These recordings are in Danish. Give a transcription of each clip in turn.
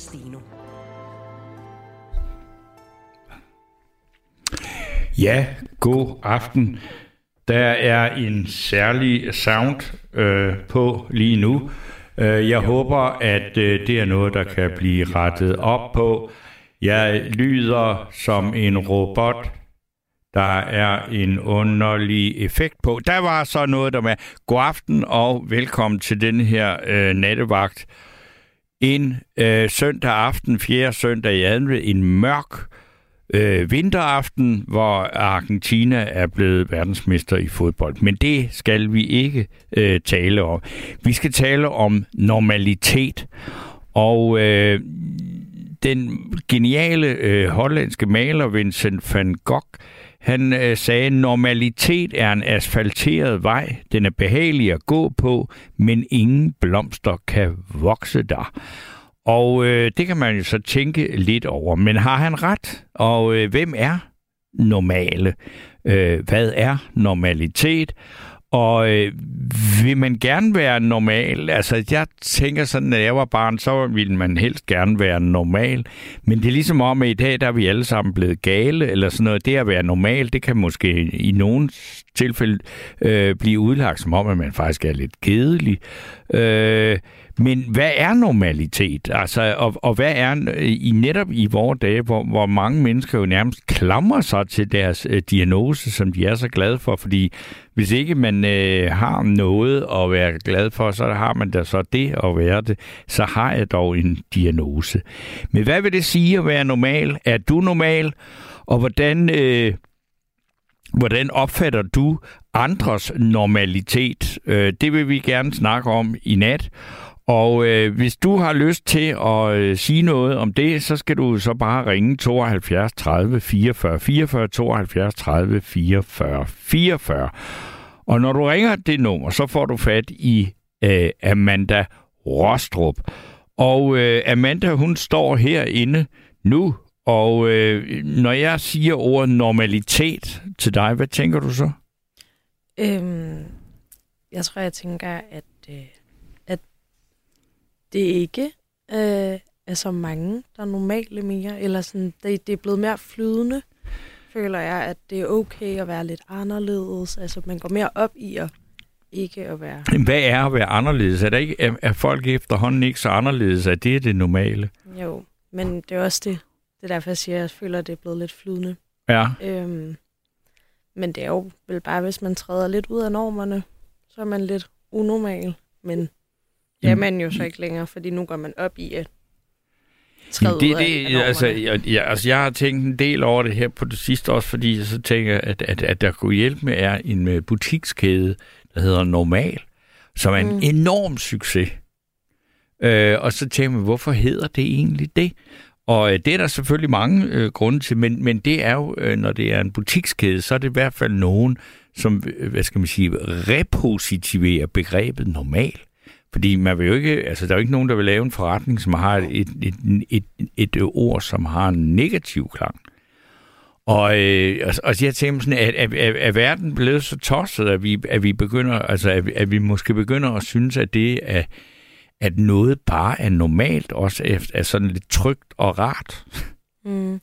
Steno. Ja, god aften. Der er en særlig sound øh, på lige nu. Øh, jeg håber, at øh, det er noget, der kan blive rettet op på. Jeg lyder som en robot. Der er en underlig effekt på. Der var så noget, der med god aften og velkommen til den her øh, nattevagt. En øh, søndag aften, fjerde søndag i advent, en mørk øh, vinteraften, hvor Argentina er blevet verdensmester i fodbold. Men det skal vi ikke øh, tale om. Vi skal tale om normalitet. Og øh, den geniale øh, hollandske maler Vincent van Gogh, han øh, sagde, normalitet er en asfalteret vej. Den er behagelig at gå på, men ingen blomster kan vokse der. Og øh, det kan man jo så tænke lidt over. Men har han ret? Og øh, hvem er normale? Øh, hvad er normalitet? Og øh, vil man gerne være normal? Altså, jeg tænker sådan, at jeg var barn, så ville man helst gerne være normal. Men det er ligesom om, at i dag der er vi alle sammen blevet gale, eller sådan noget. Det at være normal, det kan måske i nogle tilfælde øh, blive udlagt som om, at man faktisk er lidt kedelig. Øh, men hvad er normalitet? Altså, og, og hvad er øh, i netop i vores dage, hvor, hvor mange mennesker jo nærmest klamrer sig til deres øh, diagnose, som de er så glade for, fordi hvis ikke man øh, har noget at være glad for, så har man da så det at være det, så har jeg dog en diagnose. Men hvad vil det sige at være normal? Er du normal? Og hvordan... Øh, Hvordan opfatter du andres normalitet? Øh, det vil vi gerne snakke om i nat. Og øh, hvis du har lyst til at øh, sige noget om det, så skal du så bare ringe 72 30 44 44 72 30 44 44. Og når du ringer det nummer, så får du fat i øh, Amanda Rostrup. Og øh, Amanda, hun står herinde nu, og øh, når jeg siger ordet normalitet til dig, hvad tænker du så? Øhm, jeg tror, jeg tænker, at øh, det er ikke øh, er så mange, der er normale mere, eller sådan, det, det er blevet mere flydende, føler jeg, at det er okay at være lidt anderledes. Altså, man går mere op i at ikke at være... Hvad er at være anderledes? Er, der ikke, er, er folk efterhånden ikke så anderledes? Er det det normale? Jo, men det er også det. Det er derfor, jeg siger, at jeg føler, at det er blevet lidt flydende. Ja. Øhm, men det er jo vel bare, hvis man træder lidt ud af normerne, så er man lidt unormal. Men det er man jo så ikke længere, fordi nu går man op i at træde det, det, af altså, jeg, jeg, altså, jeg har tænkt en del over det her på det sidste også, fordi jeg så tænker, at, at, at der kunne hjælpe med er en øh, butikskæde, der hedder Normal, som er en mm. enorm succes. Øh, og så tænker man, hvorfor hedder det egentlig det? Og øh, det er der selvfølgelig mange øh, grunde til, men, men det er jo, øh, når det er en butikskæde, så er det i hvert fald nogen, som, øh, hvad skal man sige, repositiverer begrebet normal. Fordi man vil jo ikke, altså der er jo ikke nogen, der vil lave en forretning, som har et, et, et, et, et ord, som har en negativ klang. Og, øh, og, og jeg tænker sådan, at, at, at, at verden blevet så tosset, at vi, at vi begynder, altså at, at vi måske begynder at synes, at det er, at noget bare er normalt, også er, er sådan lidt trygt og rart. Mm.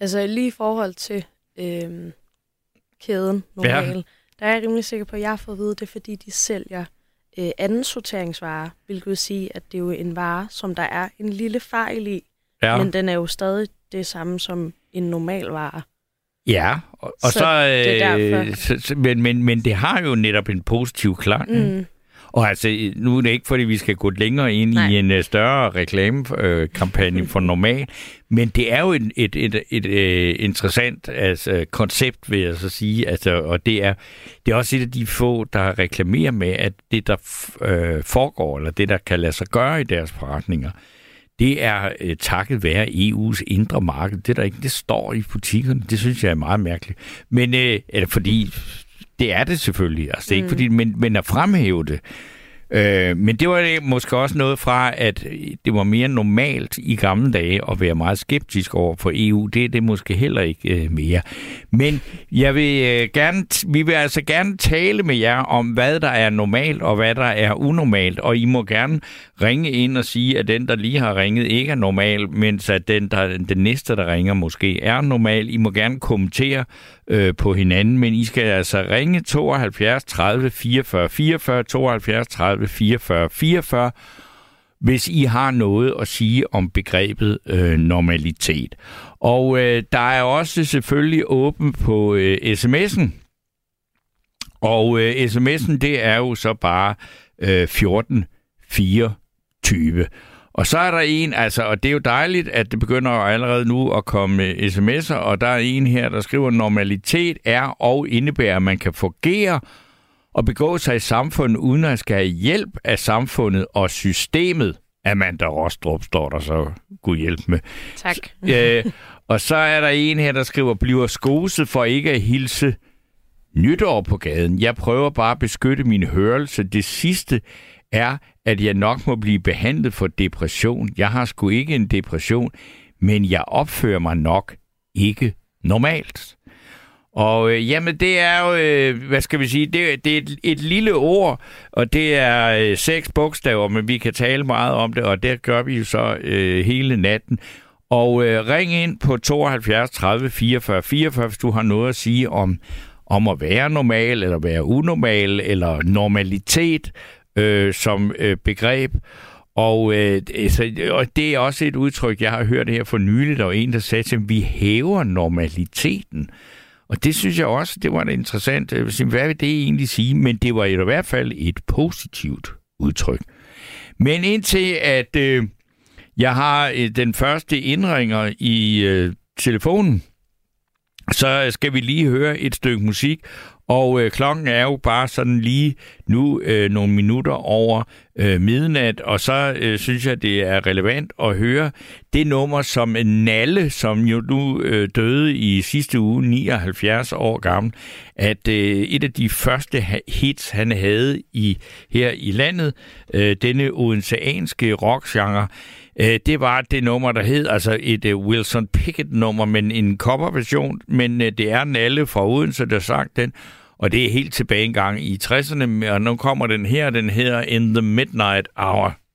Altså lige i forhold til øh, kæden normal, ja. der er jeg rimelig sikker på, at jeg har fået at vide, det er fordi, de sælger øh, anden sorteringsvare, hvilket vil sige, at det er jo en vare, som der er en lille fejl i, ja. men den er jo stadig det samme som en normal vare. Ja, og så, så, det er øh, så men, men, men det har jo netop en positiv klang. Mm. Og altså, nu er det ikke, fordi vi skal gå længere ind Nej. i en uh, større reklamekampagne uh, for normal, men det er jo et, et, et, et, et uh, interessant altså, koncept, vil jeg så sige. Altså, og det er, det er også et af de få, der reklamerer med, at det, der uh, foregår, eller det, der kan lade sig gøre i deres forretninger, det er uh, takket være EU's indre marked. Det der ikke, det står i butikkerne. Det synes jeg er meget mærkeligt. Men uh, eller fordi det er det selvfølgelig. Altså, det er ikke mm. fordi, men, men at fremhæve det, Øh, men det var måske også noget fra, at det var mere normalt i gamle dage at være meget skeptisk over for EU. Det er det måske heller ikke øh, mere. Men jeg vil øh, gerne, vi vil altså gerne tale med jer om, hvad der er normalt og hvad der er unormalt. Og I må gerne ringe ind og sige, at den, der lige har ringet, ikke er normal, mens at den, der, den næste, der ringer, måske er normal. I må gerne kommentere øh, på hinanden, men I skal altså ringe 72 30 44 44 72 30 44 44 hvis I har noget at sige om begrebet øh, normalitet. Og øh, der er også selvfølgelig åben på øh, sms'en. Og øh, sms'en, det er jo så bare øh, 1424. Og så er der en, altså, og det er jo dejligt, at det begynder allerede nu at komme sms'er, og der er en her, der skriver, normalitet er og indebærer, at man kan fungere og begå sig i samfundet, uden at skal have hjælp af samfundet og systemet. Amanda Rostrup står der så. Gud hjælp med. Tak. Øh, og så er der en her, der skriver, bliver skoset for ikke at hilse nytår på gaden. Jeg prøver bare at beskytte min hørelse. Det sidste er, at jeg nok må blive behandlet for depression. Jeg har sgu ikke en depression, men jeg opfører mig nok ikke normalt. Og øh, jamen, det er jo, øh, hvad skal vi sige, det, det er et, et lille ord, og det er øh, seks bogstaver, men vi kan tale meget om det, og det gør vi jo så øh, hele natten. Og øh, ring ind på 72 30 44 44, hvis du har noget at sige om, om at være normal, eller være unormal, eller normalitet øh, som øh, begreb. Og, øh, så, og det er også et udtryk, jeg har hørt her for nyligt, og en, der sagde til at vi hæver normaliteten. Og det synes jeg også, det var interessant. Hvad vil det egentlig sige? Men det var i hvert fald et positivt udtryk. Men indtil at øh, jeg har øh, den første indringer i øh, telefonen, så skal vi lige høre et stykke musik, og øh, klokken er jo bare sådan lige nu øh, nogle minutter over øh, midnat, og så øh, synes jeg, det er relevant at høre det nummer, som Nalle, som jo nu øh, døde i sidste uge, 79 år gammel, at øh, et af de første hits, han havde i her i landet, øh, denne odenseanske rockgenre, øh, det var det nummer, der hed, altså et uh, Wilson Pickett-nummer, men en coverversion, men uh, det er Nalle fra Odense, der sang den, og det er helt tilbage engang i 60'erne, og nu kommer den her, den hedder In the Midnight Hour.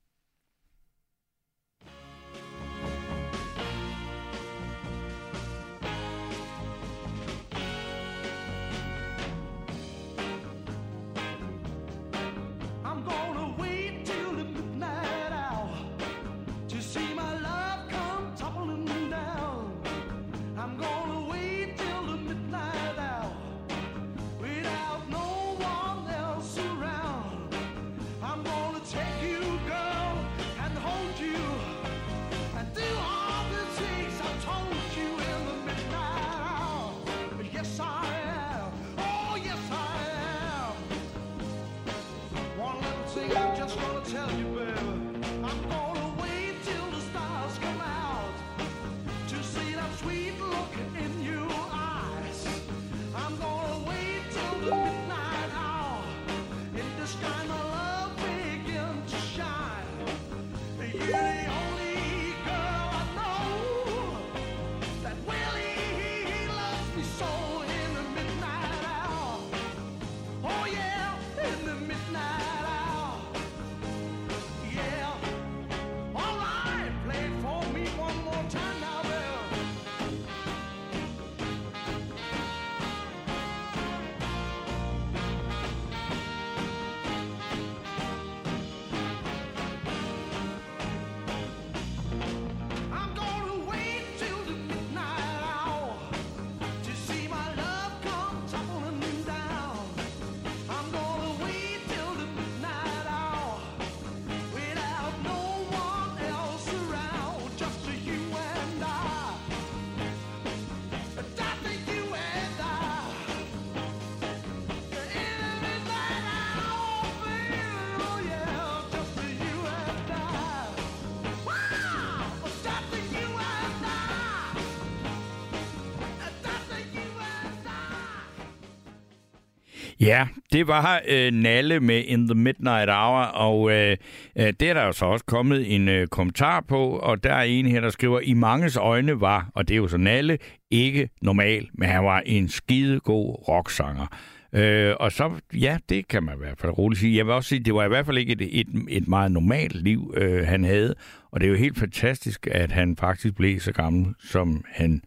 Det var øh, Nalle med In the Midnight Hour, og øh, øh, det er der jo så også kommet en øh, kommentar på, og der er en her, der skriver, i manges øjne var, og det er jo så Nalle, ikke normal, men han var en skidegod rocksanger. Øh, og så, ja, det kan man i hvert fald roligt sige. Jeg vil også sige, det var i hvert fald ikke et, et, et meget normalt liv, øh, han havde. Og det er jo helt fantastisk, at han faktisk blev så gammel, som han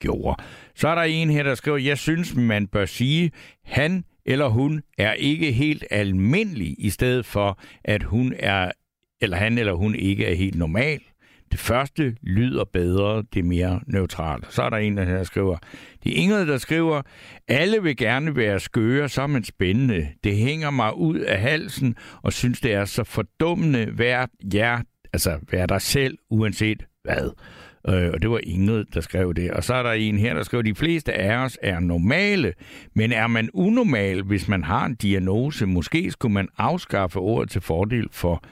gjorde. Så er der en her, der skriver, jeg synes, man bør sige, han eller hun er ikke helt almindelig, i stedet for, at hun er, eller han eller hun ikke er helt normal. Det første lyder bedre, det er mere neutralt. Så er der en, der skriver, det er Ingrid, der skriver, alle vil gerne være skøre, så er man spændende. Det hænger mig ud af halsen, og synes, det er så fordummende, vær, ja, altså, vær dig selv, uanset hvad. Øh, og det var Ingrid, der skrev det. Og så er der en her, der skriver, de fleste af os er normale, men er man unormal, hvis man har en diagnose? Måske skulle man afskaffe ordet til fordel for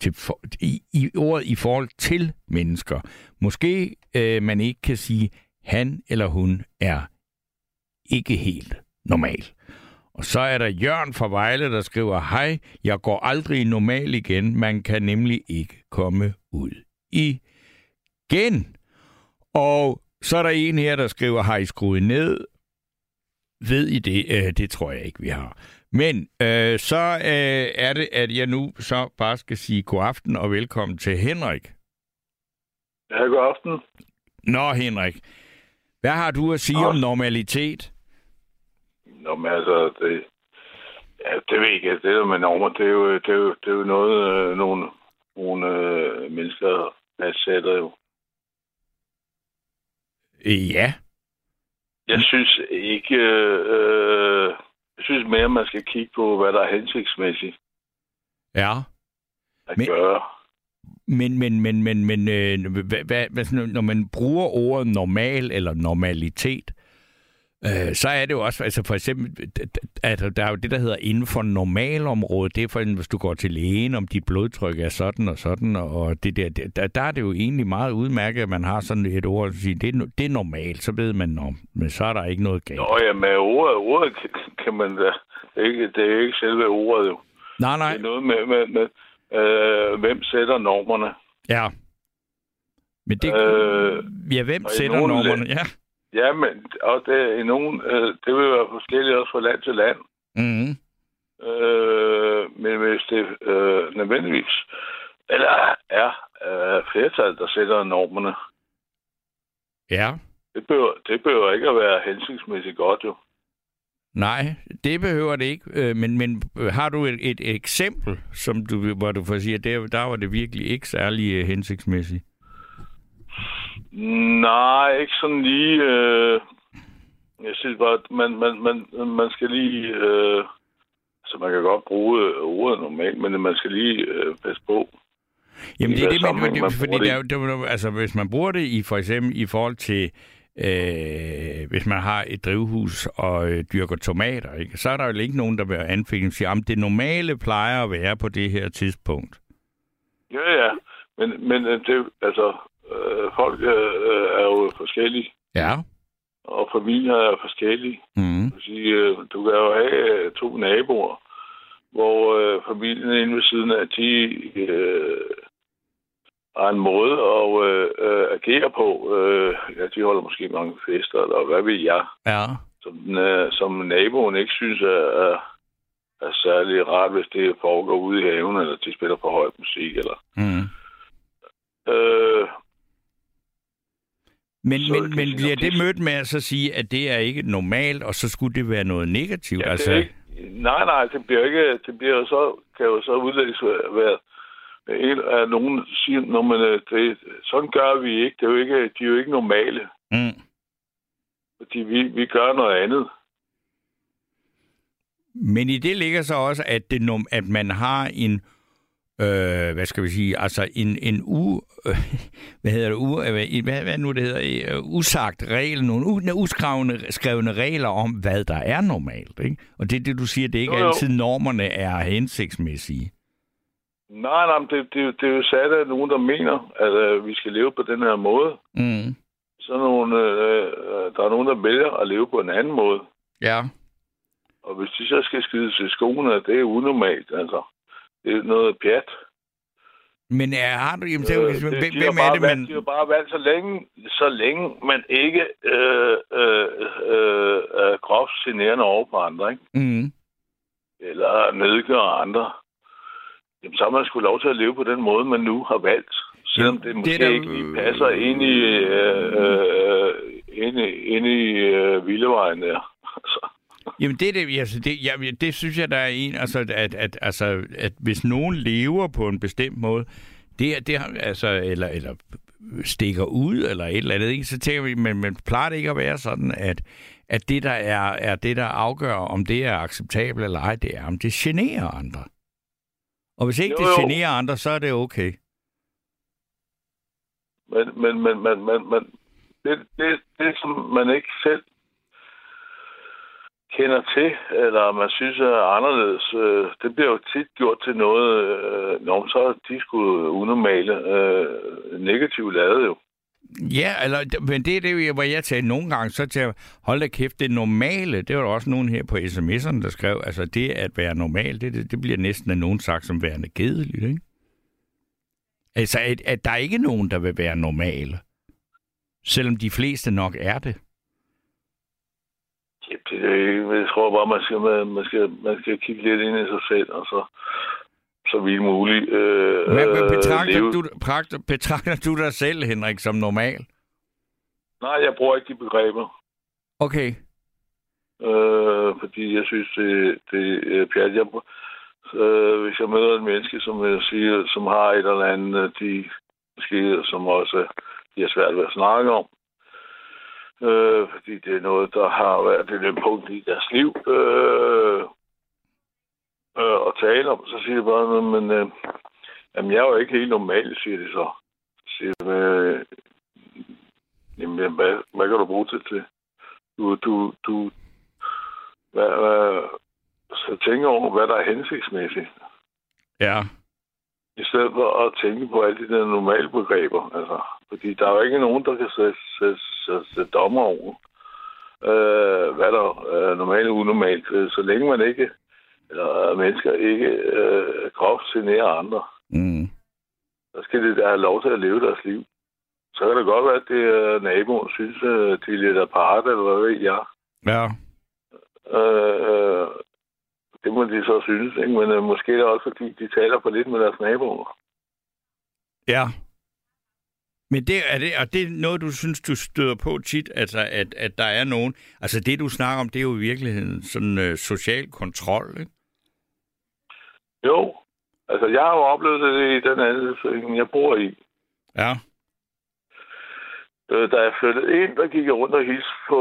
til for, i, i ordet i forhold til mennesker. Måske øh, man ikke kan sige, han eller hun er ikke helt normal. Og så er der Jørgen fra Vejle, der skriver, hej, jeg går aldrig normal igen. Man kan nemlig ikke komme ud igen. Og så er der en her, der skriver, har I skruet ned? Ved I det? Øh, det tror jeg ikke, vi har. Men øh, så øh, er det, at jeg nu så bare skal sige god aften og velkommen til Henrik. Ja, god aften. Nå, Henrik. Hvad har du at sige Nå. om normalitet? Nå, men altså, det, ja, det ved jeg ikke. Det der med normer, det er jo, det er jo, det er jo noget, øh, nogle, nogle øh, mennesker fastsætter jo. Ja. Jeg synes ikke... Øh, jeg synes mere, man skal kigge på, hvad der er hensigtsmæssigt. Ja. At men, gøre. Men, men, men, men, men øh, hvad, hvad, hvad, når man bruger ordet normal eller normalitet, øh, så er det jo også, altså for eksempel, at der er jo det, der hedder inden for normalområdet, det er for eksempel, hvis du går til lægen, om dit blodtryk er sådan og sådan, og det der, der, der er det jo egentlig meget udmærket, at man har sådan et ord, at sige, det, er, det er normalt, så ved man om, men så er der ikke noget galt. Nå ja, med ordet, ordet kan man da, ikke, det er ikke selve ordet jo. Nej, nej. Det er noget med, med, med øh, hvem sætter normerne. Ja. Men det, øh, ja, hvem sætter normerne? Ja. Ja, men og det, i nogen, øh, det vil være forskelligt også fra land til land. Mm. Øh, men hvis det øh, nødvendigvis eller er øh, flertal, der sætter normerne. Ja. Det behøver, det behøver ikke at være hensigtsmæssigt godt, jo. Nej, det behøver det ikke. Øh, men, men har du et, et eksempel, som du, hvor du får sige, at der, der var det virkelig ikke særlig øh, hensigtsmæssigt? Nej, ikke sådan lige. Øh, jeg synes bare, at man, man, man, man skal lige... Øh, så man kan godt bruge ordet normalt, men man skal lige øh, passe på. Jamen det er det, man, man fordi det er, det, altså, hvis man bruger det i for eksempel i forhold til øh, hvis man har et drivhus og øh, dyrker tomater, ikke? så er der jo ikke nogen, der vil anfælde og sige, at det normale plejer at være på det her tidspunkt. Ja, ja. Men, men øh, det, altså, øh, folk øh, er jo forskellige. Ja. Og familier er forskellige. Mm. Sige, øh, du kan jo have øh, to naboer, hvor øh, familien inde ved siden af, de øh, har en måde at øh, øh, agere på. Øh, ja, de holder måske mange fester, eller hvad ved jeg. Ja. Som, øh, som naboen ikke synes er, er, er særlig rart, hvis det foregår ude i haven, eller de spiller for højt musik. Eller. Mm. Øh, men, men, men bliver det mødt med at så sige, at det er ikke normalt, og så skulle det være noget negativt? Ja, altså... ikke, nej, nej, det bliver ikke, det bliver så, kan jo så udlægges være, en af nogen siger, når man, det, sådan gør vi ikke. Det er jo ikke, de er jo ikke normale. Mm. Fordi vi, vi gør noget andet. Men i det ligger så også, at, det, at man har en øh, hvad skal vi sige, altså en, en u, øh, hvad hedder det, u, øh, hvad, hvad nu det hedder, uh, usagt regel, nogle u, uskrevne skrevne regler om, hvad der er normalt, ikke? Og det er det, du siger, det er ikke jo, jo. altid normerne er hensigtsmæssige. Nej, nej, det, det, det er jo sat af nogen, der mener, at øh, vi skal leve på den her måde. Mm. Så nogle, øh, der er nogen, der vælger at leve på en anden måde. Ja. Og hvis de så skal skide til skoene, det er unormalt, altså. Det er noget pjat. Men er, har du... Jamen, Øh, hvem, de hvem er det, man... De har bare valgt, så længe, så længe man ikke øh, øh, øh, er groft generende over på andre, ikke? Mm. eller nedgør andre, jamen, så har man sgu lov til at leve på den måde, man nu har valgt. Selvom det det måske er da- ikke lige passer ind i, øh, øh, ind ind i øh, Villevejen der. Altså, Jamen det, det, altså det, ja, det synes jeg, der er en, altså at, at, altså, at hvis nogen lever på en bestemt måde, det, det altså, eller, eller stikker ud, eller et eller andet, ikke? så tænker vi, men, men plejer det ikke at være sådan, at, at det, der er, er det, der afgør, om det er acceptabelt eller ej, det er, om det generer andre. Og hvis ikke Jo, det jo. generer andre, så er det okay. men, men, men, men, men, men det, det, det, som man ikke selv kender til, eller man synes er anderledes, øh, det bliver jo tit gjort til noget, øh, når så er de skulle unormale, øh, negativt lavet jo. Ja, eller, men det er det, hvor jeg tager nogle gange, så til at holde kæft, det normale, det var der også nogen her på sms'erne, der skrev, altså det at være normal, det, det, det bliver næsten af nogen sagt som værende kedeligt, ikke? Altså, at, at der er ikke nogen, der vil være normale, selvom de fleste nok er det. Det er ikke, jeg tror bare, man skal, man, skal, man skal kigge lidt ind i sig selv, og så, så vidt muligt øh, Hvad, hvad øh, betragter, leve. du, betragter, betragter du dig selv, Henrik, som normal? Nej, jeg bruger ikke de begreber, Okay. øh, fordi jeg synes, det, det er pjat. Jeg, øh, hvis jeg møder et menneske, som jeg siger, som har et eller andet, øh, de måske, som også de har svært ved at snakke om, øh, fordi det er noget, der har været et punkt i deres liv, øh, øh, at tale om, så siger de bare, men øh, jamen, jeg er jo ikke helt normal, siger de så. Så siger de, øh, jamen, hvad, hvad kan du bruge det til? Du, du, du, hvad, hvad, så tænker over, hvad der er hensigtsmæssigt, Ja i stedet for at tænke på alle de der normale begreber. Altså, fordi der er jo ikke nogen, der kan sætte, sætte, sætte, sætte dommer over, øh, hvad der er normalt og unormalt. Øh, Så længe man ikke, eller mennesker ikke øh, groft generer andre, Mm. så skal de da have lov til at leve deres liv. Så kan det godt være, at det er naboen synes, at de er lidt apart, eller hvad ved jeg. Ja. Øh, øh, det må de så synes, ikke? men øh, måske er det også, fordi de taler for lidt med deres naboer. Ja. Men det er det, og det er noget, du synes, du støder på tit, altså at, at der er nogen... Altså det, du snakker om, det er jo i virkeligheden sådan uh, social kontrol, ikke? Jo, altså jeg har jo oplevet det i den anden jeg bor i. Ja. Øh, da jeg flyttede ind, der gik jeg rundt og hilste på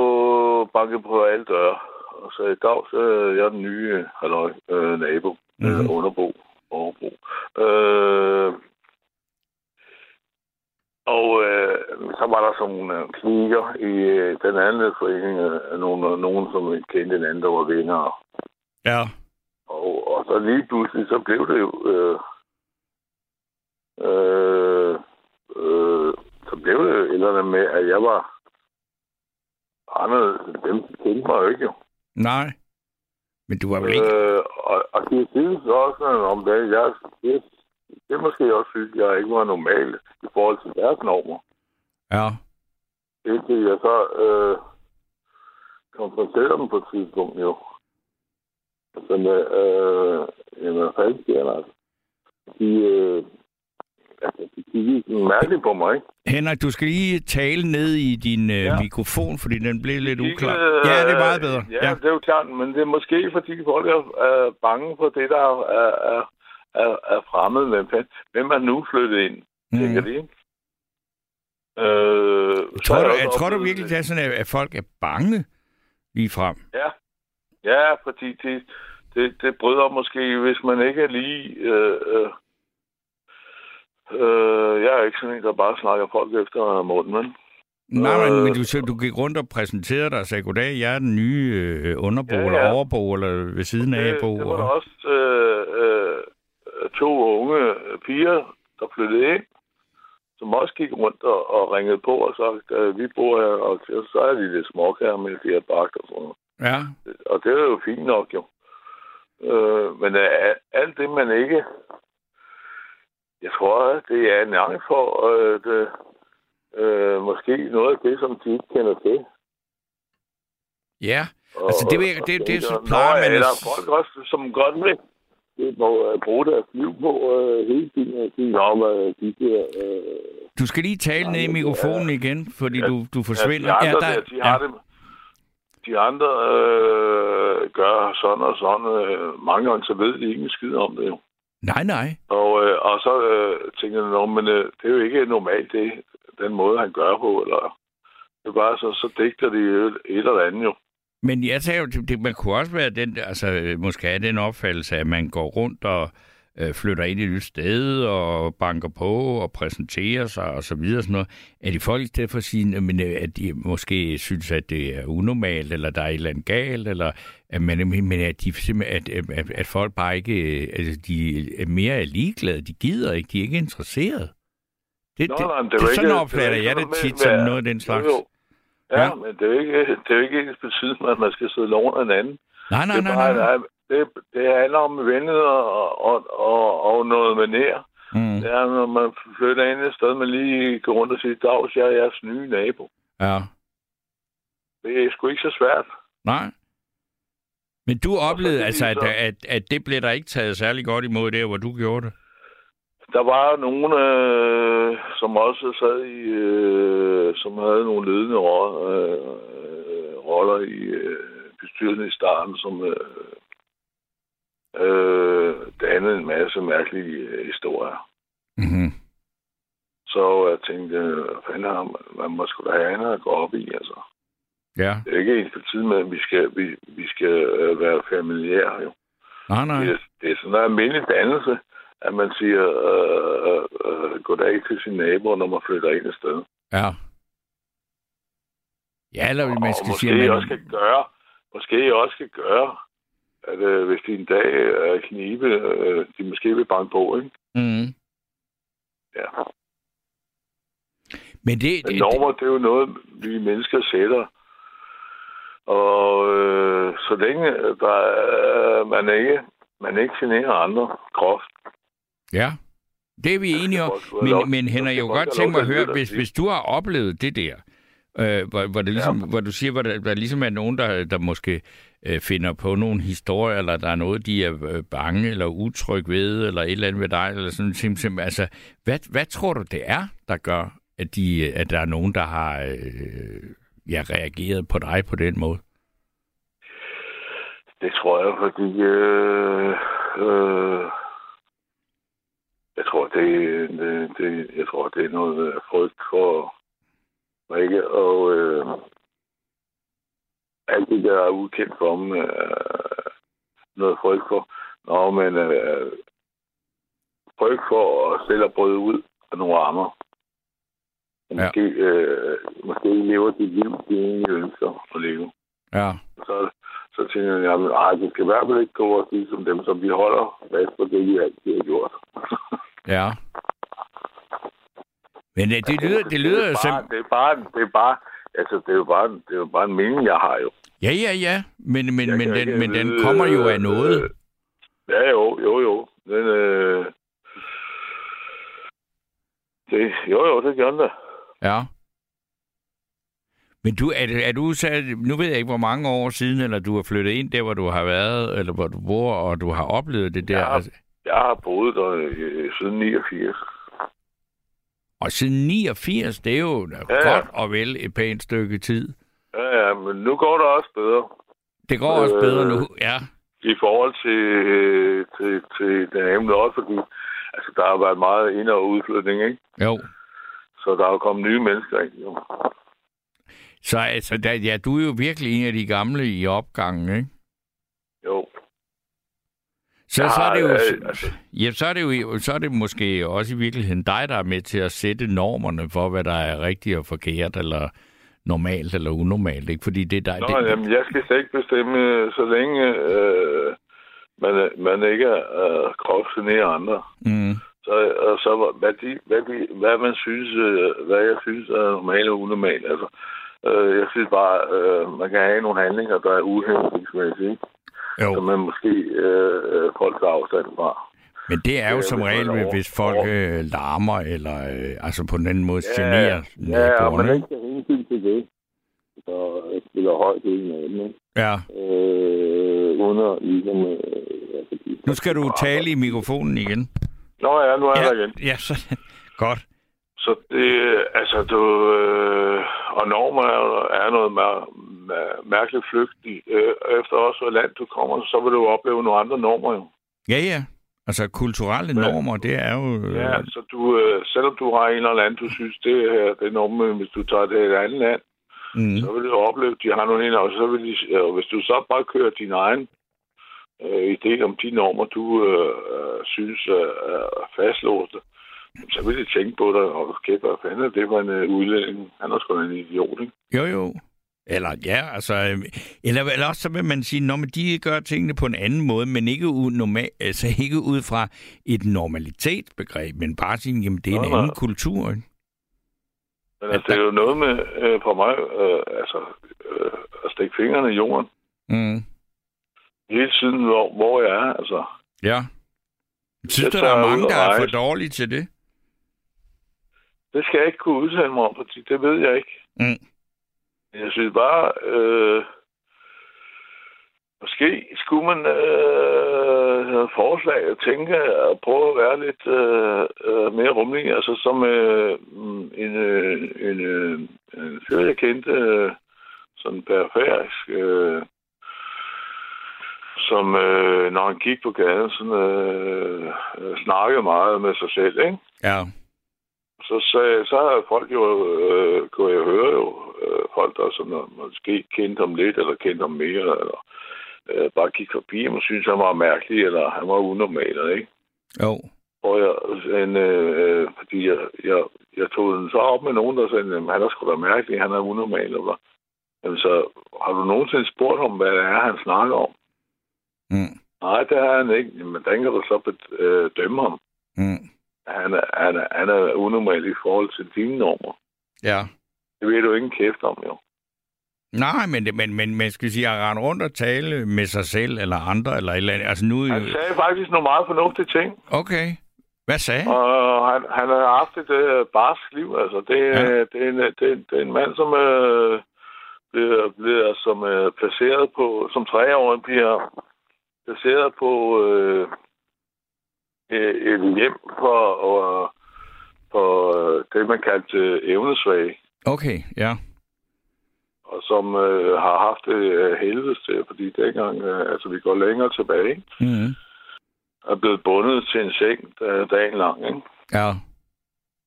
banket på alle døre. Og så i dag, så er jeg den nye halløj, øh, nabo, mm-hmm. Mhm. øh, underbo, overbo. Øh, og øh, så var der sådan nogle øh, klikker i øh, den anden forening, øh, nogen, nogen, som kendte hinanden, der var venner. Ja. Og, og så lige pludselig, så blev det jo... Øh, øh, øh, så blev det jo et eller andet med, at jeg var anderledes. Dem kendte mig jo ikke, jo. Nej. Men du var vel ikke... Øh, og, og de synes også om det. Jeg, det, det måske også synes, jeg ikke var normal i forhold til deres normer. Ja. Indtil jeg så øh, konfronterede dem på et tidspunkt, jo. Så med, øh, jamen, hvad fanden sker der? altså? De, øh, altså, de kiggede mærkeligt på mig? Henrik, du skal lige tale ned i din ja. Ja. mikrofon, fordi den blev lidt De uklar. kiggede, Ja, det er meget bedre. Øh, Ja, ja, det er jo klart, men det er måske, fordi folk er, er bange for det, der er, er, er, er fremmed. Hvem, hvem er nu flyttet ind, mm. tænker de, ikke? Øh, Tror du, jeg tror du virkelig, det er sådan, at- at folk er bange lige frem? Ja, ja fordi det, det, det bryder måske, hvis man ikke er lige... Øh, øh, øh, jeg er ikke sådan en, der bare snakker folk efter munden, men... Nej, men, Øh, du, du gik rundt og præsenterede dig og sagde, goddag, jeg er den nye øh, underbo, Ja, ja, eller overbo, eller ved siden af det, bo. det var der og... også øh, øh, to unge piger, der flyttede ind, som også gik rundt og, og ringede på og sagde, at vi bor her, og så er de lidt småk her med de her bagt og sådan noget. Ja, Og det er jo fint nok, jo. Øh, men øh, alt det, man ikke... Jeg tror, at det er en gang for, at øh, måske noget af det, som de ikke kender til. Ja, altså det, det, det, det, så plejer man... Eller folk også, som godt vil det må uh, bruge deres liv på uh, hele tiden at sige om uh, de der... Uh, du skal lige tale ned i mikrofonen igen, fordi ja, du, du forsvinder. Ja, de andre, ja, der, de, har ja. det, de andre øh, gør sådan og sådan. Øh, mange gange så ved de ikke en skid om det jo. Nej, nej. Og, øh, og så øh, tænker jeg, men øh, det er jo ikke normalt det, den måde, han gør på. Eller, det er bare så, så digter de et, eller andet jo. Men jeg tager jo, det, man kunne også være den, altså måske have den opfattelse, at man går rundt og øh, flytter ind i et nyt sted og banker på og præsenterer sig og så videre. Sådan noget. Er de folk stedet for at sige, men, øh, at de måske synes, at det er unormalt, eller der er et eller andet galt, eller at, man, men at, de, at, at, at folk bare ikke altså, de er mere ligeglade, de gider ikke, de er ikke interesseret. Det, Nå, det, nej, det, det, sådan opfatter jeg det tit som noget af den slags. Jo, jo. Ja, ja, men det er jo ikke, det er jo ikke ens betydning, at man skal sidde lovende en anden. Nej, nej, nej, nej. nej. Det, det handler om venlighed og, og, og, og noget med nær. Mm. Det er, når man flytter ind et sted, man lige går rundt og siger, Dags, jeg er jeres nye nabo. Ja. Det er sgu ikke så svært. Nej. Men du oplevede altså, at, at, at det blev der ikke taget særlig godt imod der, hvor du gjorde det? Der var nogen, øh, som også sad i, øh, som havde nogle ledende ro- øh, roller i øh, bestyrelsen i starten, som øh, øh, dannede en masse mærkelige øh, historier. Mm-hmm. Så jeg tænkte, hvad fanden har man, man skulle da have andet at gå op i, altså. Ja. Det er ikke ens på tid med, at vi skal, vi, vi skal øh, være familiære, jo. Nej, nej. Det, det er sådan en almindelig dannelse at man siger øh, øh, goddag til sine naboer, når man flytter ind et sted. Ja. Ja, eller man skal og sige, man... også skal gøre, måske også skal gøre, at øh, hvis de en dag er knibe, øh, de måske vil banke på, ikke? Mm. Ja. Men det, Men normer, det er jo noget, vi mennesker sætter. Og øh, så længe der, øh, man ikke man ikke generer andre groft, Ja, det er vi enige om. Men, men Henrik, jeg kunne godt tænke mig at høre, hvis, hvis du har oplevet det der, øh, hvor, hvor, det ligesom, ja. hvor du siger, hvor der, der ligesom er nogen, der, der måske øh, finder på nogle historier, eller der er noget, de er øh, bange eller utryg ved, eller et eller andet ved dig, eller sådan simpelthen. Altså, hvad, hvad tror du, det er, der gør, at, de, at der er nogen, der har øh, ja, reageret på dig på den måde? Det tror jeg, fordi øh, øh, jeg tror, det, det, det, jeg tror, det er noget frygt for ikke. Og øh, alt det, der er ukendt for dem, øh, noget frygt for. Nå, men øh, frygt for at selv at bryde ud af nogle rammer. Ja. Måske, øh, måske lever de liv, de egentlig ønsker at leve. Ja. Så, så tænker jeg, at det skal i hvert fald ikke gå og sige som dem, som vi holder fast på det, vi altid har gjort. Ja. Men det, det lyder, det lyder det er bare, det er bare, det er bare, altså det er jo bare, det er jo bare en mening, jeg har jo. Ja, ja, ja. Men, men, men, den, men den kommer jo af noget. Øh, ja, jo, jo, jo. Den, øh, det, jo, jo, det gør den da. Ja. Men du, er, er du så, nu ved jeg ikke, hvor mange år siden, eller du har flyttet ind der, hvor du har været, eller hvor du bor, og du har oplevet det der? Ja, altså, jeg har boet der øh, siden 89. Og siden 89, det er jo ja, godt og vel et pænt stykke tid. Ja, ja, men nu går det også bedre. Det går øh, også bedre nu, ja. I forhold til, til, til den emne også, fordi altså, der har været meget ind- og udflytning, ikke? Jo. Så der er jo kommet nye mennesker ind, jo. Så altså, der, ja, du er jo virkelig en af de gamle i opgangen, ikke? Jo. Så, ja, så er det jo, altså, ja, så er det jo så er det måske også i virkeligheden dig, der er med til at sætte normerne for, hvad der er rigtigt og forkert, eller normalt eller unormalt, ikke? Fordi det er dig... Nå, det... jamen, jeg skal slet ikke bestemme, så længe øh, man, man ikke øh, kropsgenerer andre. Mm. Så, og så hvad, de, hvad, de, hvad man synes, øh, hvad jeg synes er normalt og unormalt. Altså, øh, jeg synes bare, øh, man kan have nogle handlinger, der er uhensigtsmæssige, jo. som man måske øh, folk tager afstand fra. Men det er jo som regel, over, hvis folk øh, larmer, eller øh, altså på den anden måde ja, generer Ja, ja men ikke hensyn til det. Så spiller højt i en anden. Ja. Øh, under ligesom... Øh, altså, nu skal du tale i mikrofonen igen. Nå ja, nu er ja, jeg der igen. Ja, så godt. Så det, altså, du, øh, og normer er, er noget mær, mær, mærkeligt flygtigt. Øh, efter også, hvor land du kommer, så vil du opleve nogle andre normer jo. Ja, ja. Altså kulturelle Men, normer, det er jo... Øh... Ja, så du, øh, selvom du har en eller anden, du synes, det her det er hvis du tager det et andet land, mm. så vil du opleve, at de har nogle ind, og så vil de, øh, hvis du så bare kører din egen øh, idé om de normer, du øh, øh synes er, er fastlåste, så vil de tænke på dig, og kæft, hvad fanden det var en uh, udlænding. Han er sgu en idiot, ikke? Jo, jo. Eller ja, altså, øh, eller, eller også så vil man sige, når de gør tingene på en anden måde, men ikke ud, normal, altså ikke ud fra et normalitetsbegreb, men bare sige, jamen det er en anden kultur. Ikke? Men altså, det er jo noget med, øh, for mig, øh, altså, øh, at stikke fingrene i jorden. Mm. Hele tiden, hvor, hvor jeg er, altså. Ja. Synes du, der er mange, der er for dårlige til det? Det skal jeg ikke kunne udtale mig om, fordi det ved jeg ikke. Mm. Jeg synes bare, øh, måske skulle man øh, have forslag at tænke og prøve at være lidt øh, øh mere rummelig. Altså som øh, mm, en, øh, en, øh, en fyr, jeg kendte, øh, sådan periferisk, øh, som øh, når han gik på gaden, sådan, øh, øh snakkede meget med sig selv, ikke? Ja så, så, så har folk jo, øh, kunne jeg høre jo, øh, folk der sådan, måske kendte ham lidt, eller kendte ham mere, eller øh, bare gik forbi ham og syntes, han var mærkelig, eller han var unormal, ikke? Jo. Og jeg, en, øh, fordi jeg, jeg, jeg tog den så op med nogen, der sagde, at han er sgu da mærkelig, han er unormal, eller Jamen, så har du nogensinde spurgt ham, hvad det er, han snakker om? Mm. Nej, det har han ikke. Men hvordan kan du så bedømme ham? Mm han er, han er, han er unormal i forhold til dine normer. Ja. Det ved du ikke en kæft om, jo. Nej, men, men, men man skal sige, at rende rundt og tale med sig selv eller andre, eller et eller andet. Altså nu... Han sagde faktisk nogle meget fornuftige ting. Okay. Hvad sagde han? Og han, han har haft et uh, barsk liv. Altså, det, ja. det, er en, det, det er en mand, som uh, bliver, bliver som, uh, placeret på, som treårig bliver placeret på Øh, et hjem for, og, for øh, det, man kaldte evnesvage. Okay, ja. Og som øh, har haft det øh, helvedes til, fordi dengang, øh, altså vi går længere tilbage, mm-hmm. er blevet bundet til en seng der, dagen lang, ikke? Ja.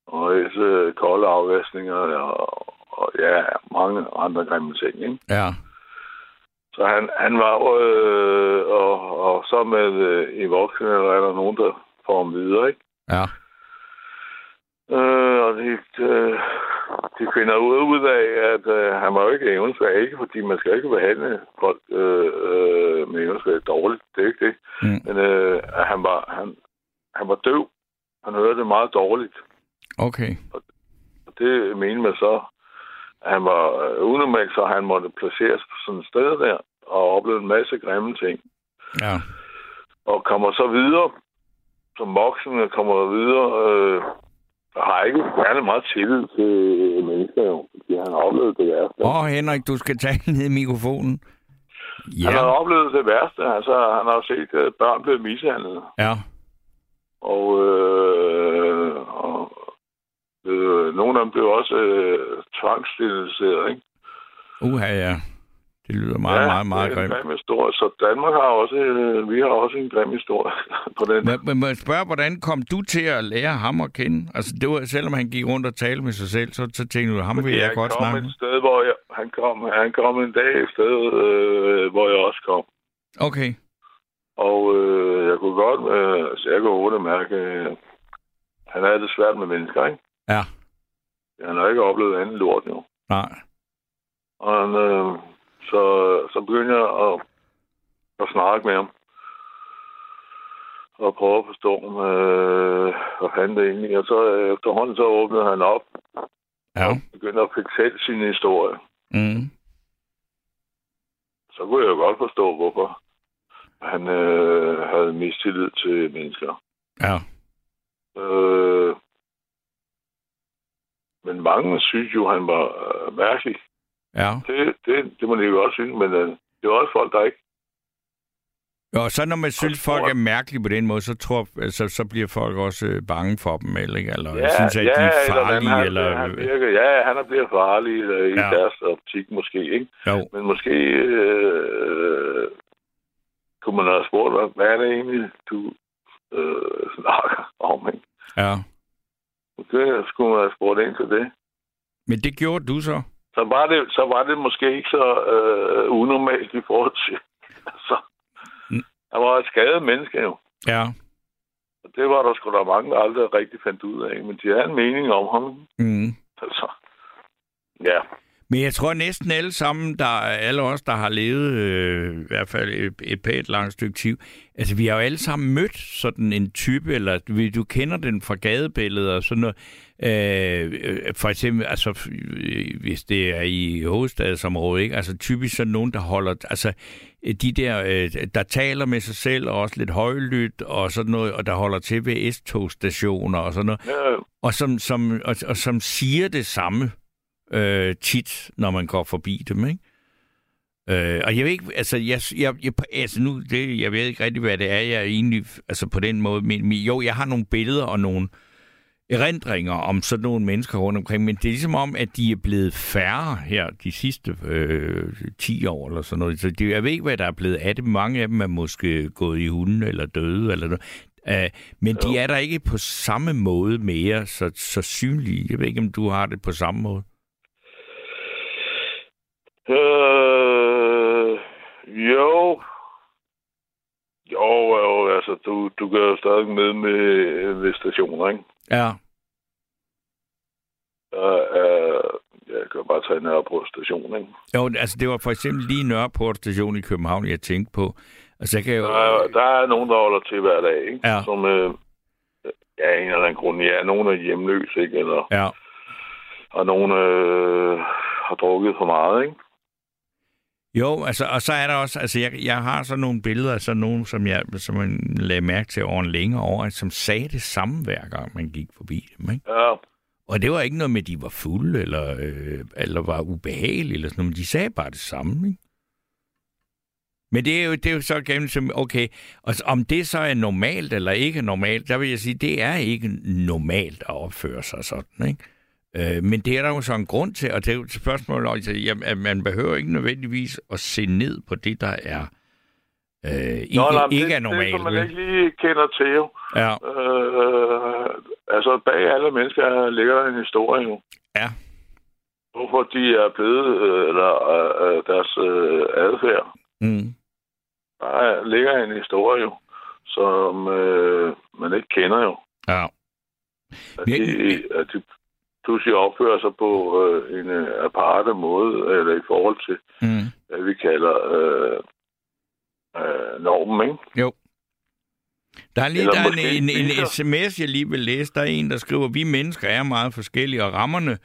Og øh, kolde afvaskninger og, og ja, mange andre grimme ting, ikke? Ja. Så han, han var øh, og, og så med øh, i voksne, er der nogen, der får ham videre, ikke? Ja. Øh, og de, øh, de finder ud, af, at øh, han var jo ikke evensvær, ikke fordi man skal ikke behandle folk øh, øh, med evensvær dårligt, det er ikke det. Mm. Men øh, han, var, han, han var døv. Han hørte det meget dårligt. Okay. Og, og det mener man så, at han var øh, unormalt, så han måtte placeres på sådan et sted der, og opleve en masse grimme ting. Ja. Og kommer så videre som voksen kommer videre, øh, har ikke særlig meget tillid til mennesker, jo, fordi han har oplevet det værste. Åh, oh, Henrik, du skal tage ned i mikrofonen. Ja. Han har oplevet det værste. Altså, han har set at børn blive mishandlet. Ja. Og, øh, og øh, nogle af dem blev også øh, tvangssteriliseret, ikke? Uha, ja. Det lyder meget, ja, meget, meget grimt. Ja, historie. Så Danmark har også, øh, vi har også en grim historie på den. Men, men må jeg spørge, hvordan kom du til at lære ham at kende? Altså, det var, selvom han gik rundt og talte med sig selv, så, så tænkte du, ham vil jeg godt snakke med. et sted, hvor jeg, han kom, han kom en dag et sted, øh, hvor jeg også kom. Okay. Og øh, jeg kunne godt, øh, altså jeg kunne hurtigt mærke, øh, han havde det svært med mennesker, ikke? Ja. Han har ikke oplevet anden lort, jo. Nej. Og han, øh, så, så begyndte jeg at, at snakke med ham. Og prøve at forstå, øh, hvad fanden det egentlig Og så efterhånden så åbnede han op. Ja. Og begyndte at fortælle sin historie. Mm. Så kunne jeg jo godt forstå, hvorfor han øh, havde mistillid til mennesker. Ja. Øh, men mange synes jo, han var øh, mærkelig. Ja. Det, det, det må de jo også synes, men øh, det er også folk, der ikke og så når man synes, folk er mærkelige på den måde, så, tror, altså, så bliver folk også øh, bange for dem, eller, ikke? eller ja, synes, at ja, de er farlige. han, eller... Han virker, ja, han er blevet farlig øh, i Ja. deres optik måske, ikke? Jo. Men måske øh, kunne man have spurgt, hvad, hvad er det egentlig, du øh, snakker om, ikke? Ja. Måske skulle man have spurgt ind til det. Men det gjorde du så? Så var det, så var det måske ikke så øh, unormalt i forhold til... Altså, Mm. han var et skadet menneske jo. Ja. Og det var der sgu da mange, der aldrig rigtig fandt ud af. Men de havde en mening om ham. Mm. Altså, ja. Men jeg tror næsten alle sammen, der alle os, der har levet øh, i hvert fald et, et pænt langt stykke tid, altså vi har jo alle sammen mødt sådan en type, eller du kender den fra gadebilledet og sådan noget. Øh, øh, for eksempel, altså øh, hvis det er i hovedstadsområdet, ikke? altså typisk sådan nogen, der holder, altså øh, de der, øh, der taler med sig selv og også lidt højlydt og sådan noget, og der holder til ved S-togstationer og sådan noget ja og som, som, og, og som siger det samme øh, tit, når man går forbi dem, ikke? Øh, og jeg ved ikke, altså, jeg, jeg, jeg, altså nu, det, jeg ved ikke rigtig, hvad det er, jeg egentlig, altså på den måde, men, jo, jeg har nogle billeder og nogle erindringer om sådan nogle mennesker rundt omkring, men det er ligesom om, at de er blevet færre her de sidste øh, 10 år eller sådan noget. Så det, jeg ved ikke, hvad der er blevet af det. Mange af dem er måske gået i hunden eller døde eller noget. Uh, men jo. de er der ikke på samme måde mere, så, så synlige. Jeg ved ikke, om du har det på samme måde. Øh, jo. Jo, jo, altså, du, du gør jo stadig med med, ved stationer, ikke? Ja. Uh, uh, jeg kan bare tage Nørrebro station, ikke? Jo, altså det var for eksempel lige Nørreport station i København, jeg tænkte på. Altså jeg kan jo... Der er, der er nogen, der holder til hver dag, ikke? Ja. Som, øh, ja, en eller anden grund, ja, nogen er hjemløse, ikke? Eller, Ja. og nogen øh, har drukket for meget, ikke? Jo, altså, og så er der også, altså jeg, jeg har så nogle billeder af sådan nogen, som jeg som man lagde mærke til over en længere år, som sagde det samme hver gang, man gik forbi dem, ikke? Ja, Og det var ikke noget med, at de var fulde, eller, øh, eller var ubehagelige, eller sådan noget, men de sagde bare det samme, ikke? Men det er jo, det er jo så gennem som, okay, og om det så er normalt eller ikke normalt, der vil jeg sige, det er ikke normalt at opføre sig sådan, ikke? Øh, men det er der jo så en grund til, og det er jo et spørgsmål, altså, jamen, at man behøver ikke nødvendigvis at se ned på det, der er øh, ikke, Nå, nej, ikke det, er normalt. Det, som man ikke lige kender til, jo. Ja, Øh, altså, bag alle mennesker ligger der en historie, jo. Ja. Hvorfor de er blevet, øh, eller øh, øh, deres øh, adfærd. mm, Der er, ligger en historie, jo, som øh, man ikke kender, jo. ja. At de, at de pludselig opfører sig på øh, en øh, aparte måde, eller i forhold til, Mm. hvad vi kalder øh, øh, normen, ikke? Jo. Der er lige Eller der er en, en, en sms, jeg lige vil læse. Der er en, der skriver, vi mennesker er meget forskellige, og rammerne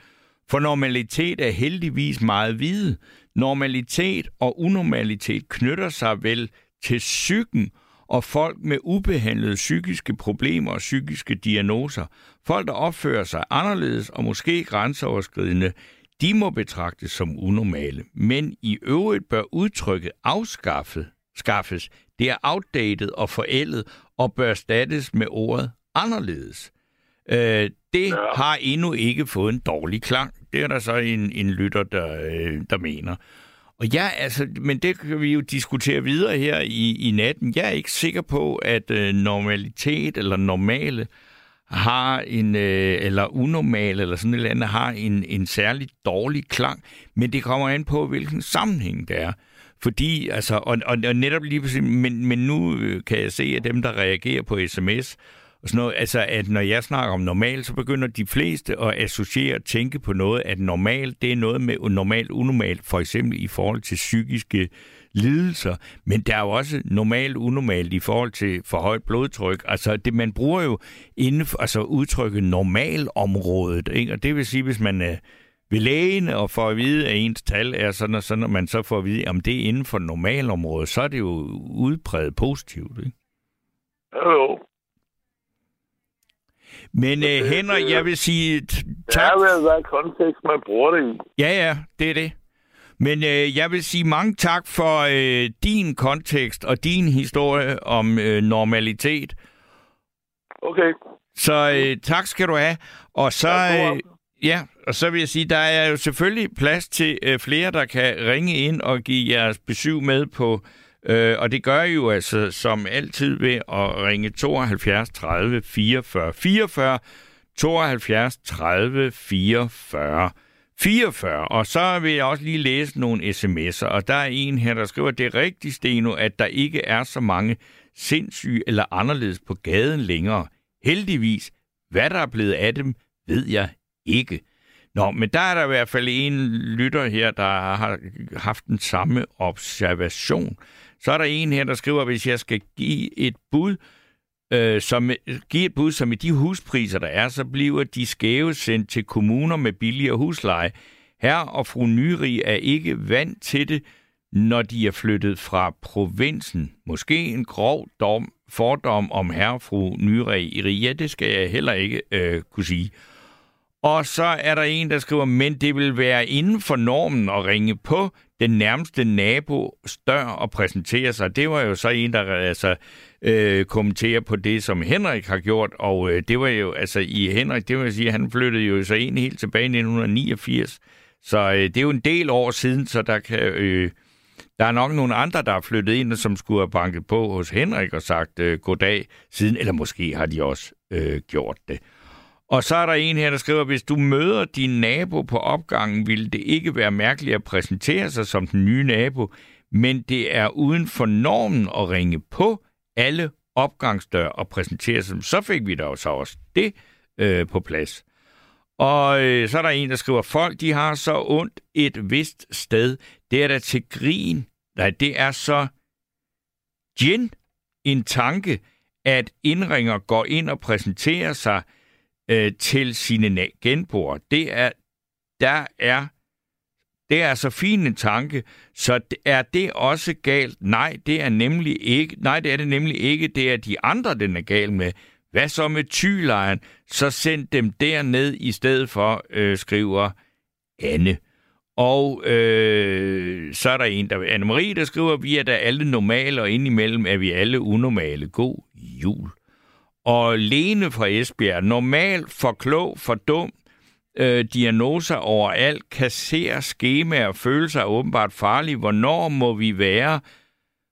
for normalitet er heldigvis meget hvide. Normalitet og unormalitet knytter sig vel til psyken og folk med ubehandlede psykiske problemer og psykiske diagnoser. Folk, der opfører sig anderledes og måske grænseoverskridende, de må betragtes som unormale. Men i øvrigt bør udtrykket afskaffet skaffes. Det er outdated og forældet og bør erstattes med ordet anderledes. Øh, det ja. Har endnu ikke fået en dårlig klang. Det er der så en, en lytter, der, øh, der mener. Og ja, altså, men det kan vi jo diskutere videre her i, i natten. Jeg er ikke sikker på, at øh, normalitet eller normale har en, øh, eller unormal eller sådan et eller andet, har en, en særlig dårlig klang, men det kommer an på, hvilken sammenhæng det er. Fordi, altså, og, og, og netop lige præcis, men, men nu øh, kan jeg se, at dem, der reagerer på sms, og sådan noget, altså, at når jeg snakker om normal, så begynder de fleste at associere og tænke på noget, at normal, det er noget med normalt unormalt, for eksempel i forhold til psykiske lidelser, men der er jo også normalt unormalt i forhold til for højt blodtryk. Altså, det, man bruger jo inden for, altså udtrykket normalområdet, ikke? og det vil sige, hvis man er ved lægen og får at vide, at ens tal er sådan og sådan, og man så får at vide, om det er inden for normalområdet, så er det jo udpræget positivt, ikke? Jo, men uh, Henrik, jeg vil sige tak. Det er hvad kontekst man bruger det i. Ja, ja, det er det. Men uh, jeg vil sige mange tak for uh, din kontekst og din historie om uh, normalitet. Okay. Så uh, tak skal du have. Og så, uh, ja, og så vil jeg sige, der er jo selvfølgelig plads til uh, flere, der kan ringe ind og give jeres besøg med på Øh, og det gør I jo altså som altid ved at ringe 72 30 44 44, 72 30 44 44. Og så vil jeg også lige læse nogle sms'er, og der er en her, der skriver, det er rigtigt, Steno, at der ikke er så mange sindssyge eller anderledes på gaden længere. Heldigvis. Hvad der er blevet af dem, ved jeg ikke. Nå, men der er der i hvert fald en lytter her, der har haft den samme observation. Så er der en her, der skriver, hvis jeg skal give et bud, øh, som, give et bud, som i de huspriser, der er, så bliver de skæve sendt til kommuner med billigere husleje. Her og fru Nyrig er ikke vant til det, når de er flyttet fra provinsen. Måske en grov dom, fordom om herre og fru Nyrig. Ja, det skal jeg heller ikke øh, kunne sige. Og så er der en, der skriver, men det vil være inden for normen at ringe på den nærmeste nabo stør og præsentere sig. Det var jo så en, der altså, øh, kommenterer på det, som Henrik har gjort, og øh, det var jo, altså i Henrik, det vil sige, han flyttede jo så ind helt tilbage i 1989, så øh, det er jo en del år siden, så der kan... Øh, der er nok nogle andre, der er flyttet ind, som skulle have banket på hos Henrik og sagt øh, goddag siden, eller måske har de også øh, gjort det. Og så er der en her, der skriver, hvis du møder din nabo på opgangen, vil det ikke være mærkeligt at præsentere sig som den nye nabo, men det er uden for normen at ringe på alle opgangsdør og præsentere sig. Så fik vi da også også det øh, på plads. Og øh, så er der en, der skriver, folk de har så ondt et vist sted. Det er da til grin. Nej, det er så gin en tanke, at indringer går ind og præsenterer sig øh, til sine genboer. Det er, der er, det er så fin en tanke, så er det også galt? Nej, det er nemlig ikke. Nej, det er det nemlig ikke. Det er de andre, den er gal med. Hvad så med tylejen? Så send dem derned i stedet for, øh, skriver Anne. Og øh, så er der en, der Anne-Marie, der skriver, vi er da alle normale, og indimellem er vi alle unormale. God jul og Lene fra Esbjerg. Normal, for klog, for dum, øh, diagnoser overalt, kasserer skemaer, følelser er åbenbart farlige. Hvornår må vi være?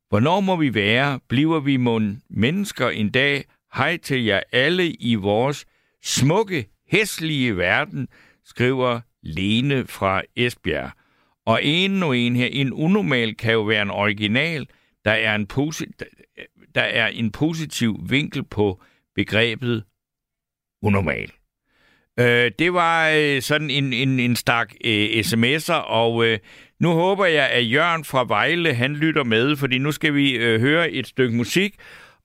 Hvornår må vi være? Bliver vi mon mennesker en dag? Hej til jer alle i vores smukke, hæslige verden, skriver Lene fra Esbjerg. Og endnu en her, en unormal kan jo være en original, der er en, posi- der er en positiv vinkel på begrebet unormal. Øh, det var øh, sådan en, en, en stak øh, sms'er, og øh, nu håber jeg, at Jørgen fra Vejle, han lytter med, fordi nu skal vi øh, høre et stykke musik,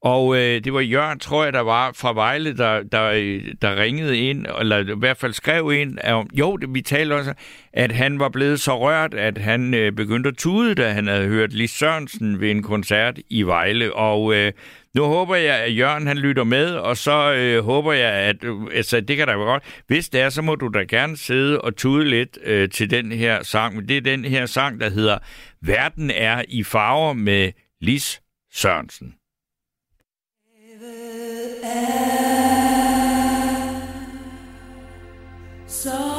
og øh, det var Jørgen, tror jeg, der var fra Vejle, der, der, øh, der ringede ind, eller i hvert fald skrev ind. At, jo, det, vi talte også, at han var blevet så rørt, at han øh, begyndte at tude, da han havde hørt Lis Sørensen ved en koncert i Vejle. Og øh, nu håber jeg, at Jørgen han lytter med, og så øh, håber jeg, at øh, altså, det kan da være godt. Hvis det er, så må du da gerne sidde og tude lidt øh, til den her sang. Det er den her sang, der hedder Verden er i farver med Lis Sørensen. Så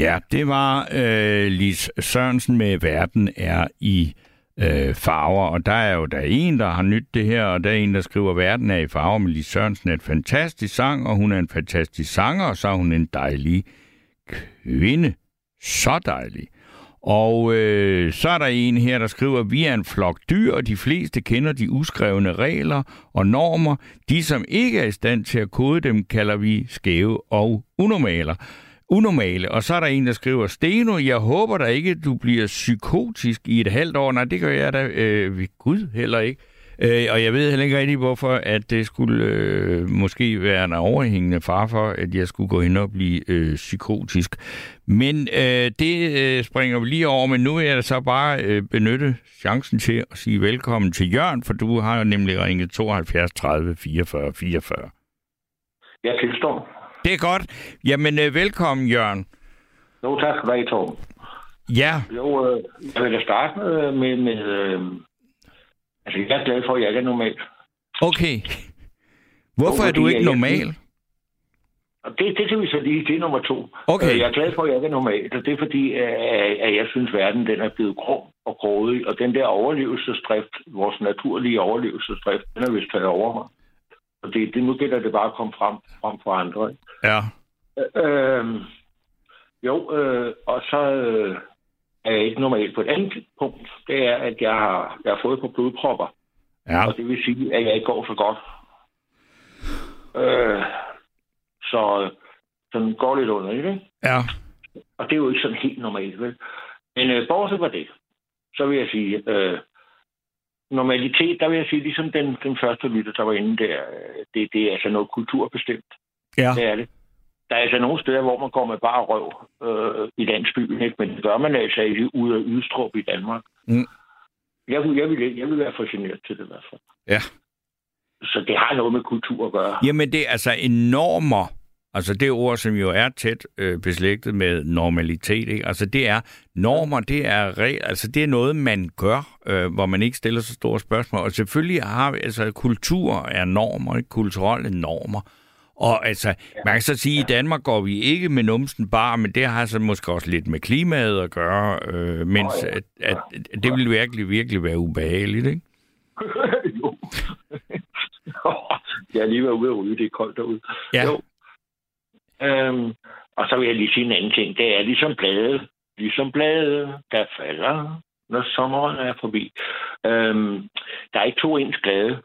Ja, det var øh, Lis Sørensen med Verden er i øh, farver, og der er jo der er en, der har nyt det her, og der er en, der skriver, Verden er i farver, men Lis Sørensen er et fantastisk sang, og hun er en fantastisk sanger, og så er hun en dejlig kvinde. Så dejlig. Og øh, så er der en her, der skriver, vi er en flok dyr, og de fleste kender de uskrevne regler og normer. De, som ikke er i stand til at kode dem, kalder vi skæve og unormaler unormale. Og så er der en, der skriver, Steno, jeg håber da ikke, du bliver psykotisk i et halvt år. Nej, det gør jeg da øh, ved Gud heller ikke. Øh, og jeg ved heller ikke rigtig, hvorfor at det skulle øh, måske være en overhængende far for, at jeg skulle gå hen og blive øh, psykotisk. Men øh, det øh, springer vi lige over, men nu vil jeg så bare øh, benytte chancen til at sige velkommen til Jørgen, for du har jo nemlig ringet 72 30 44 44. Jeg tilstår. Det er godt. Jamen, øh, velkommen, Jørgen. Jo, tak skal du have. Ja. Jo, øh, jeg vil da starte med, med, med øh, altså jeg er glad for, at jeg ikke er normal. Okay. Hvorfor jo, er du ikke normal? Og det, det kan vi så lige, det er nummer to. Okay. Øh, jeg er glad for, at jeg ikke er normal, og det er fordi, at jeg synes, at verden den er blevet grum og grådig, og den der overlevelsesdrift, vores naturlige overlevelsesdrift, den er vist taget over mig. Og det, det, nu gælder det bare at komme frem, frem for andre. Ikke? Ja. Øh, jo, øh, og så øh, er jeg ikke normalt på et andet punkt. Det er, at jeg har, jeg har fået på blodpropper. Ja. Og det vil sige, at jeg ikke går så godt. Øh, så den går lidt under, ikke? Ja. Og det er jo ikke sådan helt normalt, vel? Men øh, bortset fra det, så vil jeg sige, øh, normalitet, der vil jeg sige, ligesom den, den første lytter, der var inde der, øh, det, det er altså noget kulturbestemt. Ja. Det er det. Der er altså nogle steder, hvor man går med bare røv øh, i landsbyen, ikke? men det gør man altså ikke ude af Ydstrup i Danmark. Mm. Jeg, jeg, vil, jeg vil være fascineret til det i hvert fald. Ja. Så det har noget med kultur at gøre. Jamen, det er altså enormer Altså det ord, som jo er tæt øh, beslægtet med normalitet, ikke? altså det er normer, det er, re- altså, det er noget, man gør, øh, hvor man ikke stiller så store spørgsmål. Og selvfølgelig har vi, altså kultur er normer, ikke? kulturelle normer. Og altså, man kan så sige, at i Danmark går vi ikke med numsen bare, men det har så måske også lidt med klimaet at gøre, øh, mens at, at, at det vil virkelig, virkelig være ubehageligt, ikke? jo. jeg er lige været ude at ryge, det er koldt derude. Ja. Jo. Øhm, og så vil jeg lige sige en anden ting. Det er ligesom blade. Ligesom blade, der falder, når sommeren er forbi. Øhm, der er ikke to ens blade,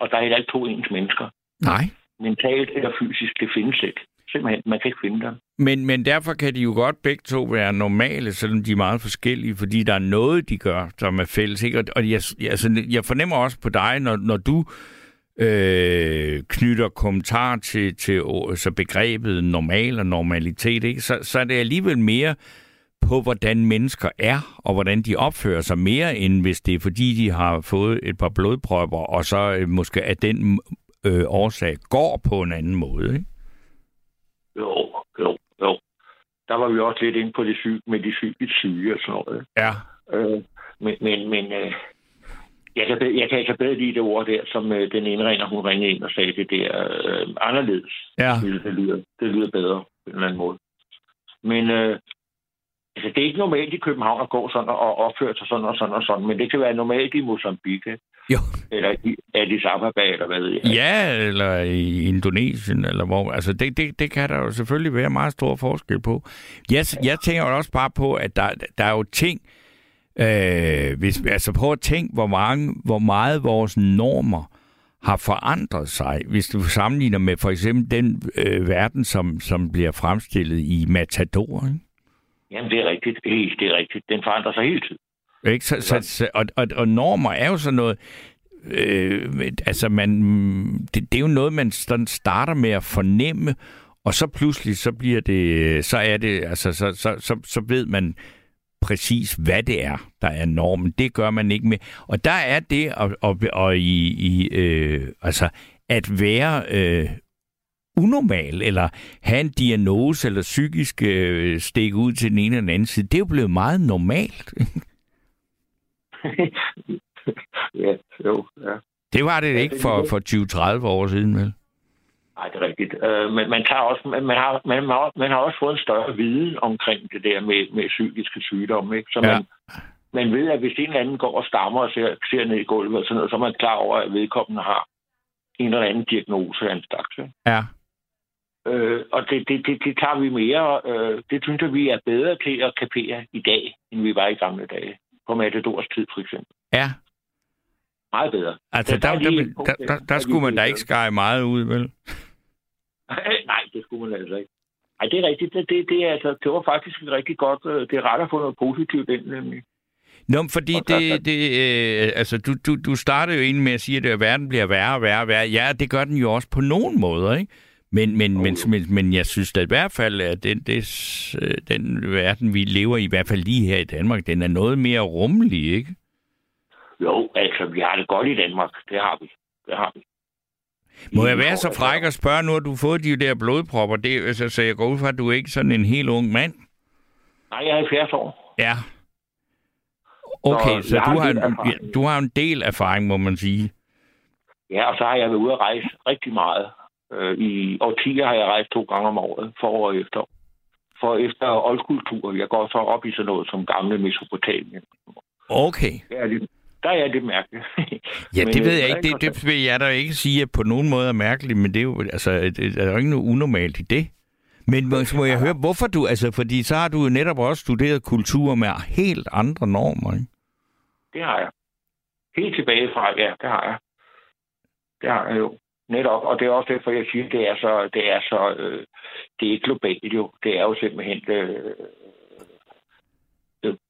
og der er heller ikke to ens mennesker. Nej. Mentalt eller fysisk, det findes ikke. Simpelthen, man kan ikke finde dem. Men, men derfor kan de jo godt begge to være normale, selvom de er meget forskellige, fordi der er noget, de gør, som er fælles. Ikke? Og jeg, altså, jeg fornemmer også på dig, når, når du øh, knytter kommentar til, til så altså begrebet normal og normalitet, ikke? Så, så er det alligevel mere på, hvordan mennesker er, og hvordan de opfører sig mere, end hvis det er fordi, de har fået et par blodprøver, og så øh, måske af den øh, årsag går på en anden måde. Ikke? Jo, jo, jo. Der var vi også lidt inde på det syge, med de psykisk syge og sådan noget. Ja. Øh, men men, men øh, jeg kan, jeg kan altså bedre lide det ord der, som øh, den indringer, hun ringede ind og sagde, det der øh, anderledes. Ja. Det, det, lyder, det lyder bedre på en eller anden måde. Men øh, altså, det er ikke normalt i København at gå sådan og opføre sig sådan og sådan og sådan, men det kan være normalt i Mozambique. Jo. Eller i Addis Ababa, eller hvad ved jeg. Ja, eller i Indonesien, eller hvor. Altså, det, det, det kan der jo selvfølgelig være meget stor forskel på. Jeg, jeg tænker også bare på, at der, der er jo ting, Øh, hvis, altså prøv at tænke, hvor, mange, hvor meget vores normer har forandret sig, hvis du sammenligner med for eksempel den øh, verden, som, som bliver fremstillet i Matador. Ikke? Jamen, det er rigtigt. Det er rigtigt. Den forandrer sig hele tiden. Ikke? Så, så, så, og, og, og normer er jo sådan noget... Øh, altså, man, det, det er jo noget, man sådan starter med at fornemme, og så pludselig, så bliver det... Så er det... Altså, så, så, så, så ved man præcis, hvad det er, der er normen. Det gør man ikke med. Og der er det og, og, og i, i, øh, altså, at være øh, unormal, eller have en diagnose, eller psykisk øh, stikke ud til den ene eller den anden side, det er jo blevet meget normalt. ja, jo, ja. Det var det ikke for, for 20-30 år siden, vel? Nej, det er rigtigt. Øh, men man, tager også, man, man, har, man, har, man har også fået en større viden omkring det der med, med psykiske sygdomme. Ikke? Så man, ja. man ved, at hvis en eller anden går og stammer og ser, ser ned i gulvet, og sådan noget, så er man klar over, at vedkommende har en eller anden diagnose af en slags. Ja. Øh, og det, det, det, det tager vi mere. Øh, det synes jeg, vi er bedre til at kapere i dag, end vi var i gamle dage. På Matadors tid, for eksempel. Ja. Meget bedre. Altså, der, der, der, der, der, der skulle man da ikke skære meget ud, vel? Nej, det skulle man altså ikke. Nej, det er rigtigt. Det, det, det, altså, det var faktisk et rigtig godt... Øh, det er ret at få noget positivt ind, nemlig. Nå, fordi det, det øh, altså, du, du, du startede jo egentlig med at sige, at verden bliver værre og værre og værre. Ja, det gør den jo også på nogen måder, ikke? Men, men, men, men, men jeg synes da i hvert fald, at den, det, øh, den verden, vi lever i, i hvert fald lige her i Danmark, den er noget mere rummelig, ikke? Jo, altså, vi har det godt i Danmark. Det har vi. Det har vi. Må jeg være så fræk og spørge, nu har du fået de der blodpropper, det, altså, så jeg går ud fra, at du er ikke sådan en helt ung mand? Nej, jeg er 70 år. Ja. Okay, så, så du, har en, du har en del erfaring, må man sige. Ja, og så har jeg været ude at rejse rigtig meget. Øh, I årtier har jeg rejst to gange om året, forår og efter. For efter oldkultur, jeg går så op i sådan noget som gamle Mesopotamien. Okay. Det er lidt, der er det mærkeligt. ja, det ved jeg ikke. Det, det vil jeg da ikke sige, at på nogen måde er mærkeligt, men det er jo, altså, det er jo ikke noget unormalt i det. Men må, må jeg høre, hvorfor du, altså, fordi så har du jo netop også studeret kultur med helt andre normer, ikke? Det har jeg. Helt tilbage fra, ja, det har jeg. Det har jeg jo. Netop, og det er også derfor, jeg siger, det er så, det er så, øh, det er globalt jo. Det er jo simpelthen øh,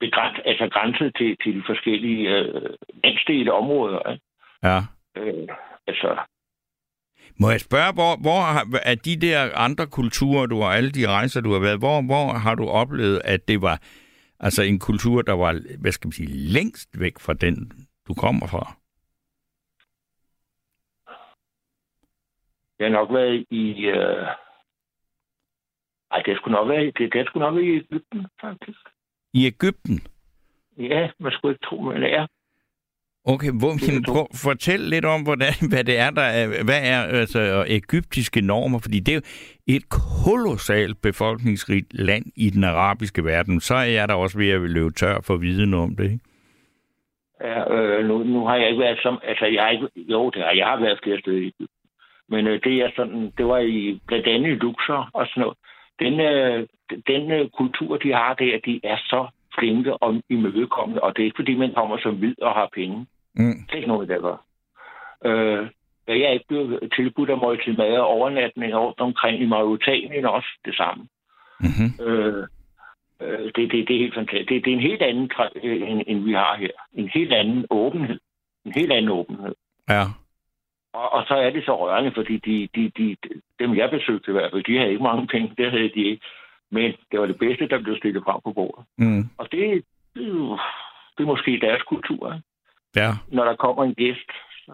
begræns, altså grænset til, til de forskellige øh, landsdele områder. Ikke? Ja. Øh, altså, må jeg spørge, hvor, hvor har, er de der andre kulturer, du har, alle de rejser, du har været, hvor, hvor har du oplevet, at det var altså en kultur, der var, hvad skal man sige, længst væk fra den, du kommer fra? Jeg har nok været i... Øh... Ej, det skulle nok være, det, det skulle nok være i Ægypten, faktisk. I Ægypten? Ja, man skulle ikke tro, men er. Okay, hvor, jamen, prøv, fortæl lidt om, hvordan, hvad det er, der er, hvad er altså, egyptiske normer, fordi det er jo et kolossalt befolkningsrigt land i den arabiske verden. Så er jeg der også ved at løbe tør for viden om det, ikke? Ja, øh, nu, nu har jeg ikke været som... Altså, jeg har ikke... Jo, det har, jeg har været flere steder i Egypten. Men øh, det er sådan... Det var i blandt andet i Luxor og sådan noget. Den, øh, den øh, kultur, de har der, de er så flinke og imødekommende, og det er ikke, fordi man kommer som hvid og har penge. Mm. Det er ikke noget, der gør. Øh, jeg er ikke blevet tilbudt af måltid mad og overnatning rundt omkring i Mauritanien også det samme. Mm-hmm. Øh, øh, det, det, det er helt fantastisk. Det, det er en helt anden, end, end vi har her. En helt anden åbenhed. En helt anden åbenhed. Ja. Og, og så er det så rørende, fordi de, de, de, dem, jeg besøgte i hvert fald, de havde ikke mange penge. Det havde de ikke. Men det var det bedste, der blev stillet frem på bordet. Mm. Og det, det, det er måske deres kultur. Ikke? Ja. Når der kommer en gæst. Så.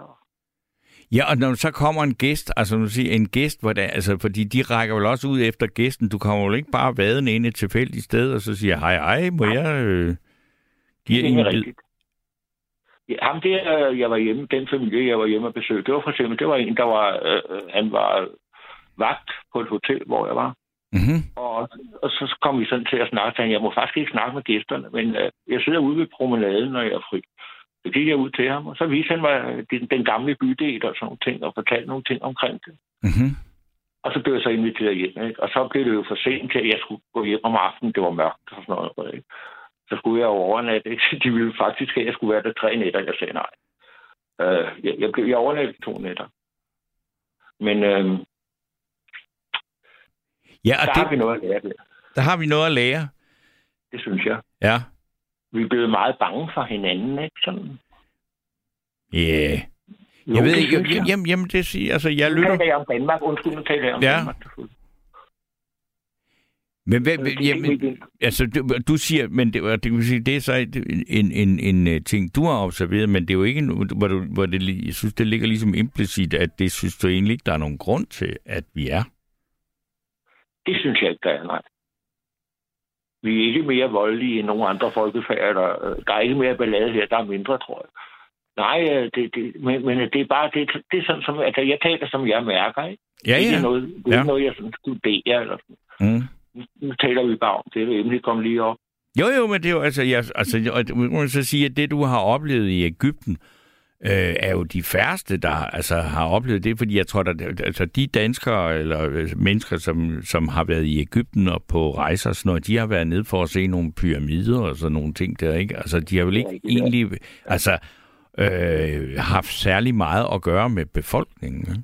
Ja, og når så kommer en gæst, altså nu siger en gæst, hvor det, altså, fordi de rækker vel også ud efter gæsten. Du kommer jo ikke bare vaden ind et tilfældigt sted, og så siger, hej, hej, må jeg øh, give det er rigtigt. Ham der, øh, jeg var hjemme, den familie, jeg var hjemme og besøgte, det var for eksempel, det var en, der var, øh, han var vagt på et hotel, hvor jeg var. Mm-hmm. Og, og så kom vi sådan til at snakke, jeg må faktisk ikke snakke med gæsterne, men øh, jeg sidder ude ved promenaden, når jeg er fri. Så gik jeg ud til ham, og så viste han mig den, den gamle bydel og sådan nogle ting, og fortalte nogle ting omkring det. Mm-hmm. Og så blev jeg så inviteret hjem, ikke? Og så blev det jo for sent til, at jeg skulle gå hjem om aftenen. Det var mørkt og sådan noget, ikke? Så skulle jeg overnatte? De ville faktisk have, at jeg skulle være der tre nætter. Jeg sagde nej. Uh, jeg, jeg, jeg overnatte to nætter. Men uh, ja, og der det, har vi noget at lære der. Der har vi noget at lære. Det synes jeg. Ja vi er blevet meget bange for hinanden, ikke? Sådan. Ja. Yeah. Jeg jo, ved ikke, jamen, jamen, jamen, det siger, altså, jeg lytter... Nu taler jeg om Danmark, undskyld, nu taler jeg om ja. Danmark. Men hvad, hvad, jamen, altså, du, du siger, men det, det, vil sige, det er så en, en, en, øh, ting, du har observeret, men det er jo ikke, hvor, du, hvor det, jeg synes, det ligger ligesom implicit, at det synes du egentlig ikke, der er nogen grund til, at vi er. Det synes jeg ikke, der er, nej. Vi er ikke mere voldelige end nogle andre folkefærd. Der, øh, der er ikke mere ballade her, der er mindre, tror jeg. Nej, øh, det, det, men, men det er bare, det, det er sådan, som, at jeg taler, som jeg mærker, ikke? Ja, Det ja. er noget, det er ja. noget jeg sådan studerer, eller sådan. Mm. Nu- taler vi bare om det, det emne kom lige op. Jo, jo, men det er jo altså, jeg, altså, og man så sige, at det, du har oplevet i Ægypten, øh, er jo de færreste, der altså, har oplevet det, fordi jeg tror, at altså, de danskere eller øh, mennesker, som, som har været i Ægypten og på rejser, og sådan noget, de har været nede for at se nogle pyramider og sådan nogle ting der, ikke? Altså, de har vel ikke Ja, egentlig altså, øh, haft særlig meget at gøre med befolkningen, ikke?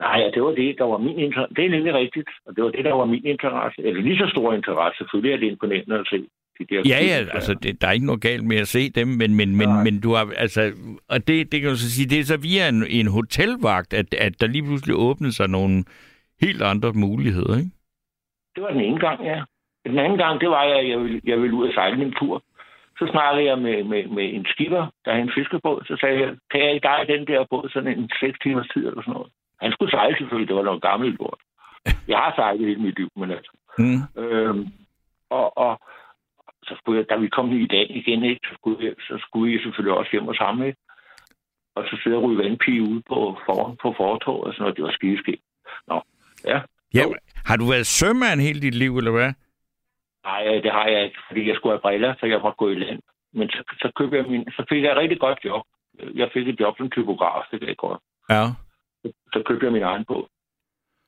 Nej, det var det, der var min interesse. Det er nemlig rigtigt, og det var det, der var min interesse. Eller lige så stor interesse. Selvfølgelig er det imponerende at se de der... Ja, ja, altså det, der er ikke noget galt med at se dem, men, men, men, men du har, altså, og det, det kan du så sige, det er så via en, en hotelvagt, at, at der lige pludselig åbnede sig nogle helt andre muligheder, ikke? Det var den ene gang, ja. Den anden gang, det var, at jeg ville, jeg ville ud og sejle min tur. Så snakkede jeg med, med, med en skipper, der havde en fiskebåd. Så sagde jeg, kan jeg ikke dig den der båd sådan en seks timers tid eller sådan noget? Han skulle sejle selvfølgelig, det var noget gammelt lort. Jeg har sejlet hele mit liv, men altså. Mm. Øhm, og, og så skulle jeg, da vi kom i dag igen, ikke, så, skulle jeg, så skulle jeg selvfølgelig også hjem og sammen. Ikke? Og så sidder jeg og vandpige ude på, for, på fortorvet og sådan noget. Det var skideskægt. Nå, ja. Ja, har du været sømand hele dit liv, eller hvad? Nej, det har jeg ikke, fordi jeg skulle have briller, så jeg måtte gå i land. Men så, så, købte jeg min, så fik jeg et rigtig godt job. Jeg fik et job som typograf, det kan jeg godt. Ja. Så købte jeg min egen båd.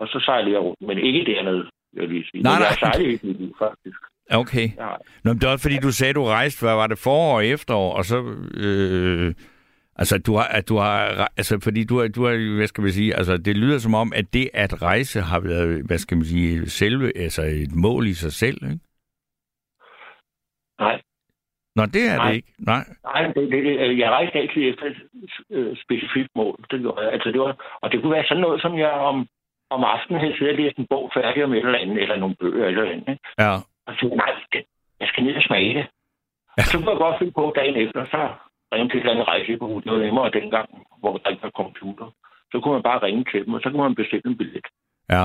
Og så sejlede jeg rundt, men ikke dernede, vil jeg lige sige. Nej, jeg nej. har sejlet hele mit liv, faktisk. Okay. Jeg har. Nå, men det var også fordi, du sagde, du rejste, hvad var det, forår og efterår, og så... Øh, altså, du har, at du har, altså, fordi du har, du har, hvad skal man sige, altså, det lyder som om, at det at rejse har været, hvad skal man sige, selve, altså et mål i sig selv, ikke? Nej, Nå, det er Nej. det ikke. Nej. Nej, det, det, det, jeg rejste altid efter et øh, specifikt mål. Det gjorde jeg. Altså, det var, og det kunne være sådan noget, som jeg om, om aftenen havde siddet og læst en bog færdig om et eller andet, eller nogle bøger eller andet. Ikke? Ja. Og så nej, det, jeg skal ned og smage det. Ja. Så kunne jeg godt finde på dagen efter, så ringte til et eller andet rejsebureau. Det var nemmere dengang, hvor der ikke var computer. Så kunne man bare ringe til dem, og så kunne man bestille en billet. Ja.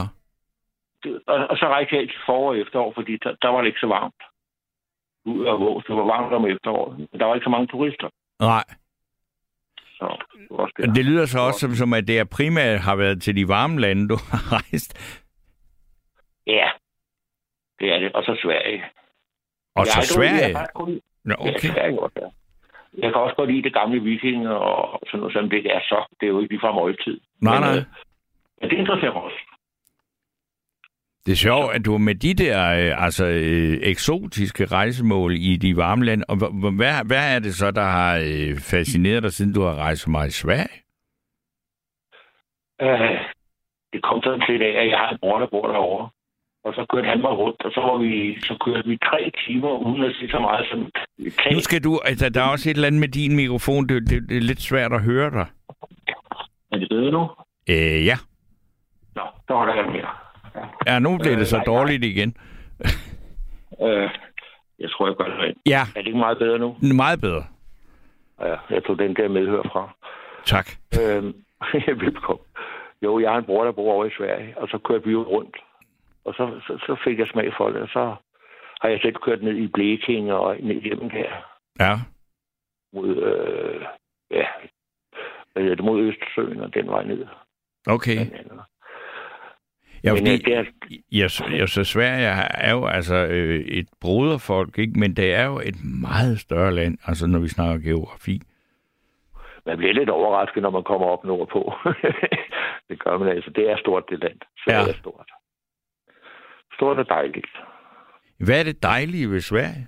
Det, og, og så rejste jeg altid forår og efterår, fordi der, der var det ikke så varmt. Ud og vås, det var varmt om efteråret. Men der var ikke så mange turister. Nej. Så det var også det. Det lyder så også som, som, at det er primært har været til de varme lande, du har rejst. Ja, det er det. Og så Sverige. Og så Jeg Jeg, Sverige. faktisk kun- Nå, ja, okay. Sverige også, ja. jeg kan også godt lide det gamle vikinger og sådan noget, som det er så. Det er jo ikke ligefrem oldtid. Nej, Men, nej. øh, Men det interesserer mig også. Det er sjovt, at du med de der øh, altså, øh, eksotiske rejsemål i de varme lande, og hvad, hvad er det så, der har øh, fascineret dig, siden du har rejst så meget i Sverige? Øh, det kom sådan set af, at jeg har en bror, der bor derovre. Og så kørte han mig rundt, og så, var vi, så kørte vi tre timer, uden at sige så meget som tag. Nu skal du, altså der er også et eller andet med din mikrofon, det, det, det er lidt svært at høre dig. Er det bedre nu? Øh, ja. Nå, så holder jeg mere. Ja, nu bliver det så Øh, nej, nej. dårligt igen. Øh, jeg tror, jeg gør det rent. Ja, Er det ikke meget bedre nu? meget bedre. Ja, jeg tog den der medhør fra. Tak. Øhm, velkommen. Jo, jeg har en bror, der bor over i Sverige, og så kørte vi jo rundt. Og så, så, så fik jeg smag for det, og så har jeg selv kørt ned i Blekinge og ned hjem her Ja. mod, øh, ja, hvad hedder det, mod Østersøen og den vej ned. Okay. Ja, Men, fordi, øh, det er, ja, så, ja, så Sverige er jo altså øh, et broderfolk, ikke? men det er jo et meget større land, altså når vi snakker geografi. man bliver lidt overrasket, når man kommer op nordpå. det gør man altså. Det er stort, det land. Sverige Ja. er stort. Stort og dejligt. Hvad er det dejlige ved Sverige?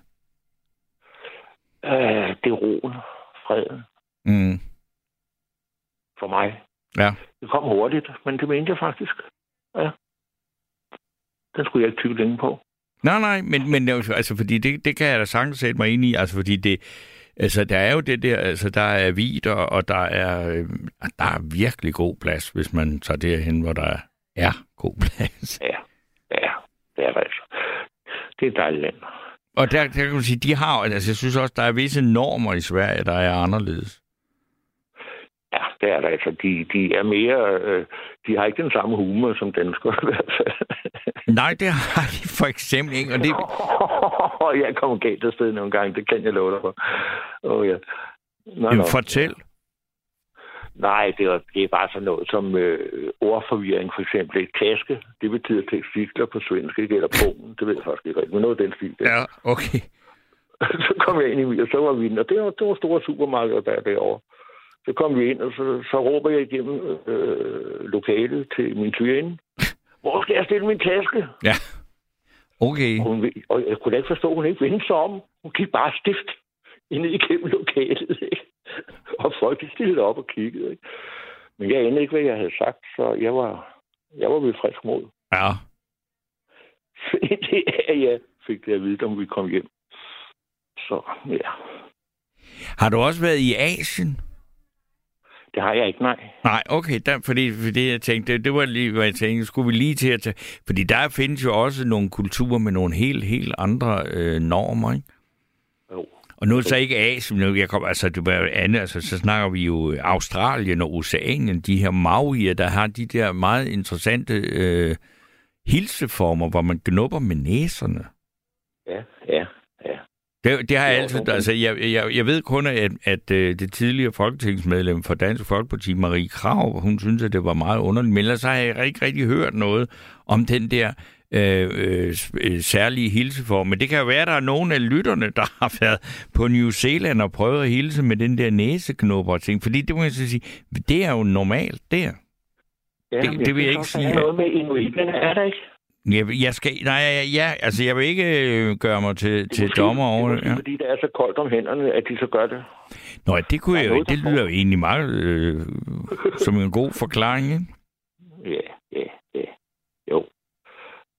Øh, det er roen, freden Mm. for mig. Ja. Det kom hurtigt, men det mente jeg faktisk. Ja. Den skulle jeg ikke tykke længe på. Nej, nej, men, men altså, fordi det, det kan jeg da sagtens sætte mig ind i, altså fordi det, altså der er jo det der, altså der er vider, og der er, øh, der er virkelig god plads, hvis man tager derhen, hvor der er god plads. Ja, ja, det er det altså. Det er dejligt land. Og der, der kan man sige, de har, altså jeg synes også, der er visse normer i Sverige, der er anderledes. Ja, det er det altså. De, de er mere... Øh, de har ikke den samme humor som danskere i hvert fald. Nej, det har de for eksempel ikke, og det, jeg kommer galt af sted nogle gange, det kan jeg love dig for. Oh, ja. Nå, Jamen, nå. fortæl. Nej, det er, det er bare sådan noget som øh, ordforvirring, for eksempel. Et taske, det betyder tekstikler på svensk, ikke? Eller Polen, det ved jeg faktisk ikke rigtigt, men noget den stil. Der. Ja, okay. så kom jeg ind i og så var vi og det var, det var store supermarkeder, der derovre. Så kom vi ind, og så, så råber jeg igennem øh, lokalet til min tyrinde. Hvor skal jeg stille min taske? Ja, okay. Og, hun, og jeg kunne da ikke forstå, at hun ikke vendte sig om. Hun gik bare stift ind igennem lokalet. Ikke? Og folk de stillede op og kiggede. Ikke? Men jeg anede ikke, hvad jeg havde sagt, så jeg var, jeg var ved frisk mod. Ja. det er, jeg fik det at vide, om vi kom hjem. Så, ja. Har du også været i Asien? Det har jeg ikke, nej. Nej, okay, der, fordi, fordi jeg tænkte, det, det var lige, hvad jeg tænkte, skulle vi lige til at tage... Fordi der findes jo også nogle kulturer med nogle helt, helt andre øh, normer, ikke? Jo. Og nu er det så ikke Asien, nu jeg kom, altså, det var andet, altså, så snakker vi jo Australien og Oceanien, de her Maorier, der har de der meget interessante øh, hilseformer, hvor man gnubber med næserne. Ja, ja. Det, det har jeg altid... Altså, jeg, jeg, jeg ved kun, at, at øh, det tidligere folketingsmedlem for Dansk Folkeparti, Marie Krav, hun synes, at det var meget underligt. Men ellers har jeg ikke rigtig hørt noget om den der øh, øh, øh, særlige hilseform. Men det kan jo være, at der er nogen af lytterne, der har været på New Zealand og prøvet at hilse med den der næseknopper og ting. Fordi det må jeg så sige, det er jo normalt der. ja Det- det vil jeg ikke også, der sige, er noget med inuiterne, er der ikke? Jeg, jeg skal, nej, ja, ja, altså jeg vil ikke øh, gøre mig til, til måske- dommer over det. det. er Ja. fordi det er så koldt om hænderne, at de så gør det. Nå, det kunne jeg jo, det der lyder jo egentlig meget øh, som en god forklaring, ikke? Ja, ja, ja. Jo.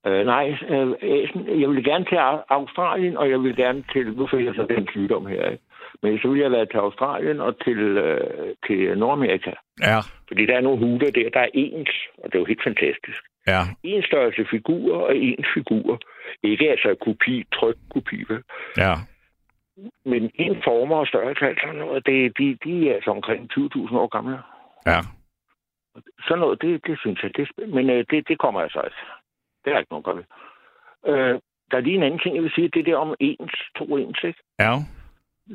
Øh, nej, øh, Asien, jeg vil gerne til Au- Australien, og jeg vil gerne til, nu fik jeg så den sygdom her, ikke? men så vil jeg være til Australien og til, øh, til Nordamerika. Ja, Fordi der er nogle huler der, der er ens, og det er jo helt fantastisk. Ja, En størrelse figurer og en figur. Ikke altså kopi, tryk kopi, vel? ja. men en former og størrelse, altså noget, det, de, de er altså omkring 20.000 år gamle. Ja, Sådan noget, det, det synes jeg, det. Men øh, det, det kommer altså ikke. Det er ikke nogen godt. Øh, der er lige en anden ting, jeg vil sige, det der om ens, to ens, ikke? ja.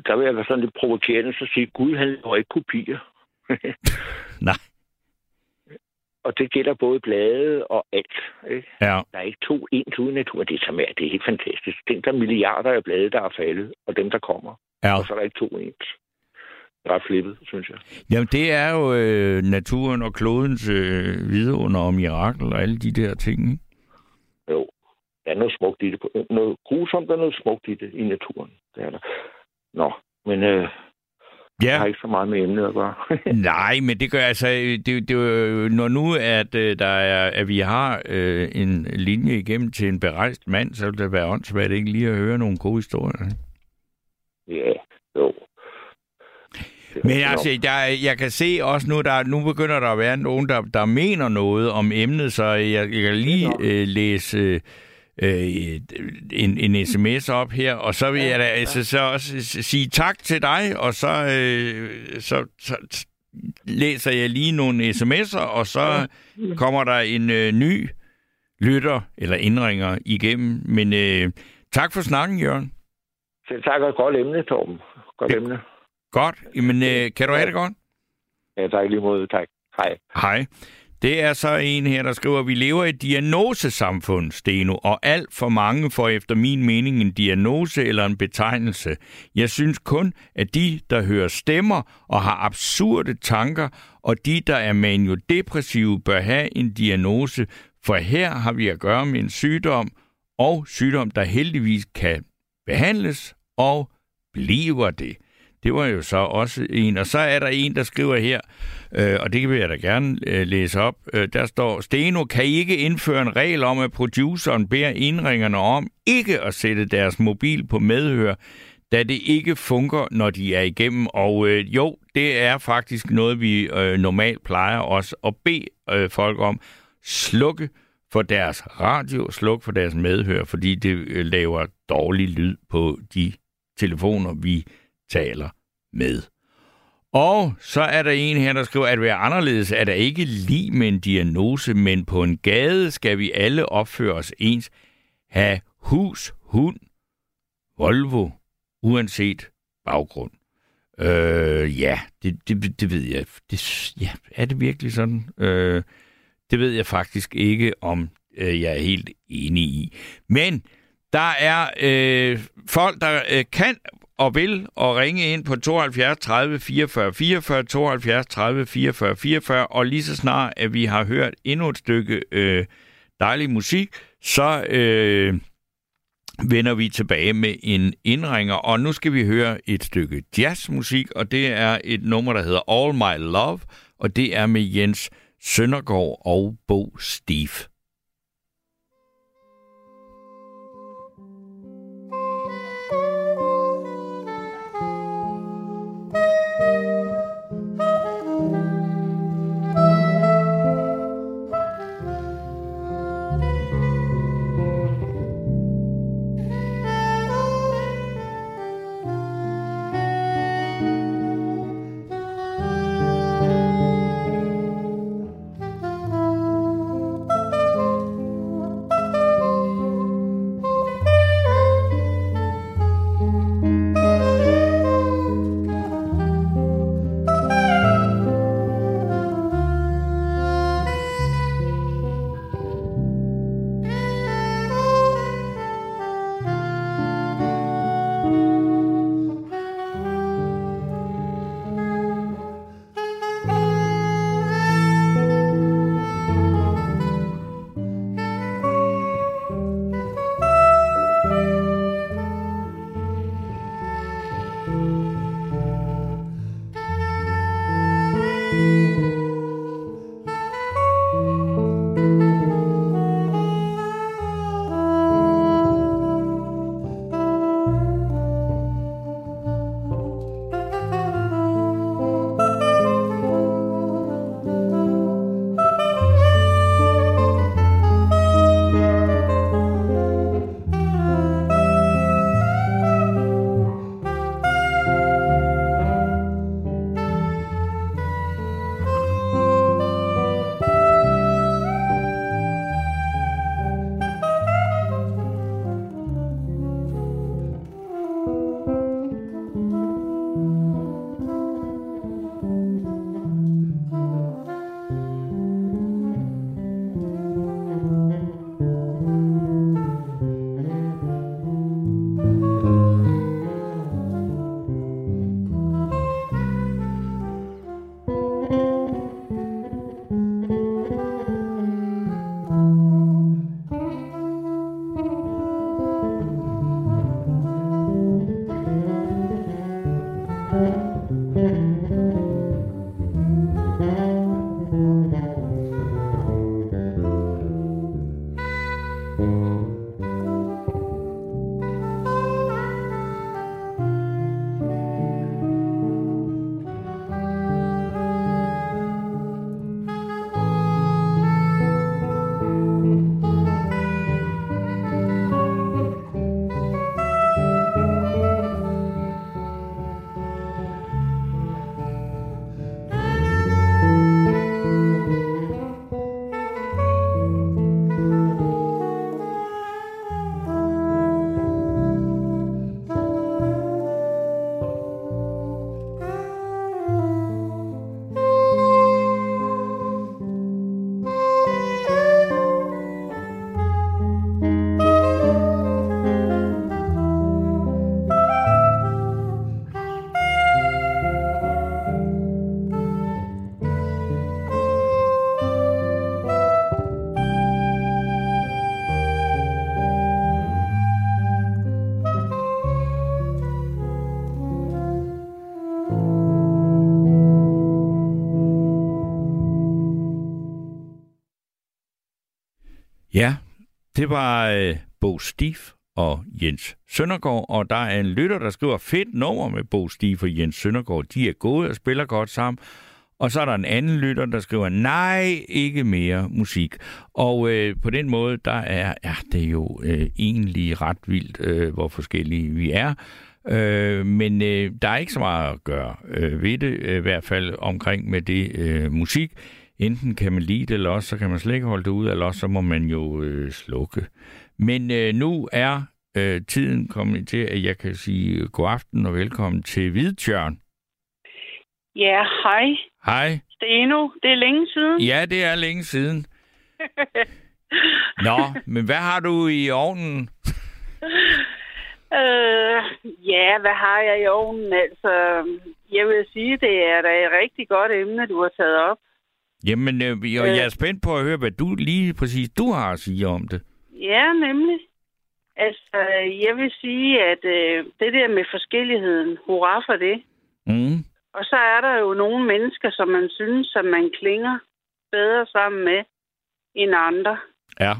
Der vil jeg være sådan lidt provokerende, så sige, Gud, han laver ikke kopier. Nej. Og det gælder både blade og alt. Ikke? Ja, Der er ikke to ens uden natur. Det er, så mere, det er helt fantastisk. Tænk, der er milliarder af blade, der er faldet, og dem, der kommer. ja. Og så er der ikke to ens. Det er ret flippet, synes jeg. Jamen, det er jo øh, naturen og klodens øh, vidunder og mirakel og alle de der ting, ikke? Jo, der er noget smukt i det. Noget grusomt og noget smukt i det i naturen. Det er der. Nå, men øh, jeg Ja, har ikke så meget med emnet at gøre. nej, men det gør altså, det, det, når nu at, øh, der er, at vi har øh, en linje igennem til en berejst mand, så vil det være åndssvagt ikke lige at høre nogle gode historier. ja, jo. Men altså, der, jeg kan se også nu, der nu begynder der at være nogen, der, der mener noget om emnet, så jeg, jeg kan lige øh, læse øh, en, en sms op her, og så vil Ja, jeg da ja. altså, så også sige tak til dig, og så, øh, så, så læser jeg lige nogle sms'er, og så kommer der en øh, ny lytter eller indringer igennem. Men øh, tak for snakken, Jørgen. Selv tak og et godt emne, Torben. Godt Ja. emne. Godt. Jamen, øh, kan du have det godt? Ja, tak lige måde. Tak. Hej. Hej. Det er så en her, der skriver, at vi lever i et diagnosesamfund, Steno, og alt for mange får efter min mening en diagnose eller en betegnelse. Jeg synes kun, at de, der hører stemmer og har absurde tanker, og de, der er maniodepressive, bør have en diagnose, for her har vi at gøre med en sygdom, og sygdom, der heldigvis kan behandles og bliver det. Det var jo så også en. Og så er der en, der skriver her, øh, og det vil jeg da gerne øh, læse op. Øh, der står, Steno, kan ikke indføre en regel om, at produceren beder indringerne om ikke at sætte deres mobil på medhør, da det ikke fungerer, når de er igennem. Og øh, jo, det er faktisk noget, vi øh, normalt plejer også at bede øh, folk om. Slukke for deres radio, sluk for deres medhør, fordi det øh, laver dårlig lyd på de telefoner, vi taler med. Og så er der en her, der skriver, at være anderledes er der ikke lige med en diagnose, men på en gade skal vi alle opføre os ens, have hus, hund, Volvo, uanset baggrund. Øh, ja, det, det, det ved jeg. Det, ja, er det virkelig sådan? Øh, det ved jeg faktisk ikke, om øh, jeg er helt enig i. Men der er øh, folk, der øh, kan og vil og ringe ind på 72 30 44 44, 72 30 44 44, og lige så snart, at vi har hørt endnu et stykke øh, dejlig musik, så øh, vender vi tilbage med en indringer, og nu skal vi høre et stykke jazzmusik, og det er et nummer, der hedder All My Love, og det er med Jens Søndergaard og Bo Steve. Det var øh, Bo Stif og Jens Søndergaard, og der er en lytter, der skriver fedt nummer med Bo Stif og Jens Søndergaard. De er gode og spiller godt sammen. Og så er der en anden lytter, der skriver, nej, ikke mere musik. Og øh, på den måde, der er, er det jo øh, egentlig ret vildt, øh, hvor forskellige vi er. Øh, men øh, der er ikke så meget at gøre øh, ved det, øh, i hvert fald omkring med det øh, musik enten kan man lide det, eller også så kan man slet ikke holde det ud, eller også så må man jo øh, slukke. Men øh, nu er øh, tiden kommet til, at jeg kan sige god aften og velkommen til Hvidtjørn. Ja, hej. Hej. Steno, det er længe siden. Ja, det er længe siden. Nå, men hvad har du i ovnen? øh, ja, hvad har jeg i ovnen? Altså, jeg vil sige, det er da et rigtig godt emne, du har taget op. Jamen, øh, jeg, jeg er spændt på at høre, hvad du lige præcis du har at sige om det. Ja, nemlig. Altså, jeg vil sige, at øh, det der med forskelligheden, hurra for det. Mm. Og så er der jo nogle mennesker, som man synes, som man klinger bedre sammen med end andre. Ja.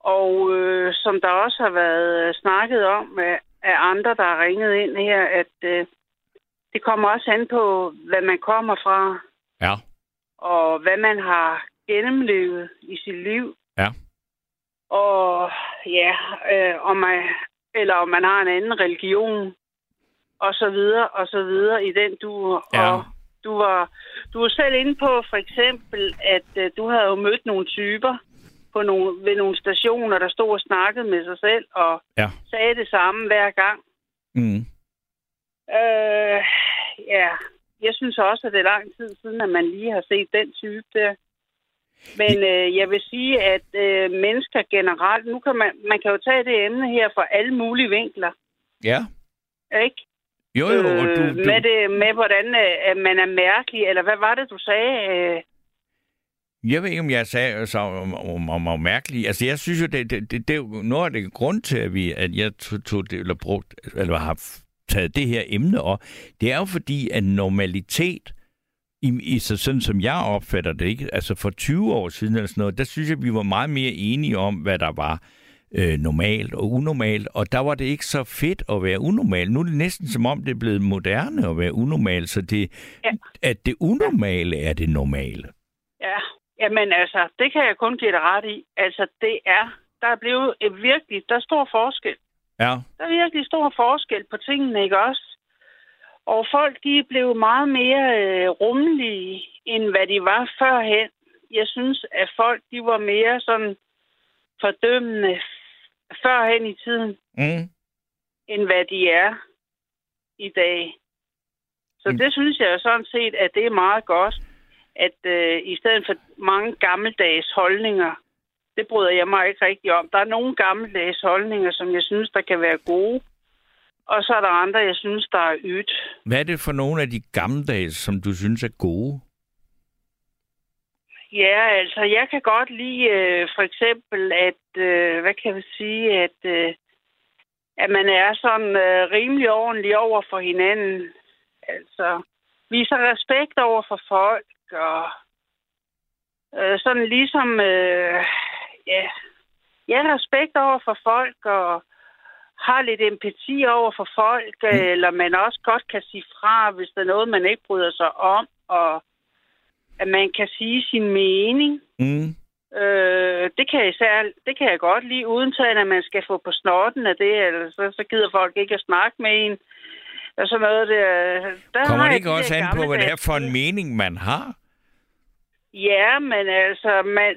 Og øh, som der også har været snakket om af, af andre, der har ringet ind her, at øh, det kommer også an på, hvad man kommer fra. Ja. Og hvad man har gennemlevet i sit liv. Ja. Og ja, øh, om man, eller om man har en anden religion, og så videre, og så videre i den du. Ja. Og du var, du var selv inde på for eksempel, at øh, du havde jo mødt nogle typer på nogle, ved nogle stationer, der stod og snakkede med sig selv, og Ja. sagde det samme hver gang. Mm. Øh, ja, jeg synes også, at det er lang tid siden, at man lige har set den type der. Men øh, jeg vil sige, at øh, mennesker generelt, nu kan man, man kan jo tage det emne her fra alle mulige vinkler, Ja. ikke? Jo, jo, og du, Øh, du, Med, det, med hvordan øh, man er mærkelig, eller hvad var det, du sagde? Øh, Jeg ved ikke, om jeg sagde så om, om, om, om mærkeligt. Altså, jeg synes jo, det, det, det, det er jo noget af det grund til, at, vi, at jeg tog, tog det, eller, brugt, eller har taget det her emne op. Det er jo fordi, at normalitet, i, i så sådan som jeg opfatter det, ikke? altså for 20 år siden eller sådan noget, der synes jeg, vi var meget mere enige om, hvad der var øh, normalt og unormalt, og der var det ikke så fedt at være unormal. Nu er det næsten som om, det er blevet moderne at være unormal, så det, Ja. at det unormale er det normale. ja, jamen altså, det kan jeg kun give dig ret i. Altså, det er, der er blevet et virkelig, der er stor forskel. Ja, Der er virkelig stor forskel på tingene, ikke også? Og folk, de blevet meget mere øh, rummelige, end hvad de var førhen. Jeg synes, at folk, de var mere sådan fordømmende førhen i tiden, mm. end hvad de er i dag. Så Mm. det synes jeg sådan set, at det er meget godt, at øh, i stedet for mange gammeldags holdninger, det bryder jeg mig ikke rigtig om. Der er nogle gammeldags holdninger, som jeg synes, der kan være gode, og så er der andre, jeg synes, der er ydt. Hvad er det for nogle af de gammeldags, som du synes er gode? Ja, altså, jeg kan godt lide øh, for eksempel, at, øh, hvad kan jeg sige, at, øh, at man er sådan øh, rimelig ordentlig over for hinanden. Altså, viser respekt over for folk, og øh, sådan ligesom, øh, ja, ja, respekt over for folk, og har lidt empati over for folk, mm. eller man også godt kan sige fra, hvis der er noget, man ikke bryder sig om, og at man kan sige sin mening. Mm. Øh, det, kan jeg især, det kan jeg godt lide, uden til, at man skal få på snorten af det, eller så, så gider folk ikke at snakke med en. Og sådan noget der. der Kommer det ikke også an på, hvad det er for en mening, man har? Ja, men altså, man,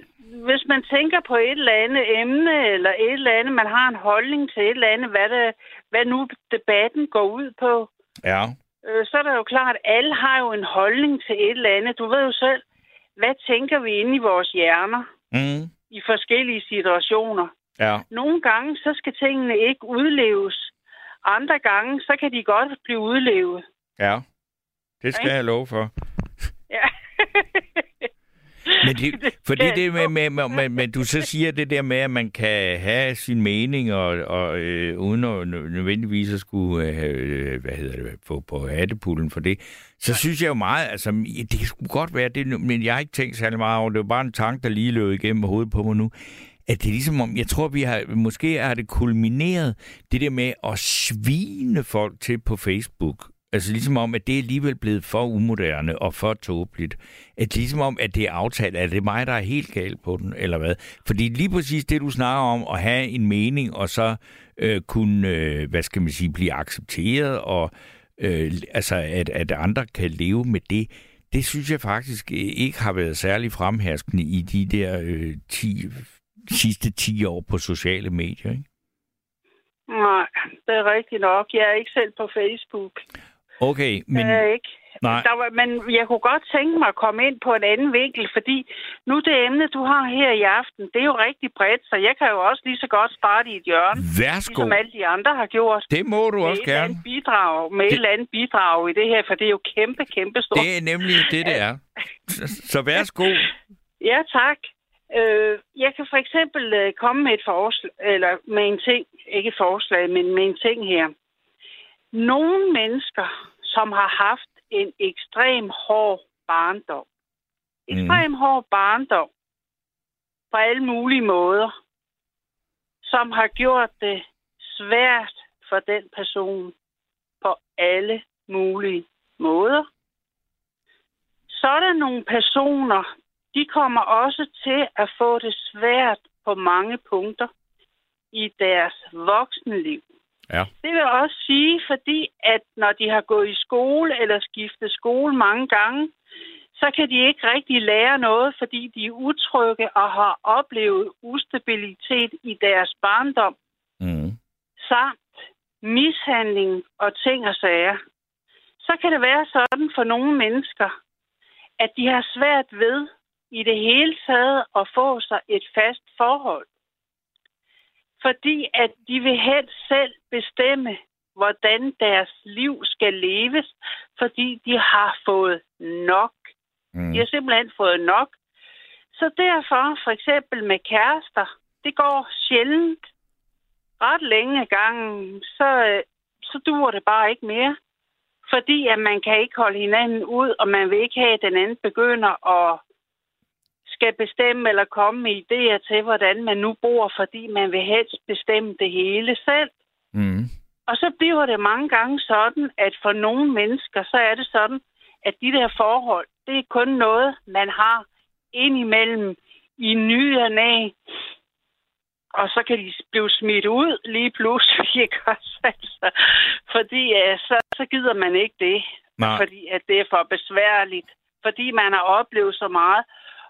hvis man tænker på et eller andet emne, eller et eller andet, man har en holdning til et eller andet, hvad, det, hvad nu debatten går ud på, Ja. øh, så er det jo klart, at alle har jo en holdning til et eller andet. Du ved jo selv, hvad tænker vi inde i vores hjerner Mm. i forskellige situationer? Ja. Nogle gange, så skal tingene ikke udleves. Andre gange, så kan de godt blive udlevet. Ja. Det skal Ikke? jeg love for. Ja. Men det, fordi det med, med, med, med, med, du så siger det der med, at man kan have sin mening, og, og øh, uden at nø- nødvendigvis at skulle øh, øh, hvad hedder det, få på hattepullen for det, så synes jeg jo meget, altså det skulle godt være det, men jeg har ikke tænkt særlig meget over det, det var bare en tanke, der lige løb igennem hovedet på mig nu, at det er ligesom om, jeg tror, vi har, måske har det kulmineret, det der med at svine folk til på Facebook. Altså ligesom om, at det er alligevel blevet for umoderne og for tåbeligt. At ligesom om, at det er aftalt, at det er mig, der er helt galt på den, eller hvad. Fordi lige præcis det, du snakker om, at have en mening, og så øh, kunne, øh, hvad skal man sige, blive accepteret, og øh, altså, at, at andre kan leve med det, det synes jeg faktisk øh, ikke har været særlig fremherskende i de der øh, 10, sidste 10 år på sociale medier, ikke? Nej, det er rigtigt nok. Jeg er ikke selv på Facebook. Okay, men... Er ikke. Nej. Der var, men jeg kunne godt tænke mig at komme ind på en anden vinkel, fordi nu det emne, du har her i aften, det er jo rigtig bredt, så jeg kan jo også lige så godt starte i et hjørne, Værsgo. ligesom alle de andre har gjort. Det må du også et gerne. andet bidrag, med det... et eller andet bidrag i det her, for det er jo kæmpe, kæmpe stort. Det er nemlig det, det er. Så- Så værsgo. Ja, tak. Øh, jeg kan for eksempel øh, komme med et forslag, eller med en ting, ikke et forslag, men med en ting her. Nogle mennesker, som har haft en ekstrem hård barndom, ekstrem hård barndom på alle mulige måder, som har gjort det svært for den person på alle mulige måder. Sådan nogle personer, de kommer også til at få det svært på mange punkter i deres voksenliv. Ja. Det vil også sige, fordi at når de har gået i skole eller skiftet skole mange gange, så kan de ikke rigtig lære noget, fordi de er utrygge og har oplevet ustabilitet i deres barndom, Mm. samt mishandling og ting og sager. Så kan det være sådan for nogle mennesker, at de har svært ved i det hele taget at få sig et fast forhold. Fordi at de vil helst selv bestemme, hvordan deres liv skal leves, fordi de har fået nok. Mm. De har simpelthen fået nok. Så derfor, for eksempel med kærester, det går sjældent ret længe gangen, så, øh, så duer det bare ikke mere. Fordi at man kan ikke holde hinanden ud, og man vil ikke have, at den anden begynder at skal bestemme eller komme med idéer til, hvordan man nu bor, fordi man vil helst bestemme det hele selv. Mm. Og så bliver det mange gange sådan, at for nogle mennesker, så er det sådan, at de der forhold, det er kun noget, man har indimellem i ny og næ. Og så kan de blive smidt ud lige pludselig, ikke også? Altså, fordi så, så gider man ikke det, Nej. fordi at det er for besværligt, fordi man har oplevet så meget.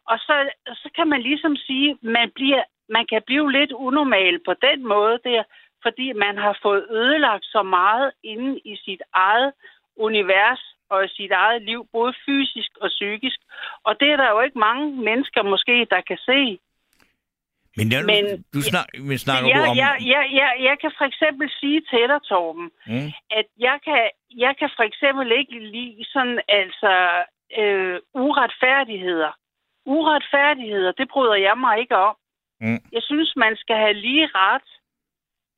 Og så, så kan man ligesom sige, man bliver, man kan blive lidt unormal på den måde der, fordi man har fået ødelagt så meget inde i sit eget univers og i sit eget liv, både fysisk og psykisk. Og det er der jo ikke mange mennesker måske, der kan se. Men, jeg, Men- du snak, men snakker jeg, du om... jeg, jeg, jeg, jeg kan for eksempel sige til dig, Torben, Mm. at jeg kan, jeg kan for eksempel ikke lide sådan, altså, øh, uretfærdigheder. Uretfærdigheder, det bryder jeg mig ikke om. Mm. Jeg synes, man skal have lige ret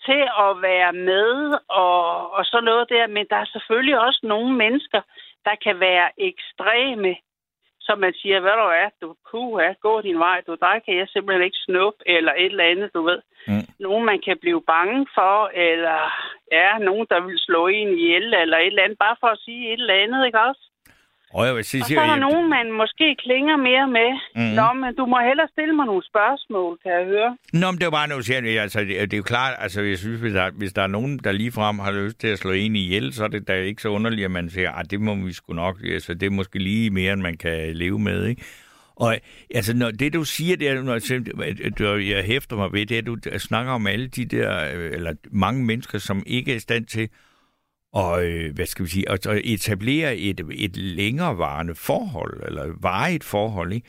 til at være med og, og sådan noget der, men der er selvfølgelig også nogle mennesker, der kan være ekstreme, som man siger, hvad du er, du puha, gå din vej, du, der kan jeg simpelthen ikke snuppe, eller et eller andet, du ved. Mm. Nogen, man kan blive bange for, eller ja, nogen, der vil slå en ihjel, eller et eller andet, bare for at sige et eller andet, ikke også? Og jeg vil sige, Og så er der nogen, man måske klinger mere med. Mhm. Mm. Nå, men du må hellere stille mig nogle spørgsmål, kan jeg høre. Nå, men det er jo bare noget, jeg siger. Altså, det, det er jo klart, altså, jeg synes, hvis der, hvis der er nogen, der ligefrem har lyst til at slå en ihjel, så er det da ikke så underligt, at man siger, at det må vi sgu nok, altså, det er måske lige mere, end man kan leve med, ikke? Og altså, når det du siger, det er, når jeg, jeg hæfter mig ved, det er, at du snakker om alle de der, øh, eller mange mennesker, som ikke er i stand til og øh, hvad skal vi sige, at etablere et, et længerevarende forhold, eller varigt forhold, ikke?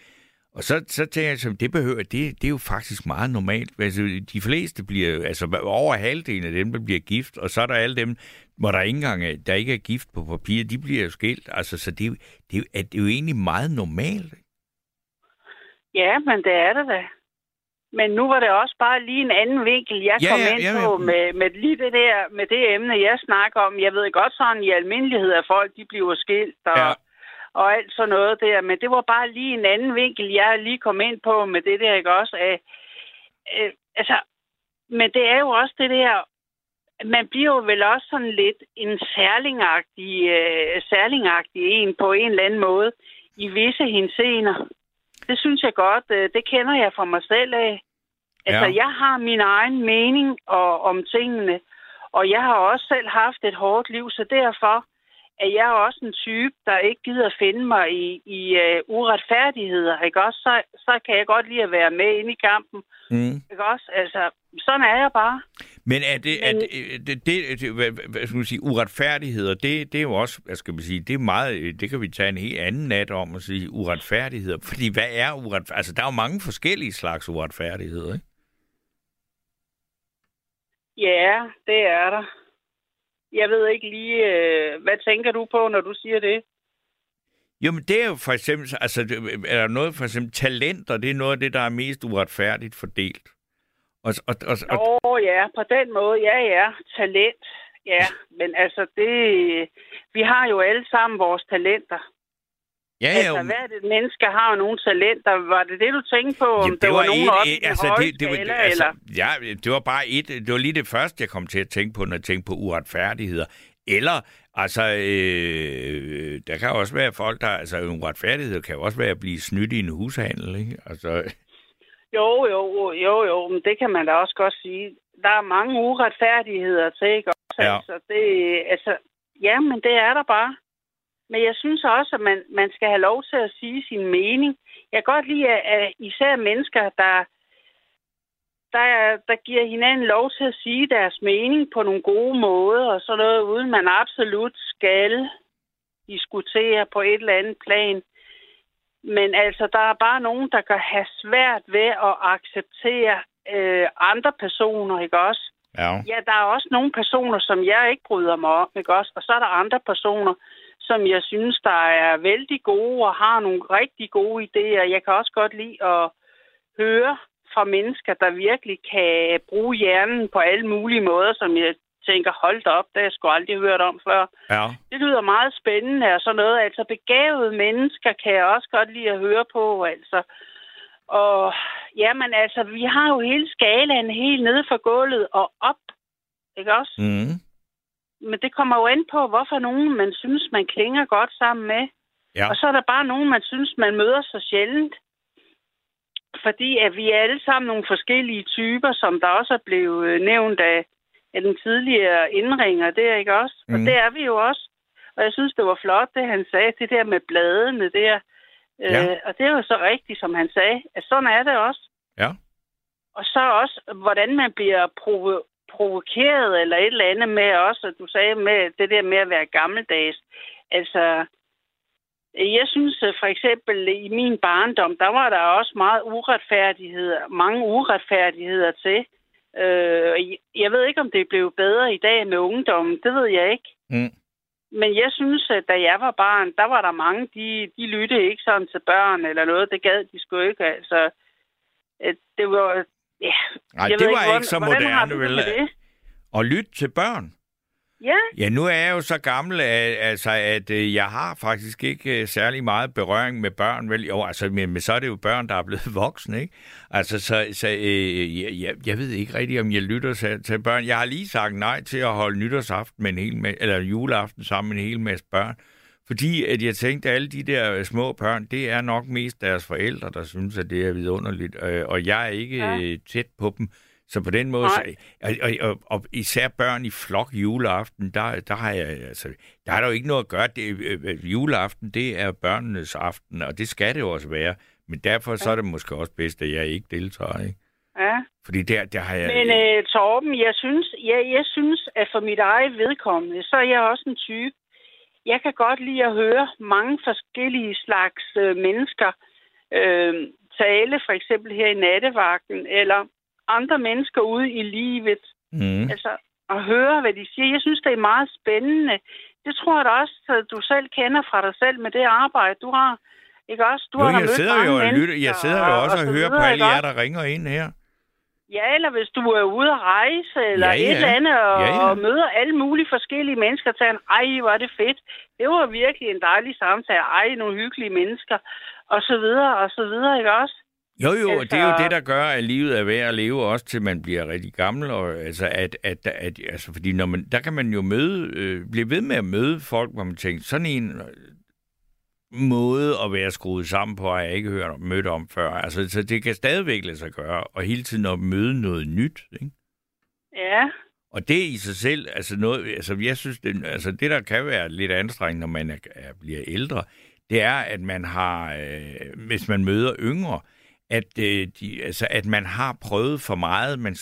Og så, så tænker jeg, at det behøver, det, det er jo faktisk meget normalt. Altså, de fleste bliver, altså over halvdelen af dem, der bliver gift, og så er der alle dem, hvor der ikke engang er, der ikke er gift på papir, de bliver jo skilt. Altså, så det, det, er det er jo egentlig meget normalt. Ja, men det er det da. Men nu var det også bare lige en anden vinkel, jeg Ja, kom ja, ind ja, på ja. med, med lige det der, med det emne, jeg snakker om. Jeg ved godt sådan i almindelighed, at folk de bliver skilt og, Ja. og alt sådan noget der. Men det var bare lige en anden vinkel, jeg lige kom ind på med det der, ikke også? Af, øh, altså, men det er jo også det der, man bliver jo vel også sådan lidt en særlingagtig, øh, særlingagtig en på en eller anden måde i visse henseender. Det synes jeg godt, øh, det kender jeg fra mig selv af. Altså, Ja. jeg har min egen mening og, om tingene, og jeg har også selv haft et hårdt liv, så derfor er jeg også en type, der ikke gider finde mig i, i uh, uretfærdigheder, ikke også? Så, så kan jeg godt lide at være med inde i kampen, Mm. ikke også? Altså, sådan er jeg bare. Men er det, Men... Er det, det, det hvad, hvad skal man sige, uretfærdigheder, det, det er jo også, hvad skal man sige, det er meget, det kan vi tage en helt anden nat om at sige uretfærdigheder. Fordi hvad er uretfærdighed? Altså, der er jo mange forskellige slags uretfærdigheder, ikke? Ja, det er der. Jeg ved ikke lige, øh, hvad tænker du på, når du siger det? Jo, men det er jo for eksempel, altså, er der noget for eksempel talenter, det er noget af det, der er mest uretfærdigt fordelt. Og, og, og, og... Oh, ja, på den måde, ja, ja, talent. Ja, men altså det, vi har jo alle sammen vores talenter. Ja, altså, jo. hvad er det, mennesker har jo nogle talenter? Var det det, du tænkte på? Om Jamen, det, det var, var nogen et, et, altså, det, det, var, altså, eller? Ja, det var bare et, det var lige det første, jeg kom til at tænke på, når jeg tænkte på uretfærdigheder. Eller, altså, øh, der kan også være folk, der, altså, uretfærdighed kan jo også være at blive snydt i en hushandel, ikke? Altså, jo, jo, jo, jo, men det kan man da også godt sige. Der er mange uretfærdigheder til, ikke? Også, ja. Altså, det, altså, ja, men det er der bare. Men jeg synes også, at man, man skal have lov til at sige sin mening. Jeg kan godt lide, at især mennesker, der, der, der giver hinanden lov til at sige deres mening på nogle gode måder, og så noget, uden man absolut skal diskutere på et eller andet plan. Men altså, der er bare nogen, der kan have svært ved at acceptere øh, andre personer, ikke også? Ja. ja, der er også nogle personer, som jeg ikke bryder mig om, ikke også? Og så er der andre personer, som jeg synes, der er vældig gode og har nogle rigtig gode idéer. Jeg kan også godt lide at høre fra mennesker, der virkelig kan bruge hjernen på alle mulige måder, som jeg tænker, hold da op, det har jeg sgu aldrig hørt om før. Ja. Det lyder meget spændende og sådan noget. Altså begavede mennesker kan jeg også godt lide at høre på, altså. Og jamen altså, vi har jo hele skalaen helt nede fra gulvet og op, ikke også? Mm. Men det kommer jo ind på, hvorfor nogen man synes, man klinger godt sammen med. Ja. Og så er der bare nogen, man synes, man møder så sjældent. Fordi at vi er alle sammen nogle forskellige typer, som der også er blevet øh, nævnt af af den tidligere indringer er ikke også? Mm. Og det er vi jo også. Og jeg synes, det var flot, det han sagde, det der med bladene der. Øh, ja. Øh, og det er jo så rigtigt, som han sagde, at sådan er det også. Ja. Og så også, hvordan man bliver provo- provokeret eller et eller andet med også, at du sagde med det der med at være gammeldags. Altså, jeg synes for eksempel i min barndom, der var der også meget uretfærdighed, mange uretfærdigheder til. Øh, jeg ved ikke, om det blev bedre i dag med ungdommen. Det ved jeg ikke. Mm. Men jeg synes, at da jeg var barn, der var der mange, de, de lyttede ikke sådan til børn eller noget. Det gad de sgu ikke. Altså, det var... Ja, Nej, det var ikke, hvordan, så moderne, vel? At lytte til børn? Ja. Ja, nu er jeg jo så gammel, at, altså, at øh, jeg har faktisk ikke øh, særlig meget berøring med børn. Vel? Jo, altså, men, men så er det jo børn, der er blevet voksne, ikke? Altså, så, så øh, jeg, jeg ved ikke rigtigt, om jeg lytter til, til børn. Jeg har lige sagt nej til at holde nytårsaften med en hel med, eller juleaften sammen med en hel masse børn. Fordi at jeg tænkte, at alle de der små børn, det er nok mest deres forældre, der synes, at det er vidunderligt. Øh, og jeg er ikke ja. tæt på dem. Så på den måde, så, og, og, og især børn i flok juleaften, der, der, har jeg, altså, der er der jo ikke noget at gøre. Det, øh, øh, juleaften, det er børnenes aften, og det skal det jo også være. Men derfor ja. så er det måske også bedst, at jeg ikke deltager, ikke? Ja. Fordi der, der har jeg... Men uh, Torben, jeg synes, jeg, jeg synes, at for mit eget vedkommende, så er jeg også en type. Jeg kan godt lide at høre mange forskellige slags uh, mennesker uh, tale, for eksempel her i nattevagten, eller andre mennesker ude i livet. Mm. Altså, at høre, hvad de siger. Jeg synes, det er meget spændende. Det tror jeg da også, at du selv kender fra dig selv med det arbejde, du har. Ikke også? Du jo, har jeg sidder jo og lytter. Jeg sidder jo også og, og hører på alle jer, der ringer ind her. Ja, eller hvis du er ude at rejse, eller ja, ja. et eller andet, og, ja, ja. og møder alle mulige forskellige mennesker, og en, ej, hvor er det fedt. Det var virkelig en dejlig samtale. Ej, nogle hyggelige mennesker, og så videre, og så videre, ikke også? Jo, jo, altså... det er jo det, der gør, at livet er værd at leve, også til man bliver rigtig gammel. Og, altså, at, at, at, altså, fordi når man, der kan man jo møde, øh, blive ved med at møde folk, hvor man tænker, sådan en måde at være skruet sammen på, har jeg ikke hørt mødt om før. Altså, så det kan stadigvæk lade sig gøre, og hele tiden at møde noget nyt. Ikke? Ja. Og det i sig selv, altså noget, altså jeg synes, det, altså det der kan være lidt anstrengende, når man er, er, bliver ældre, det er, at man har, øh, hvis man møder yngre, at, øh, de, altså, at man har prøvet for meget, man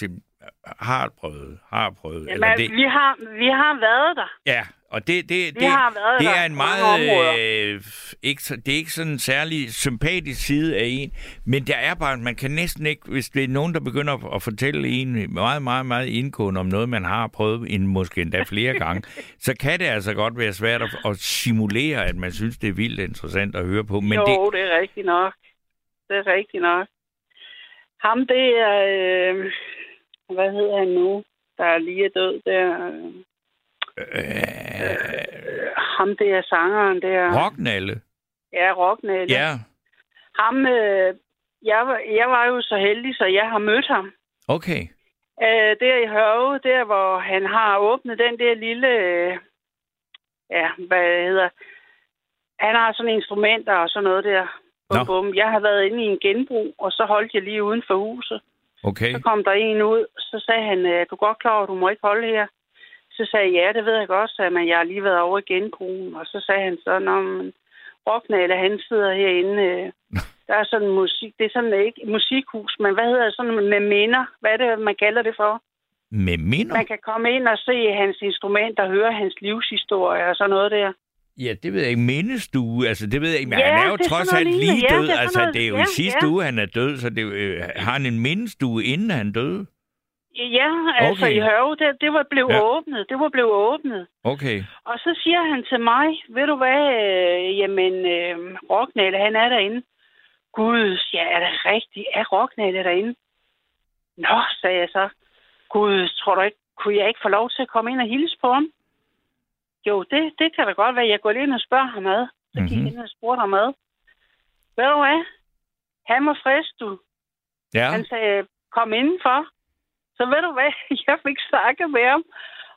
har prøvet. Har prøvet. Jamen, Eller det... vi, har, vi har været der. Ja, og det, det, det, har været det er en meget... Øh, ikke, det er ikke sådan en særlig sympatisk side af en, men der er bare, man kan næsten ikke, hvis det er nogen, der begynder at fortælle en meget, meget, meget indgående om noget, man har prøvet en, måske endda flere gange, så kan det altså godt være svært at, at simulere, at man synes, det er vildt interessant at høre på. Men jo, det... det er rigtigt nok. Det er rigtigt nok. Ham, det er... Øh, hvad hedder han nu? Der er lige død der. Øh, øh, ham, det er sangeren der. Rocknalle? Ja, Rocknalle. Ja. Ham, øh, jeg, var, jeg var jo så heldig, så jeg har mødt ham. Okay. Øh, der i Hørve, der hvor han har åbnet den der lille... Øh, ja, hvad hedder... Han har sådan instrumenter og sådan noget der. Bum, bum. Jeg har været inde i en genbrug, og så holdt jeg lige uden for huset. Okay. Så kom der en ud, så sagde han, er du godt klar over, du må ikke holde her? Så sagde jeg, ja, det ved jeg godt, sagde, men jeg har lige været over i genbrugen. Og så sagde han så, når man Rocknale, han sidder herinde. Øh, der er sådan musik, det er sådan ikke musikhus, men hvad hedder det, sådan med minder? Hvad er det, man kalder det for? Med minder? Man kan komme ind og se hans instrumenter, høre hans livshistorie og sådan noget der. Ja, det ved jeg ikke. Mindestue, altså det ved jeg ikke. Men ja, han er jo trods alt lige død. Ja, det altså, noget, det er jo ja, i sidste ja. uge, han er død, så det, øh, har han en mindestue, inden han døde? Ja, altså okay. i Hørve, det, det var blevet ja. åbnet. Det var blevet åbnet. Okay. Og så siger han til mig, ved du hvad, øh, jamen, øh, Rocknale, han er derinde. Gud, ja, er det rigtigt? Er Rocknale derinde? Nå, sagde jeg så. Gud, tror du ikke, kunne jeg ikke få lov til at komme ind og hilse på ham? Jo, det, det kan da godt være. Jeg går lige ind og spørger ham ad. Så gik mm-hmm. ind og spurgte ham ad. Ved du hvad? Han var frisk, du. Ja. Han sagde, kom indenfor. Så ved du hvad? Jeg fik snakket med ham.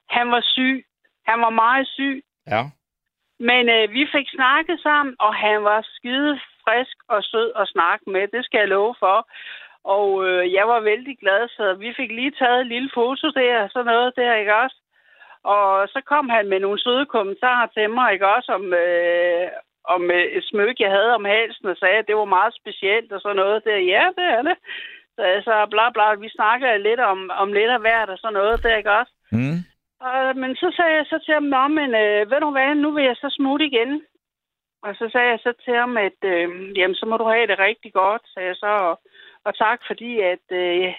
Han var syg. Han var meget syg. Ja. Men øh, vi fik snakket sammen, og han var skide frisk og sød at snakke med. Det skal jeg love for. Og øh, jeg var vældig glad, så vi fik lige taget et lille foto der, sådan noget der, ikke også? Og så kom han med nogle søde kommentarer til mig, ikke også, om, øh, om øh, et smykke, jeg havde om halsen, og sagde, at det var meget specielt og sådan noget der. Ja, det er det. Så altså, bla bla, vi snakker lidt om, om lidt af hvert og sådan noget der, ikke også? Mm. Og, men så sagde jeg så til ham, Nå, men øh, ved du hvad, nu vil jeg så smutte igen. Og så sagde jeg så til ham, at øh, jamen, så må du have det rigtig godt, sagde jeg så. Og, og tak fordi, at øh,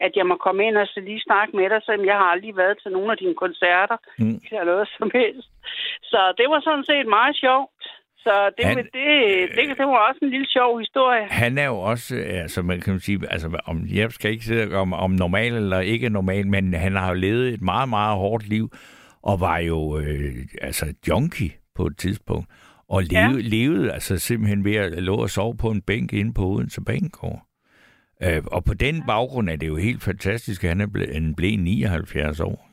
at jeg må komme ind og så lige snakke med dig, selvom jeg har aldrig været til nogle af dine koncerter, mm. eller noget som helst. Så det var sådan set meget sjovt. Så det, han, det, det, det var også en lille sjov historie. Han er jo også, altså man kan sige, altså om, jeg skal ikke sige om, om normal eller ikke normal, men han har jo levet et meget, meget hårdt liv, og var jo øh, altså junkie på et tidspunkt, og levede, ja. levede altså simpelthen ved at lå og sove på en bænk inde på Odense Banegård. Øh, og på den baggrund er det jo helt fantastisk, at han er blevet, han blev 79 år.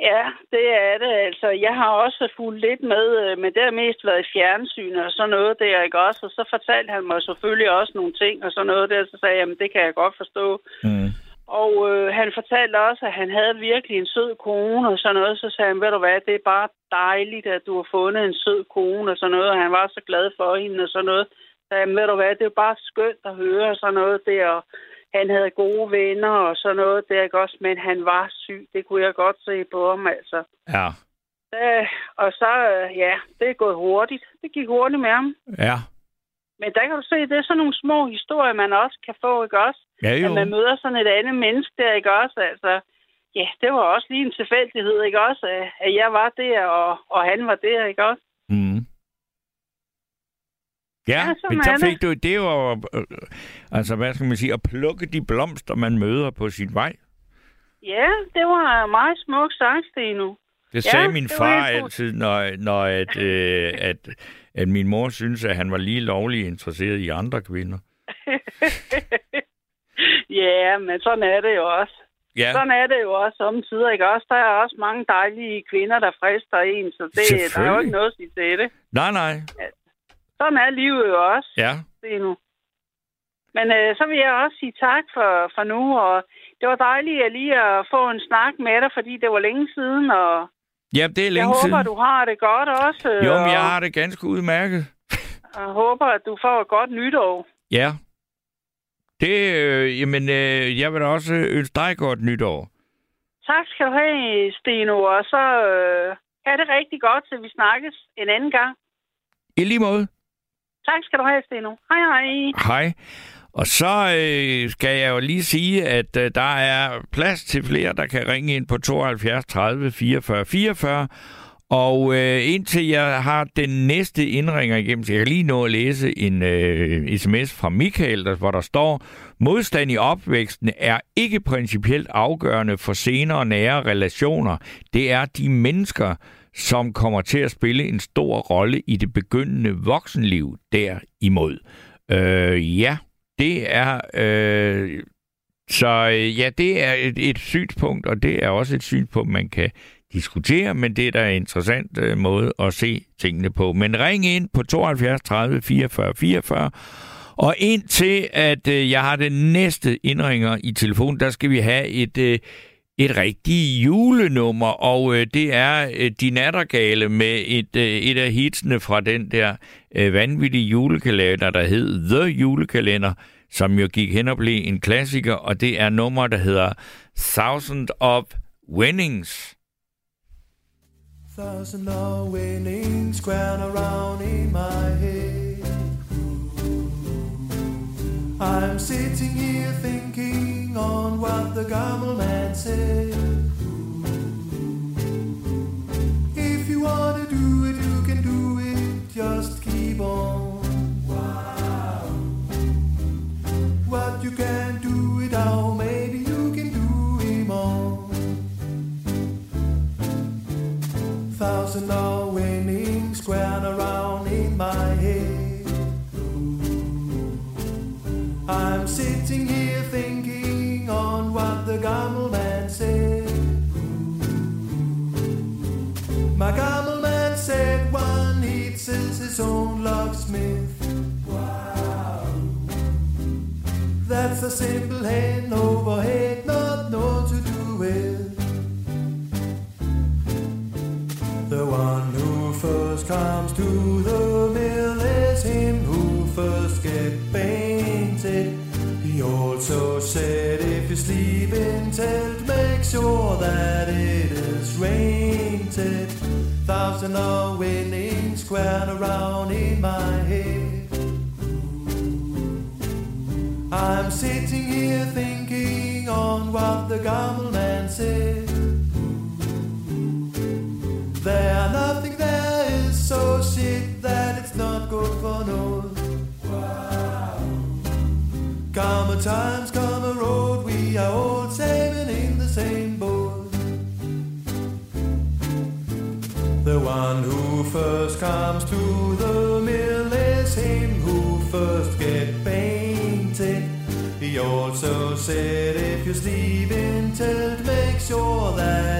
Ja, det er det. Altså, jeg har også fulgt lidt med, øh, men det har mest været i fjernsyn og sådan noget der, ikke også? Og så fortalte han mig selvfølgelig også nogle ting og sådan noget der, så sagde jeg, jamen det kan jeg godt forstå. Mm. Og øh, han fortalte også, at han havde virkelig en sød kone og sådan noget. Så sagde han, ved du hvad, det er bare dejligt, at du har fundet en sød kone og sådan noget. Og han var så glad for hende og sådan noget sagde, ved du hvad, det er bare skønt at høre sådan noget der. Og han havde gode venner og sådan noget der, ikke også? Men han var syg, det kunne jeg godt se på ham, altså. Ja. Øh, og så, øh, ja, det er gået hurtigt. Det gik hurtigt med ham. Ja. Men der kan du se, det er sådan nogle små historier, man også kan få, ikke også? Ja, jo. At man møder sådan et andet menneske der, ikke også? Altså, ja, det var også lige en tilfældighed, ikke også? At jeg var der, og, og han var der, ikke også? Ja, ja men så fik det. du, det var, øh, altså hvad skal man sige, at plukke de blomster, man møder på sin vej. Ja, det var meget smukt sagt, Steno. Det sagde ja, min far altid, når, når at, øh, at, at min mor synes, at han var lige lovlig interesseret i andre kvinder. ja, men sådan er det jo også. Ja. Sådan er det jo også samtidig, ikke også? Der er også mange dejlige kvinder, der frister en, så det, der er jo ikke noget at sige til det. Nej, nej. Sådan er livet jo også. Ja. Se nu. Men øh, så vil jeg også sige tak for, for nu, og det var dejligt at lige at få en snak med dig, fordi det var længe siden, og ja, det er længe jeg siden. håber, du har det godt også. Jo, men jeg har det ganske udmærket. Jeg håber, at du får et godt nytår. Ja. Det, øh, jamen, øh, jeg vil da også ønske dig godt nytår. Tak skal du have, Steno, og så øh, er det rigtig godt, til vi snakkes en anden gang. I lige måde. Tak skal du have, Steno. Hej, hej. Hej. Og så øh, skal jeg jo lige sige, at øh, der er plads til flere, der kan ringe ind på 72 30 44 44. Og øh, indtil jeg har den næste indringer igennem, så jeg kan lige nå at læse en øh, sms fra Michael, der, hvor der står, modstand i opvæksten er ikke principielt afgørende for senere nære relationer. Det er de mennesker, som kommer til at spille en stor rolle i det begyndende voksenliv derimod. Øh, ja, det er... Øh, så øh, ja, det er et, et synspunkt, og det er også et synspunkt, man kan diskutere, men det er da en interessant øh, måde at se tingene på. Men ring ind på 72 30 44 44, og indtil at øh, jeg har den næste indringer i telefon, der skal vi have et, øh, et rigtigt julenummer, og øh, det er øh, De Nattergale med et, øh, et af hitsene fra den der øh, vanvittige julekalender, der hed The Julekalender, som jo gik hen og blev en klassiker, og det er nummer, der hedder Thousand of Winnings. Thousand of winnings crown around in my head. I'm sitting here thinking on what the Gammel man said. If you want to do it, you can do it. Just keep on. What you can do it all, maybe you can do him on. Thousand are winning, squaring around in my head. I'm sitting here thinking man said. My Gammel man said one eats his own locksmith. Wow. That's a simple head hand overhead, not known to do with. The one who first comes to the mill is him who first get painted. He also said if you sleep in tent, make sure that it is rainted. Thousand are winning squared around in my head. I'm sitting here thinking on what the Gammel man said. Times, come a road, we are all sailing in the same boat. The one who first comes to the mill is him who first get painted. He also said if you sleep in tilt, make sure that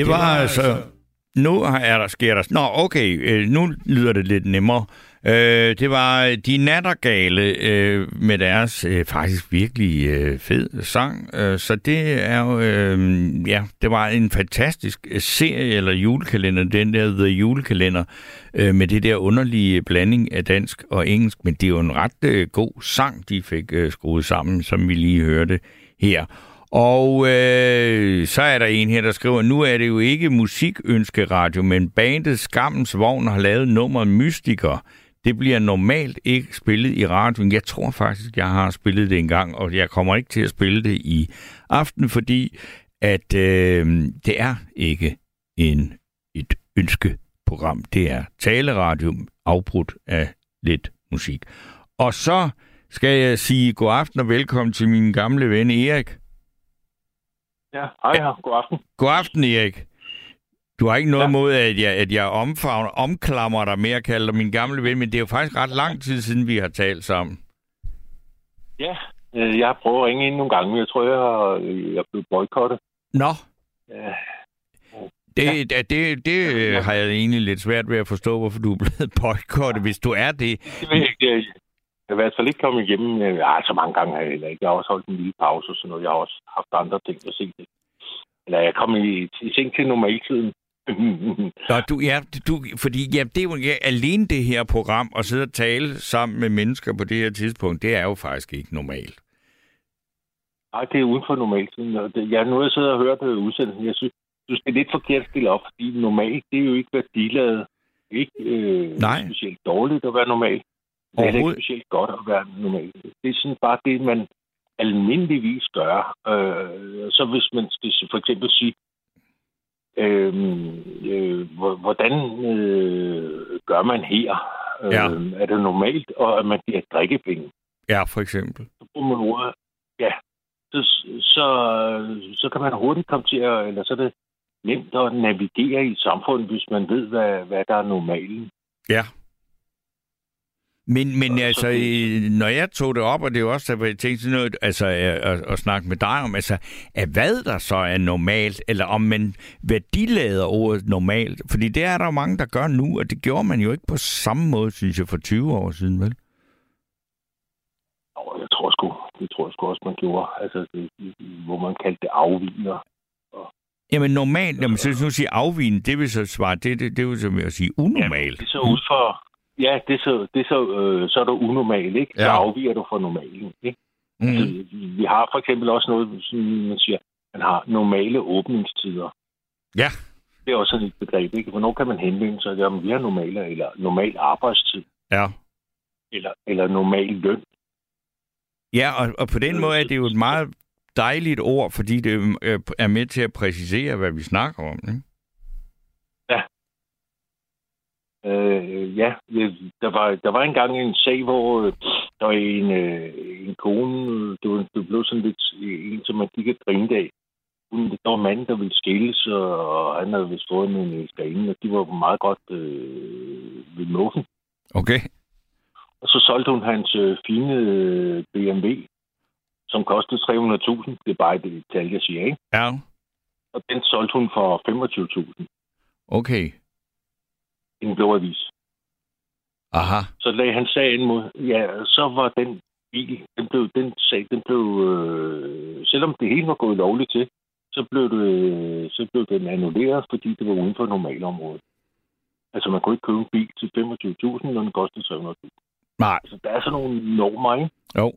Det var, altså... Nu er der, sker der... Nå, okay, øh, nu lyder det lidt nemmere. Øh, det var De Nattergale øh, med deres øh, faktisk virkelig øh, fed sang. Øh, så det er jo... Øh, ja, det var en fantastisk serie eller julekalender, den der The Julekalender, øh, med det der underlige blanding af dansk og engelsk. Men det er jo en ret øh, god sang, de fik øh, skruet sammen, som vi lige hørte her. Og øh, så er der en her, der skriver, nu er det jo ikke musikønskeradio, men bandet Skammens Vogn har lavet nummeret Mystiker. Det bliver normalt ikke spillet i radioen. Jeg tror faktisk, jeg har spillet det en gang, og jeg kommer ikke til at spille det i aften, fordi at øh, det er ikke en et ønskeprogram. Det er taleradio afbrudt af lidt musik. Og så skal jeg sige god aften og velkommen til min gamle ven Erik. Ja, hej her. God aften. God aften, Erik. Du har ikke noget ja. mod, at jeg, at jeg omfavner, omklamrer dig med at kalde dig min gamle ven, men det er jo faktisk ret lang tid siden, vi har talt sammen. Ja, øh, jeg har prøvet at ringe ind nogle gange, men jeg tror, jeg har, jeg er blevet boykottet. Nå. Ja. Det, ja. det, det ja. har jeg egentlig lidt svært ved at forstå, hvorfor du er blevet boykottet, hvis du er det. Det ved jeg ikke. I hvert fald ikke kommet igennem. Ja, så mange gange har jeg heller ikke. Jeg har også holdt en lille pause og sådan noget. Jeg har også haft andre ting at se det. Eller jeg kom i, i seng til normaltiden. Nå, du, ja, du, fordi ja, det er jo ja, alene det her program, at sidde og tale sammen med mennesker på det her tidspunkt, det er jo faktisk ikke normalt. Nej, det er uden for normaltiden. Jeg, nu har jeg siddet og hørt udsendelsen. Jeg synes, du skal lidt forkert stille op, fordi normalt, det er jo ikke værdiladet. Ikke øh, Nej. specielt dårligt at være normal. Det er ikke specielt godt at være normal. Det er sådan bare det, man almindeligvis gør. Øh, så hvis man skal for eksempel sige, øh, øh, hvordan øh, gør man her? Øh, ja. Er det normalt, og at man giver drikkepenge? Ja, for eksempel. Så bruger man ordet, ja, så, så, så kan man hurtigt komme til at, eller så er det nemt at navigere i samfundet, hvis man ved, hvad, hvad der er normalen. Ja. Men, men altså, det... når jeg tog det op, og det er jo også, at jeg tænkte sådan noget, altså, at, at, at snakke med dig om, altså, at hvad der så er normalt, eller om man værdilader ordet normalt, fordi det er der jo mange, der gør nu, og det gjorde man jo ikke på samme måde, synes jeg, for 20 år siden, vel? Jeg tror sgu, det tror jeg sgu også, man gjorde. Altså, det, hvor man kaldte det afvigner. Og... Jamen normalt, jamen, så nu sige afvigende, det vil så svare, det, det, det vil så at sige unormalt. Ja, det er så ud for, Ja, det er så, det er så, øh, så er du unormal, ikke? Så ja. afviger du fra normalen, ikke? Mm. Altså, vi har for eksempel også noget, som man siger, man har normale åbningstider. Ja. Det er også sådan et begreb, ikke? Hvornår kan man henvende sig? Jamen, vi har normale, eller normal arbejdstid. Ja. Eller, eller normal løn. Ja, og, og på den måde er det jo et meget dejligt ord, fordi det øh, er med til at præcisere, hvad vi snakker om, ikke? Øh, ja, der var, der var engang en sag, hvor øh, der var en, øh, en kone, det, var, det blev sådan lidt en, som man gik og grinede af. Hun, der var manden, der ville skilles, og han havde vist fået en elskerinde, og de var meget godt øh, ved muffen. Okay. Og så solgte hun hans øh, fine øh, BMW, som kostede 300.000. Det er bare det tal, jeg siger, ikke? Ja. Og den solgte hun for 25.000. Okay en blå avis. Aha. Så lagde han sagen mod, ja, så var den bil, den blev, den sag, den blev, øh, selvom det hele var gået lovligt til, så blev, det, så blev den annulleret, fordi det var uden for normalområdet. Altså, man kunne ikke købe en bil til 25.000, når den kostede 300.000. Nej. Så der er sådan nogle normer, ikke? Jo.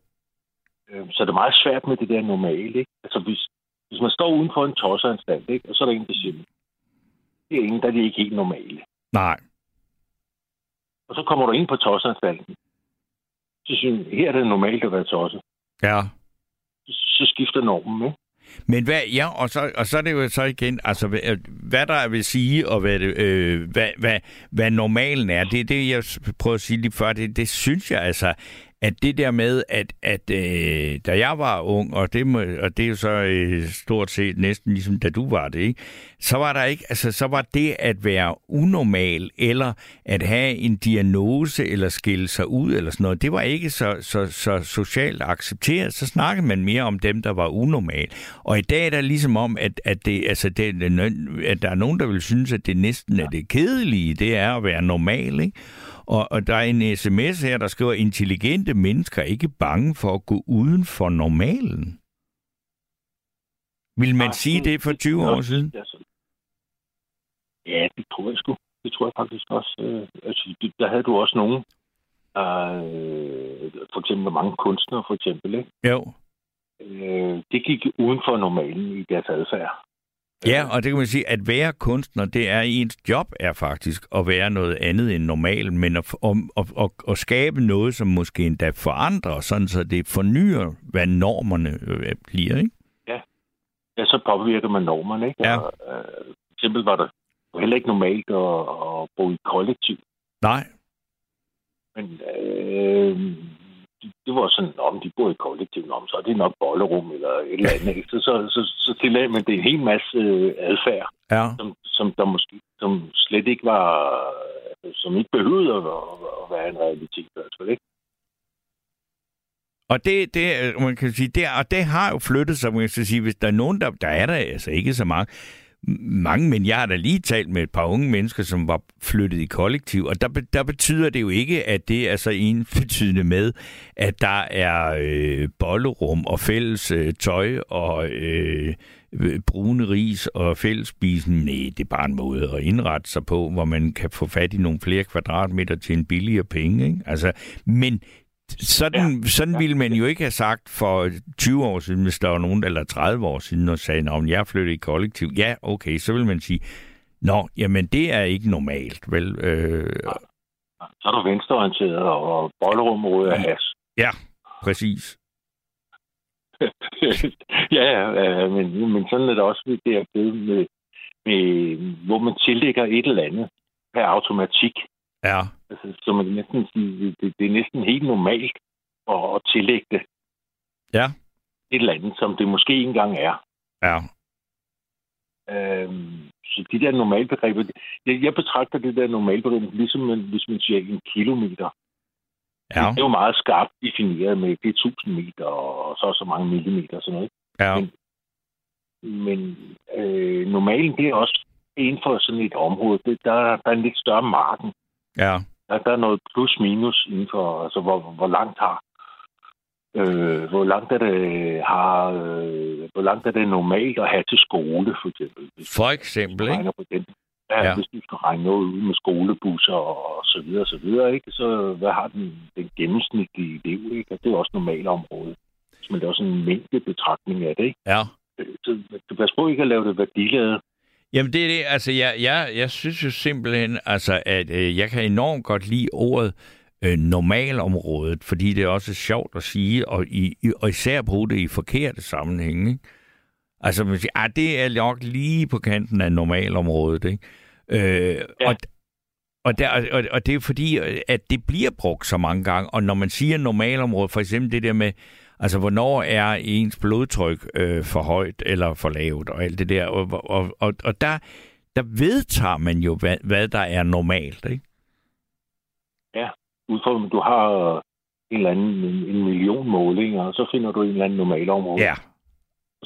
Øh, så det er meget svært med det der normale, ikke? Altså, hvis, hvis man står uden for en tosseanstalt, ikke? Og så er der en, der siger, det er ingen, der er ikke helt normale. Nej. Og så kommer du ind på tosseanstalten. Så synes her er det normalt at være tosse. Ja. Så skifter normen, ikke? Men hvad, ja, og så, og så er det jo så igen, altså hvad, hvad der vil sige, og hvad, det, øh, hvad, hvad, hvad normalen er, det er det, jeg prøver at sige lige før, det, det synes jeg altså, at det der med, at, at øh, da jeg var ung, og det, må, og det er jo så øh, stort set næsten ligesom da du var det, ikke? så var der ikke, altså så var det at være unormal, eller at have en diagnose, eller skille sig ud, eller sådan noget, det var ikke så, så, så socialt accepteret. Så snakkede man mere om dem, der var unormal. Og i dag er der ligesom om, at, at, det, altså det, at der er nogen, der vil synes, at det næsten er det kedelige, det er at være normal, ikke? Og, og der er en sms her, der skriver, intelligente mennesker er ikke bange for at gå uden for normalen. Vil man sige det for 20 år siden? Ja, det tror jeg sgu. Det tror jeg faktisk også. Øh, altså, der havde du også nogen, øh, for eksempel mange kunstnere, for eksempel, ikke? Jo. Øh, det gik uden for normalen i deres adfærd. Ja, og det kan man sige, at være kunstner, det er ens job er faktisk at være noget andet end normal, men at, at, at, at, skabe noget, som måske endda forandrer, sådan så det fornyer, hvad normerne øh, bliver, ikke? Ja. ja, så påvirker man normerne, ikke? Ja. Og, øh, for eksempel var det heller ikke normalt at, at bo i kollektiv. Nej. Men øh, det var sådan, om de bor i kollektiv, om så er det nok bollerum eller et eller andet. Ikke? Så, så, så, så tillagde man det en hel masse øh, adfærd, Ja. som, som der måske som slet ikke var, som ikke behøvede at, at være en realitet. fald, ikke? Og det, det, øh, man kan sige, det, og det har jo flyttet sig, man kan sige, hvis der er nogen, der, der er der altså ikke så mange, mange, men jeg har da lige talt med et par unge mennesker, som var flyttet i kollektiv, og der, der betyder det jo ikke, at det er så enbetydende med, at der er øh, bollerum og fælles øh, tøj og øh, øh brune ris og fællesspisen. Nej, det er bare en måde at indrette sig på, hvor man kan få fat i nogle flere kvadratmeter til en billigere penge. Ikke? Altså, men sådan, ja. sådan ville man jo ikke have sagt for 20 år siden, hvis der var nogen, eller 30 år siden, og sagde, at jeg flyttede i kollektiv. Ja, okay, så vil man sige, Nå, jamen det er ikke normalt, vel? Øh, Så er du venstreorienteret, og bollerum af has. ja, præcis. ja, ja, men, men sådan er det også det er blevet med, med, hvor man tillægger et eller andet per automatik. Ja, Altså, så man næsten, sige, det, det er næsten helt normalt at, at tillægge det ja, et eller andet, som det måske ikke engang er. ja, Øhm, så de der normalbegreber, jeg, jeg betragter det der normalbegreb ligesom man, hvis man siger en kilometer. ja, Det er jo meget skarpt defineret med, det er 1000 meter og så så mange millimeter og sådan noget. ja, Men- Men øh, normalen, det er også inden for sådan et område, det, der, der er en lidt større marken. Ja, Der, der er noget plus-minus inden for, altså hvor, hvor langt har øh, hvor langt er det har øh, hvor langt er det normalt at have til skole for eksempel? Hvis For eksempel, ikke? på den ja, Ja. hvis du skal regne noget ud med skolebusser og så videre og så videre ikke? Så hvad har den, den gennemsnitlige elev ikke? Og det er også normalt område. Men det er også en mængde betragtning af det ikke? Ja. så du pas på ikke at lave det værdiladet Jamen det er det, altså jeg, jeg, jeg synes jo simpelthen, altså at øh, jeg kan enormt godt lide ordet øh, normalområdet, fordi det er også sjovt at sige, og, i, og især bruge det i forkerte sammenhænge. Ikke? Altså man siger, ah, det er nok lige på kanten af normalområdet. Ikke? Øh, Ja. og, og, der, og, og det er fordi, øh, at det bliver brugt så mange gange, og når man siger normalområde, for eksempel det der med, altså hvornår er ens blodtryk øh, for højt eller for lavt, og alt det der, og, og, og, og der, der vedtager man jo, hvad, hvad der er normalt, ikke? ud fra, at du har en eller anden en, en million målinger, og så finder du en eller anden normalområde. Ja.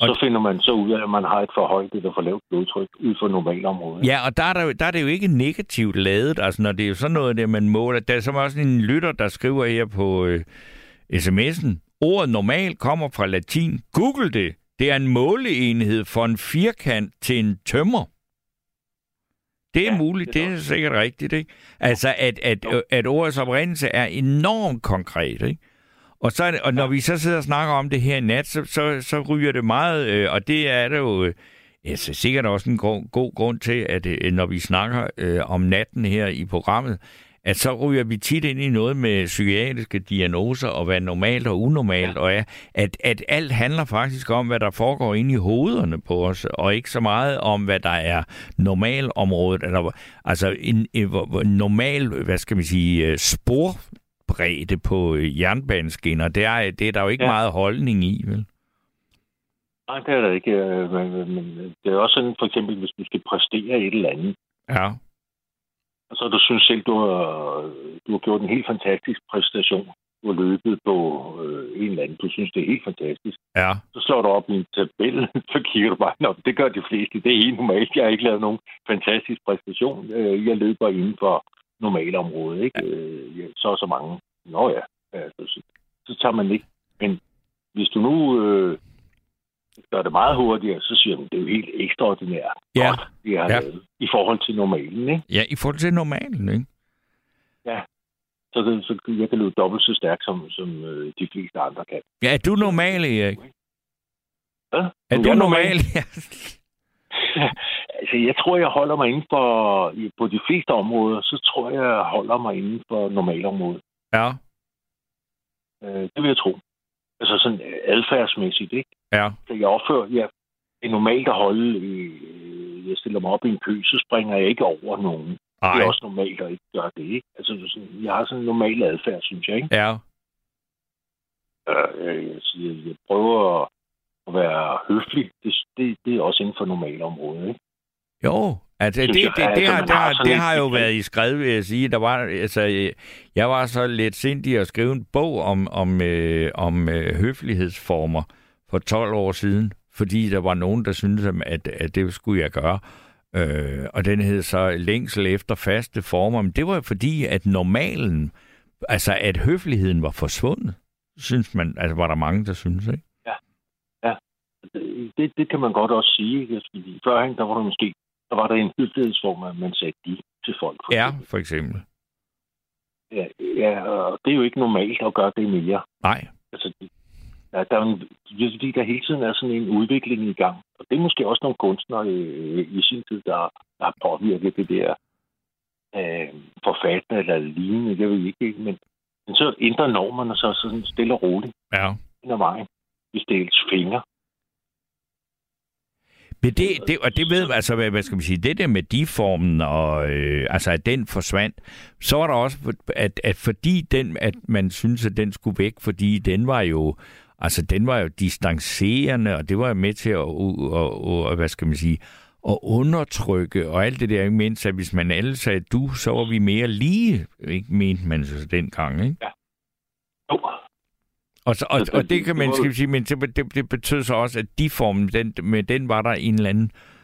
Og så finder man så ud af, at man har et for højt eller for lavt blodtryk ud for normalområdet. Ja, og der er, der, der er det jo ikke negativt lavet, altså når det er jo sådan noget, der man måler. Der er så også en lytter, der skriver her på øh, sms'en, ordet normal kommer fra latin. Google det. Det er en måleenhed for en firkant til en tømmer. Det er Ja, muligt, det er det er sikkert rigtigt, ikke? Altså, at, at, Jo. at ordets oprindelse er enormt konkret, ikke? Og, så det, og når vi så sidder og snakker om det her i nat, så, så, så ryger det meget, øh, og det er der jo øh, altså, sikkert også en god, god grund til, at øh, når vi snakker øh, om natten her i programmet, at så ryger vi tit ind i noget med psykiatriske diagnoser, og hvad normalt og unormalt ja. og er, at, at alt handler faktisk om, hvad der foregår inde i hovederne på os, og ikke så meget om, hvad der er normalområdet, eller, altså en, en, hvor normal, hvad skal man sige, øh, sporbredde på øh, jernbaneskinner, det er, det er der jo ikke ja. Meget holdning i, vel? Nej, det er der ikke. øh, Men, det er også sådan, for eksempel, hvis du skal præstere et eller andet, Ja, så du synes selv, du har, du har gjort en helt fantastisk præstation. Du har løbet på øh, en eller anden. Du synes, det er helt fantastisk. ja, Så slår du op i en tabel, så kigger du bare, Nå, det gør de fleste. Det er helt normalt. Jeg har ikke lavet nogen fantastisk præstation. Øh, Jeg løber inden for normalområdet. Ikke? Øh, ja, Så og så mange. Nå ja, altså, så, så tager man ikke. Men hvis du nu øh, gør det meget hurtigere, så siger man, det er jo helt ekstraordinært. Ja. Godt, jeg har Ja. ja. lavet, I forhold til normalen. Ikke? ja, i forhold til normalen, ikke? Så, det, så jeg kan løbe dobbelt så stærkt, som, som øh, de fleste andre kan. Ja, er du normal, Erik? Ja? Er Men du normal? Ja. Altså, jeg tror, jeg holder mig inden for... På de fleste områder, så tror jeg, jeg holder mig inden for normalområdet. ja, Øh, det vil jeg tro. Altså sådan øh, adfærdsmæssigt, ikke? Ja, Så jeg opfører... Ja, det er normalt at holde... Øh, jeg stiller mig op i en kø, så springer jeg ikke over nogen. Det Ej, er også normalt at ikke gøre det, ikke? Altså, sådan, jeg har sådan en normal adfærd, synes jeg, ikke? ja, øh, jeg, siger, jeg prøver at være høflig. Det, det, det er også inden for normale områder, ikke? Jo, altså det, det, det, det, det, har, det, har, det har jo været i skrevet, vil jeg sige. Der var, altså, jeg var så lidt sindig at skrive en bog om, om, øh, om øh, høflighedsformer for 12 år siden, fordi der var nogen, der syntes, at, at det skulle jeg gøre. Øh, og den hed så længsel efter faste former. Men det var fordi, at normalen, altså at høfligheden var forsvundet, synes man, altså var der mange, der synes, ikke? Ja, ja. Det, det kan man godt også sige, ikke? Fordi førhen, der var der måske, der var der en høflighedsform, at man sagde de til folk. For ja, for eksempel. Ja, ja, og det er jo ikke normalt at gøre det mere. Nej. Altså, Ja, der er det er fordi, der hele tiden er sådan en udvikling i gang. Og det er måske også nogle kunstnere øh, i sin tid, der, der har påvirket det der øh, forfatter eller lignende, jeg ved ikke, men, men så ændrer normerne sig sådan stille og roligt ja. ad vejen, hvis det er fingre. Men det, det, og det ved, altså, hvad, hvad skal man sige, det der med de formen, og øh, altså, at den forsvandt, så var der også, at, at fordi den, at man synes, at den skulle væk, fordi den var jo, Altså, den var jo distancerende, og det var med til at, at, at, hvad skal man sige, at undertrykke, og alt det der, ikke mindst, at hvis man alle sagde du, så var vi mere lige, ikke mente man så dengang, ikke? Ja. Jo. Og, så, og, og det kan man skal sige, men det, det, det betød så også, at de form, den, med den var der en eller anden Øh,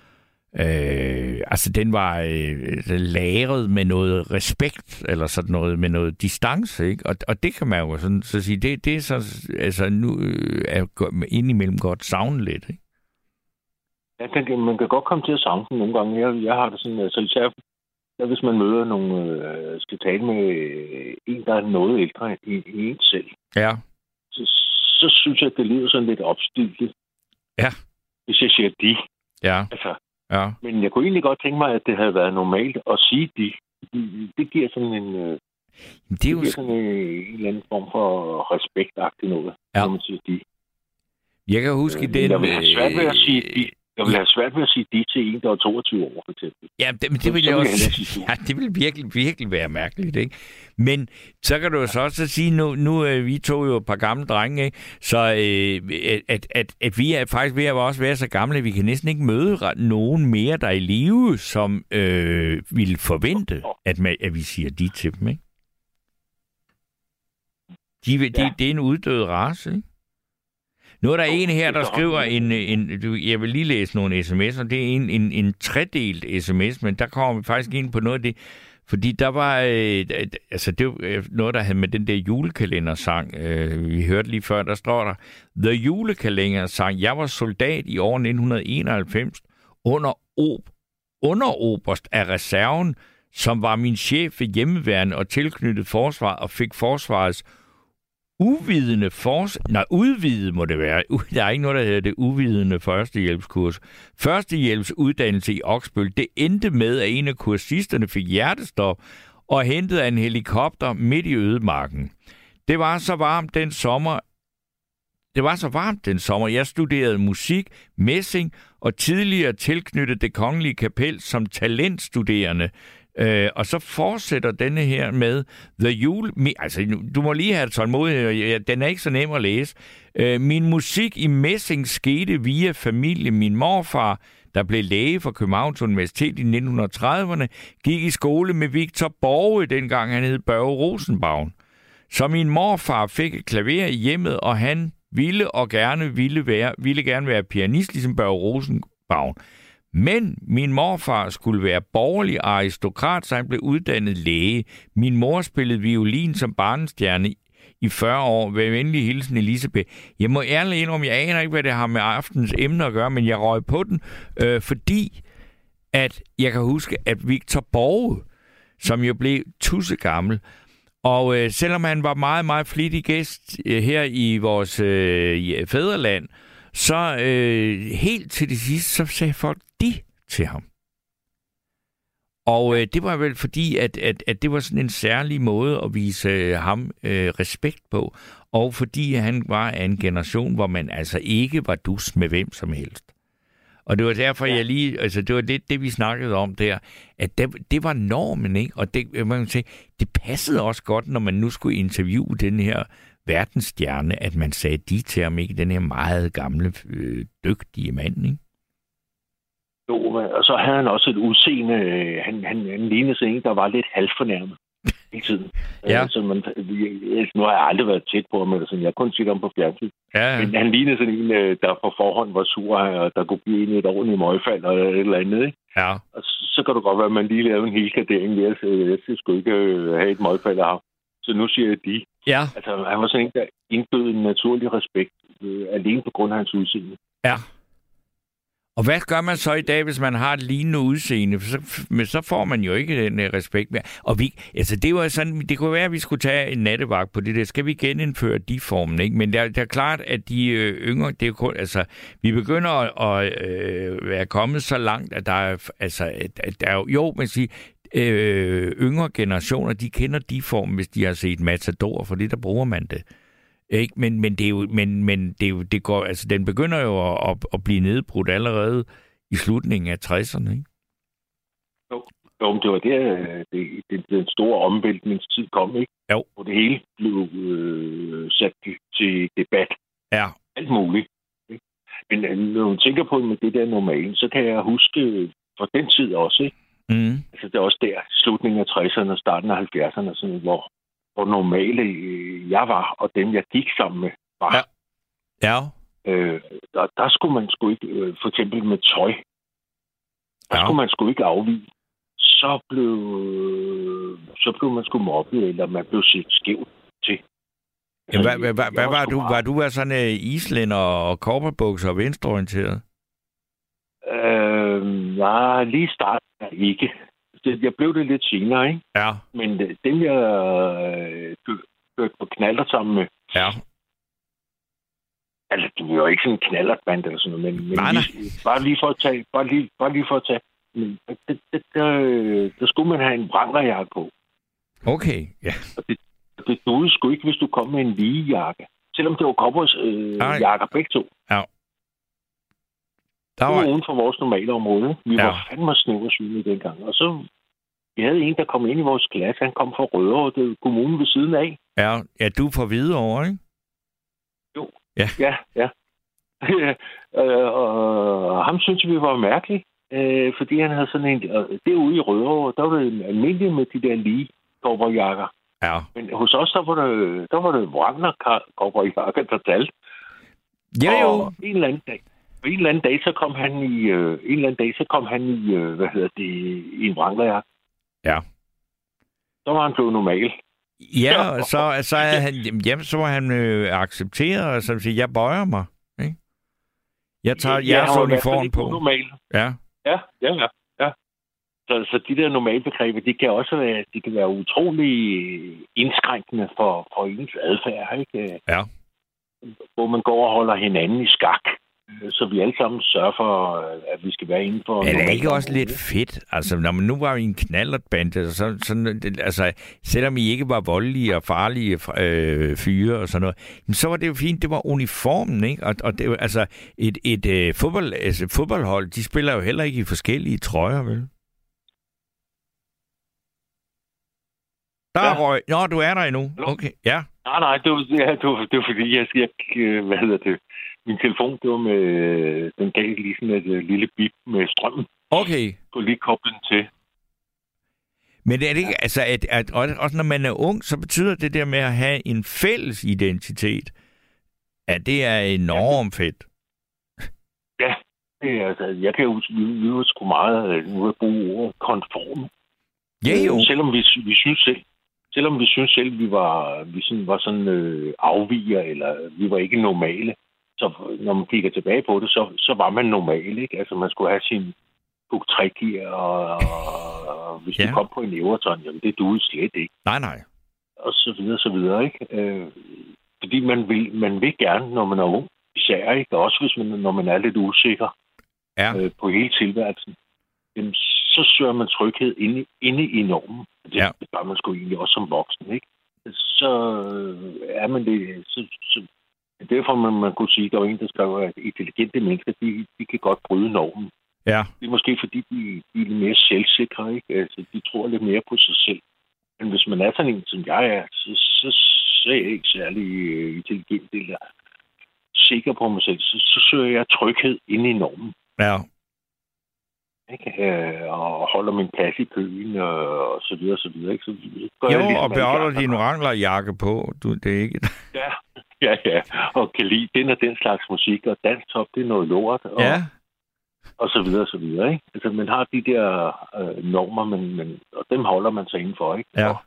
altså, den var øh, lagret med noget respekt, eller sådan noget, med noget distance, ikke? Og, og det kan man jo sådan så sige, det, det er så, altså, nu øh, er indimellem godt savne lidt, ikke? Ja, kan, man kan godt komme til at savne den nogle gange. Jeg, jeg har det sådan, altså især ja, hvis man møder nogle, øh, skal tale med en, der er noget ældre end en selv. Ja. Så, så synes jeg, at det lyder sådan lidt opstillet. Ja. Hvis jeg siger de. Ja. Altså, Ja. Men jeg kunne egentlig godt tænke mig, at det havde været normalt at sige de. Det giver sådan en... Øh, det, er jo... det giver sådan en, en eller anden form for respektagtigt noget, ja. når man siger de. Jeg kan huske øh, den... Jeg vil have svært ved at sige de. Jeg vil have svært ved at sige de til en, der er 22 år, for eksempel. Ja, det, men det vil jeg også... Ja, det vil virkelig, virkelig være mærkeligt, ikke? Men så kan du jo så også sige, nu, nu er vi to jo et par gamle drenge, ikke? så øh, at, at, at vi er faktisk ved at også være så gamle, at vi kan næsten ikke møde nogen mere, der er i live, som øh, vil forvente, at, man, at vi siger de til dem, ikke? De, de, ja. Det er en uddød race, ikke? Nu er der en her, der skriver en, en... Jeg vil lige læse nogle sms'er. Det er en, en, en tredelt sms, men der kommer vi faktisk ind på noget af det. Fordi der var... Øh, altså, det var øh, noget, der havde med den der julekalender-sang. Øh, vi hørte lige før, der står der... The julekalender-sang. Jeg var soldat i år 1991 under ob, underoberst af reserven, som var min chef ved hjemmeværende og tilknyttet forsvar og fik forsvarets uvidende fors... Nej, udvide må det være. Der er ikke noget, der hedder det uvidende førstehjælpskurs. Førstehjælpsuddannelse i Oksbøl, det endte med, at en af kursisterne fik hjertestop og hentede en helikopter midt i ødemarken. Det var så varmt den sommer, det var så varmt den sommer. Jeg studerede musik, messing og tidligere tilknyttet det kongelige kapel som talentstuderende Øh, og så fortsætter denne her med The Jule... Altså, du må lige have tålmodighed. Den er ikke så nem at læse. Øh, min musik i messing skete via familie. Min morfar, der blev læge for Københavns Universitet i 1930'erne, gik i skole med Victor Borge, dengang han hed Børge Rosenbaum. Så min morfar fik et klaver i hjemmet, og han ville og gerne ville, være, ville gerne være pianist, ligesom Børge Rosenbaum. Men min morfar skulle være borgerlig aristokrat, så han blev uddannet læge. Min mor spillede violin som barnestjerne i 40 år. Vær venlig hilsen, Elisabeth. Jeg må ærligt indrømme, jeg aner ikke, hvad det har med aftens emne at gøre, men jeg røg på den, øh, fordi at jeg kan huske, at Victor Borge, som jo blev tusse gammel, og øh, selvom han var meget, meget flittig gæst øh, her i vores øh, øh fædreland, så øh, helt til det sidste, så sagde folk de til ham. Og øh, det var vel fordi, at, at, at det var sådan en særlig måde at vise øh, ham øh, respekt på. Og fordi han var af en generation, hvor man altså ikke var dus med hvem som helst. Og det var derfor, ja. jeg lige... Altså, det var det, det, vi snakkede om der. At det, det var normen, ikke? Og det, man kan sige, det passede også godt, når man nu skulle interviewe den her verdensstjerne, at man sagde de til ham, ikke? Den her meget gamle, øh, dygtige mand, ikke? Jo, og så havde han også et udseende. Øh, han, han, han lignede sig en, der var lidt halvfornærmet hele tiden. ja. Altså, man, nu har jeg aldrig været tæt på ham, eller sådan. jeg har kun set ham på fjernsyn. Ja. Men han lignede sådan en, øh, der på forhånd var sur, og der kunne blive en et ordentligt møgfald eller et eller andet. Ikke? Ja. Og så kan du godt være, at man lige laver en hel gradering ved at jeg skal sgu ikke øh, have et møgfald af ham. Så nu siger jeg de. Ja. Altså, han var sådan en, der indbød en naturlig respekt, øh, alene på grund af hans udseende. Ja. Og hvad gør man så i dag, hvis man har et lignende udseende? Så, men så får man jo ikke den uh, respekt mere. Og vi, altså det, var sådan, det kunne være, at vi skulle tage en nattevagt på det der. Skal vi genindføre de formen? Ikke? Men det er, det er klart, at de øh, yngre, det er kun, altså, vi begynder at, at øh, være kommet så langt, at der er, altså, at der er jo, jo man siger, øh, yngre generationer, de kender de form, hvis de har set Matador, for det der bruger man det. Ikke? Men, men, det er jo, men, men det, er jo, det går, altså, den begynder jo at, at, at blive nedbrudt allerede i slutningen af 60'erne, ikke? Jo, jo det var der, det, det, den store omvæltningstid kom, ikke? Jo. Hvor det hele blev øh, sat til debat. Ja. Alt muligt. Ikke? Men øh, når man tænker på med det der normale, så kan jeg huske for den tid også, ikke? Mm. Altså det er også der, slutningen af 60'erne og starten af 70'erne, sådan, hvor, hvor normale øh, jeg var, og dem, jeg gik sammen med, var. Ja. Ja. Øh, der, der skulle man sgu ikke, øh, for eksempel med tøj, der Ja. skulle man sgu ikke afvige. Så blev, så blev man sgu mobbet, eller man blev set skævt til. Altså, hvad, hvad, hvad, hvad var du? Var du af sådan en islænder og korperbukser og venstreorienteret? Øh, nej, lige i starten ikke. Det, jeg blev det lidt senere, ikke? Ja. Men øh, dem, jeg øh, kø- kørte på knaller sammen med, Ja. altså, det var jo ikke sådan en knallertband eller sådan noget, men, men Nej, nej. Lige, bare lige for at tage, bare lige, bare lige for at tage, men det, det, der, øh, der skulle man have en branderjakke på. Okay. Ja. Det duede sgu ikke, hvis du kom med en lige jakke. Selvom det var cowboys øh, jakker begge to. Der Det var var... uden for vores normale område. Vi Ja. var fandme snæversynlige dengang. Og så vi havde en, der kom ind i vores klasse. Han kom fra Rødovre, det er kommunen ved siden af. Ja, ja, du er fra Hvidovre, ikke? Ja, ja. øh, og ham synes vi var mærkelig, øh, fordi han havde sådan en... Og derude i Rødovre, der var det almindeligt med de der lige jakker. Ja. Men hos os, der var det, der var det Wagner jakker, der talte. Ja, jo. Og en eller anden dag, en eller anden dag, så kom han i, øh, en eller anden dag, så kom han i, øh, hvad hedder det, i en Wranglerjakke. Ja. Så var han blevet normal. Ja, og så, så, havde han, jamen, så var han øh, accepteret, og så sige, jeg bøjer mig. Ikke? Jeg tager Ja, jeres uniform på. Normal. Ja. Ja, ja, ja. ja. Så, så de der normalbegreber, de kan også være, de kan være utrolig indskrænkende for, for ens adfærd, ikke? Ja. Hvor man går og holder hinanden i skak, øh, så vi alle sammen sørger for, at vi skal være inden for... Er det ikke også lidt fedt? Altså, når man nu var i en knallertbande, så, det, altså, selvom I ikke var voldelige og farlige øh, fyre og sådan noget, men så var det jo fint, det var uniformen, ikke? Og, og det, altså, et, et øh, fodbold, altså, fodboldhold, de spiller jo heller ikke i forskellige trøjer, vel? Der er Ja. røg. Nå, du er der endnu. Okay, ja. Nej, nej, det var, ja, det var, det var fordi, jeg, jeg, hvad hedder det, min telefon, det var med, den gav lige sådan et øh, lille bip med strømmen. Okay. Kunne lige koble den til. Men er det ikke, altså, at, at, også når man er ung, så betyder det der med at have en fælles identitet, at det er enormt fedt. Ja, det er, altså, jeg kan jo vi, sgu meget, øh, nu at bruge ordet konform. Ja, jo. Selvom vi, vi synes selv, selvom vi synes selv, vi var, vi sådan, var sådan øh, afviger, eller vi var ikke normale, så når man kigger tilbage på det, så, så var man normal, ikke? Altså, man skulle have sin buk og, og hvis ja. Du kom på en Everton, jamen det duede slet ikke, Nej, nej. og så videre, så videre, ikke? Øh, fordi man vil, man vil gerne, når man er ung, især, ikke? Også hvis man, når man er lidt usikker Ja. øh, på hele tilværelsen, jamen, så søger man tryghed inde, inde i normen. Det, Ja. det gør man sgu egentlig også som voksen, ikke? Så er man det, så, så Derfor man, man kunne sige, at der var en, der skrev, at intelligente mennesker, de, de kan godt bryde normen. Ja. Det er måske fordi, de, de er lidt mere selvsikre, ikke? Altså, de tror lidt mere på sig selv. Men hvis man er sådan en, som jeg er, så, så, så er jeg ikke særlig uh, intelligent eller sikker på mig selv. Så, så søger jeg tryghed inde i normen. Ja. Ikke? Øh, og holder min plads i køen, og, og så videre, så videre. Ikke? Så gør Jo, jeg ligesom og beholder din gør. wranglerjakke på. Du, det er ikke... Ja, ja, ja. Og kan lide den og den slags musik, og danstop, det er noget lort. Og, Ja. og så videre, og så videre. Ikke? Altså, man har de der øh, normer, men, men, og dem holder man sig indenfor. Ikke? Ja. Og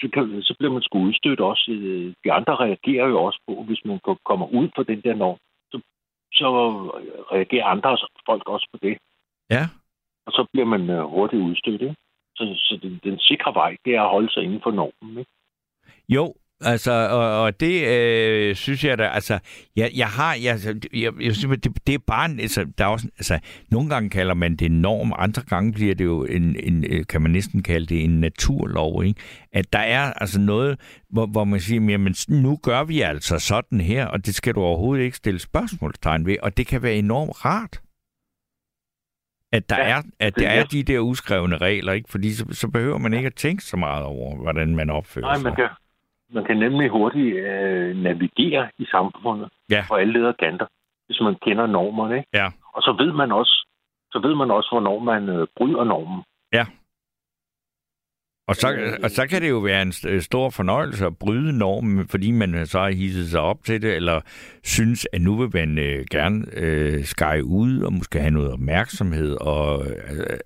så, kan, så bliver man sgu udstødt også. Øh, De andre reagerer jo også på, hvis man ko- kommer ud på den der norm, så, så reagerer andre folk også på det. Ja. Og så bliver man øh, hurtigt udstødt. Ikke? Så, så den, den sikre vej, det er at holde sig inden for normen. Ikke? Jo, altså, og, og det øh, synes jeg da, altså, jeg, jeg har, jeg, jeg, jeg synes, det, det er bare, en, altså, der er også, altså, nogle gange kalder man det norm, andre gange bliver det jo en, en øh, kan man næsten kalde det en naturlov, ikke? At der er altså noget, hvor, hvor man siger, jamen, nu gør vi altså sådan her, og det skal du overhovedet ikke stille spørgsmålstegn ved, og det kan være enormt rart. At der, Ja, er, at der er er de der uskrevne regler, ikke? Fordi så, så behøver man ikke at tænke så meget over, hvordan man opfører Nej, sig. man kan, man kan nemlig hurtigt øh, navigere i samfundet Ja. på alle leder kanter, hvis man kender normerne. Ikke? Ja. Og så ved man også, så ved man også, hvornår man øh, bryder normen. Og så, og så kan det jo være en stor fornøjelse at bryde normen, fordi man så har hisset sig op til det, eller synes, at nu vil man øh, gerne øh, skære ud, og måske have noget opmærksomhed, og øh,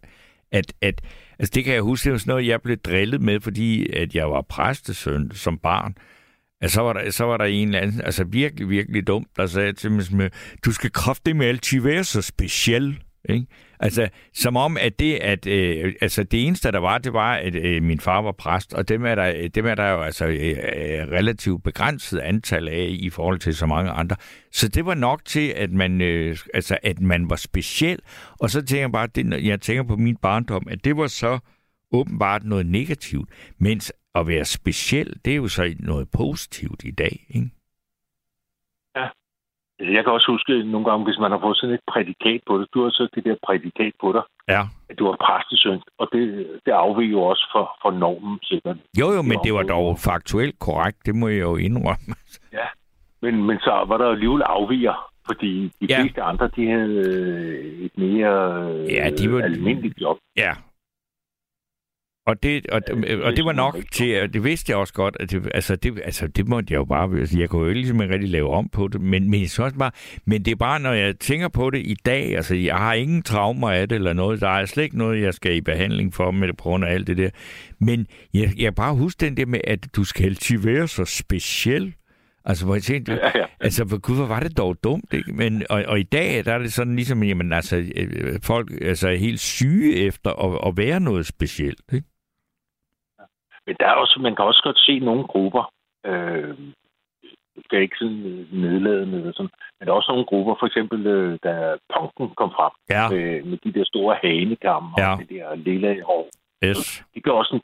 at, at, altså det kan jeg huske, det var sådan noget, jeg blev drillet med, fordi at jeg var præstesøn som barn, Altså, så var, der, så var der en eller anden, altså virkelig, virkelig dumt, der sagde til mig, du skal kraftigt med altid være så speciel. Ikke? Altså, som om, at det, at, øh, altså det eneste, der var, det var, at øh, min far var præst, og dem er der, øh, dem er der jo altså øh, øh, relativt begrænset antal af i forhold til så mange andre. Så det var nok til, at man, øh, altså, at man var speciel. Og så tænker jeg bare, det, jeg tænker på min barndom, at det var så åbenbart noget negativt, mens at være speciel, det er jo så noget positivt i dag, ikke? Altså, Jeg kan også huske nogle gange, hvis man har fået sådan et prædikat på det, du har så det der prædikat på dig, Ja. at du var præstesøn, og det, det afviger jo også for, for normen, sikkert. Jo, jo, men det var dog faktuelt korrekt, det må jeg jo indrømme. Men, men så var der alligevel afviger, fordi de Ja. ja. fleste andre, de havde øh, et mere øh, Ja, de var- almindeligt job. Ja. Og det, og, det og det var nok til, og det vidste jeg også godt, at det, altså, det, altså, det måtte jeg jo bare, altså, jeg kunne jo ikke ligesom rigtig lave om på det, men, men, synes også bare, men det er bare, når jeg tænker på det i dag, altså jeg har ingen traumer af det eller noget, der er slet ikke noget, jeg skal i behandling for med det på grund af alt det der, men jeg, jeg bare huske den der med, at du skal altid være så speciel, Altså, hvor jeg tænkte, Ja, ja. altså, hvor gud, hvor var det dog dumt, ikke? Men, og, og i dag, der er det sådan ligesom, jamen, altså, øh, folk altså, er helt syge efter at, at være noget specielt, ikke? Men der er også, man kan også godt se nogle grupper, øh, skal ikke sådan øh, nedladende eller sådan, men der er også nogle grupper, for eksempel, øh, da punken kom frem, Ja, med, med de der store hanekammer Ja. og det der lille hår. yes. Det gør også en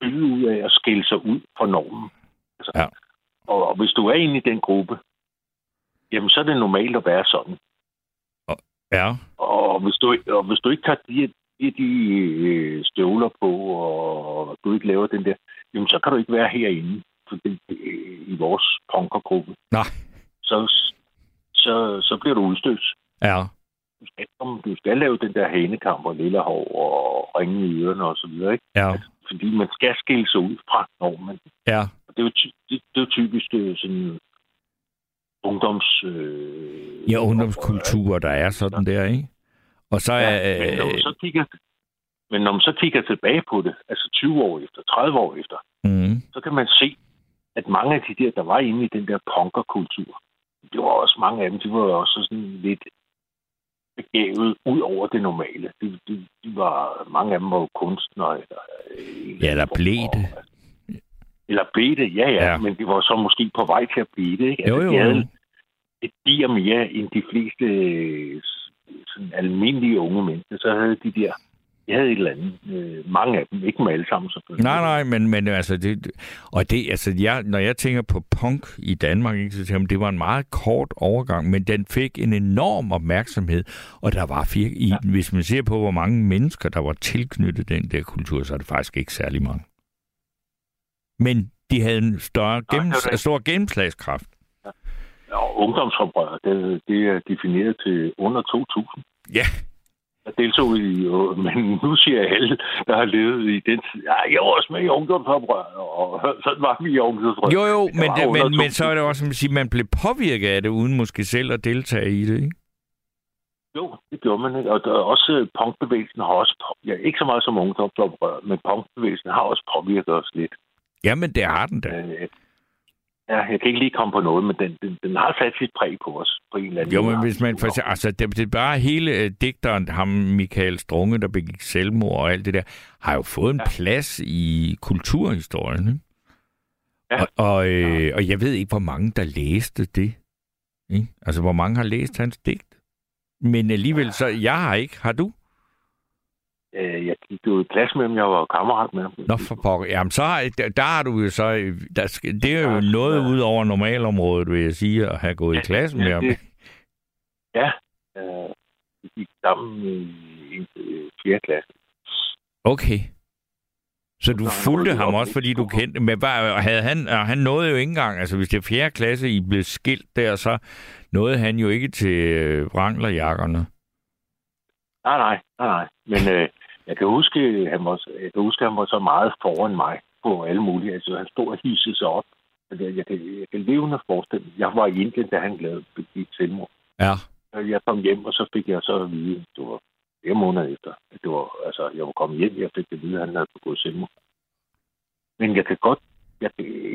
byd ud af at skille sig ud fra normen. Altså, Ja. og, og hvis du er inde i den gruppe, jamen så er det normalt at være sådan. Ja, Og hvis du, og hvis du ikke tager de, de, de øh, støvler på, og du ikke laver den der, jamen så kan du ikke være herinde for det, øh, i vores punkergruppe. Nej. Så, så, så bliver du udstødt. ja, Du skal, du skal lave den der hanekamp og lille hår og ringe i ørerne og så videre, ikke? ja, Fordi man skal skille sig ud fra normen. ja. Og det er jo, ty- det, det er typisk øh, sådan ungdoms... Øh, Ja, ungdomskultur, der er sådan der, ikke? Og så er... Ja, men, når man Øh, så kigger, men når man så kigger tilbage på det, altså 20 år efter, 30 år efter, mm, så kan man se, at mange af de der, der var inde i den der punkerkultur, det var også mange af dem, de var også sådan lidt begavet ud over det normale. De, de, de var, mange af dem var jo kunstnere. Eller, øh, Ja, eller blev det. Eller blev det, ja, ja, Ja. men de var så måske på vej til at blive det. Ikke? jo, jo, de havde et dier mere end de fleste øh, sådan almindelige unge mennesker. Så havde de der Jeg havde et eller andet. Øh, mange af dem. Ikke med alle sammen, selvfølgelig. Nej, nej, men, men altså, det, og det, altså, jeg, når jeg tænker på punk i Danmark, ikke, så tænker jeg, det var en meget kort overgang, men den fik en enorm opmærksomhed, og der var fire, i, ja. hvis man ser på, hvor mange mennesker, der var tilknyttet den der kultur, så er det faktisk ikke særlig mange. Men de havde en større gennems, nej, stor gennemslagskraft. Og ungdomsoprør, det, det er defineret til under 2.000. Ja, jeg deltog i, men nu siger jeg alle, der har levet i den tid. Ja, jeg var også med i ungdomsoprør, og sådan var vi i ungdomsoprør. Jo, jo, men, det, men, men så er det også, som at man blev påvirket af det, uden måske selv at deltage i det, ikke? Jo, det gjorde man ikke. Og der, også punkbevægelsen har også, ja, ikke så meget som ungdomsoprør, men punkbevægelsen har også påvirket os lidt. Jamen, det har den da. Øh, Ja, jeg kan ikke lige komme på noget, men den, den, den har sat sit præg på os på en eller anden Jo, men hvis man for altså, det, det er bare hele uh, digteren, ham Michael Strunge, der begik selvmord og alt det der, har jo fået en ja. plads i kulturhistorien. Ikke? Ja. Og, og, øh, og jeg ved ikke, hvor mange der læste det. Ikke? Altså, hvor mange har læst hans digt. Men alligevel, så jeg har ikke. Har du? Øh, jeg gik jo i klasse med dem, jeg var kammerat med dem. Nå, for pokker. Jamen, så har, der, der har du jo så... Der, det er jo ja, noget ja. ud over normalområdet, vil jeg sige, at have gået ja, i klasse med ja, ham. Ja, øh, vi gik sammen i, i 4. klasse. Okay. Så du fulgte ham også, fordi du kendte men hvad, havde han, han nåede jo ikke engang, altså hvis det er 4. klasse, I blev skilt der, så nåede han jo ikke til øh, vranglerjakkerne. Nej, nej, nej, nej. Men øh, jeg kan huske, han var, jeg kan huske, han var så meget foran mig på alle mulige. Altså, han stod og hissede sig op. Altså, jeg kan, jeg kan levende forestille Jeg var i Indien, da han lavede begik selvmord. Ja. Jeg kom hjem, og så fik jeg så at vide, det var flere måneder efter, det var, altså, jeg var kommet hjem, jeg fik at vide, at han havde begået selvmord. Men jeg kan godt, jeg,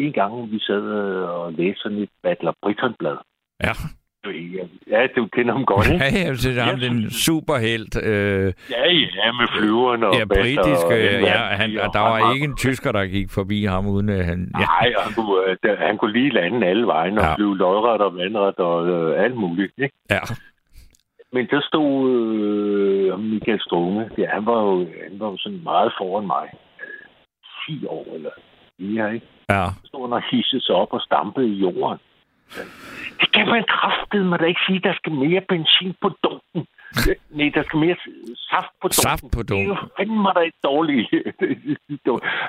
en gang vi sad og læste sådan et Battler Britain-blad. Ja. Ja, du kender ham godt, ikke? Ja, ja, det er ham, den superhelt. Øh, ja, ja, med flyveren og Ja, britisk. Og, ja, han, og der var ikke en tysker, der gik forbi ham, uden at han... Ja. Nej, han kunne, øh, han kunne lige lande alle vejen og ja. flyve lodret og vandret og øh, alt muligt, ikke? Ja. Men der stod øh, Michael Strunge. Ja, han var jo han var jo sådan meget foran mig. 10 år eller mere, ikke? Ja. Så stod han og hissede sig op og stampede i jorden. Det kan man kraftede mig da ikke sige, der skal mere benzin på dunken. Nej, der skal mere saft på dunken. Saft på dunken. Det er jo fandme da ikke dårligt.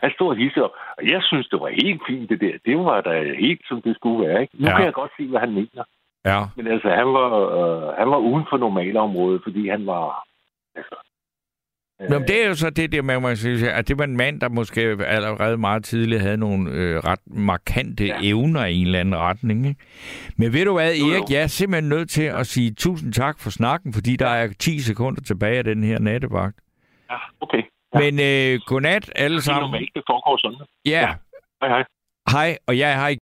Han stod og hisser, og jeg synes, det var helt fint, det der. Det var da helt, som det skulle være. Ikke? Nu ja. kan jeg godt se, hvad han mener. Ja. Men altså, han var, øh, han var uden for normalområdet, fordi han var... Altså, Nå, men det er jo så det der med, man sige, at det var en mand, der måske allerede meget tidligt havde nogle øh, ret markante ja. evner i en eller anden retning. Ikke? Men ved du hvad, Erik, jeg er simpelthen nødt til at sige tusind tak for snakken, fordi der er 10 sekunder tilbage af den her nattevagt. Ja, okay. Ja. Men øh, godnat alle sammen. Det er normalt, det foregår sådan. Ja. Hej, hej. Hej, og jeg har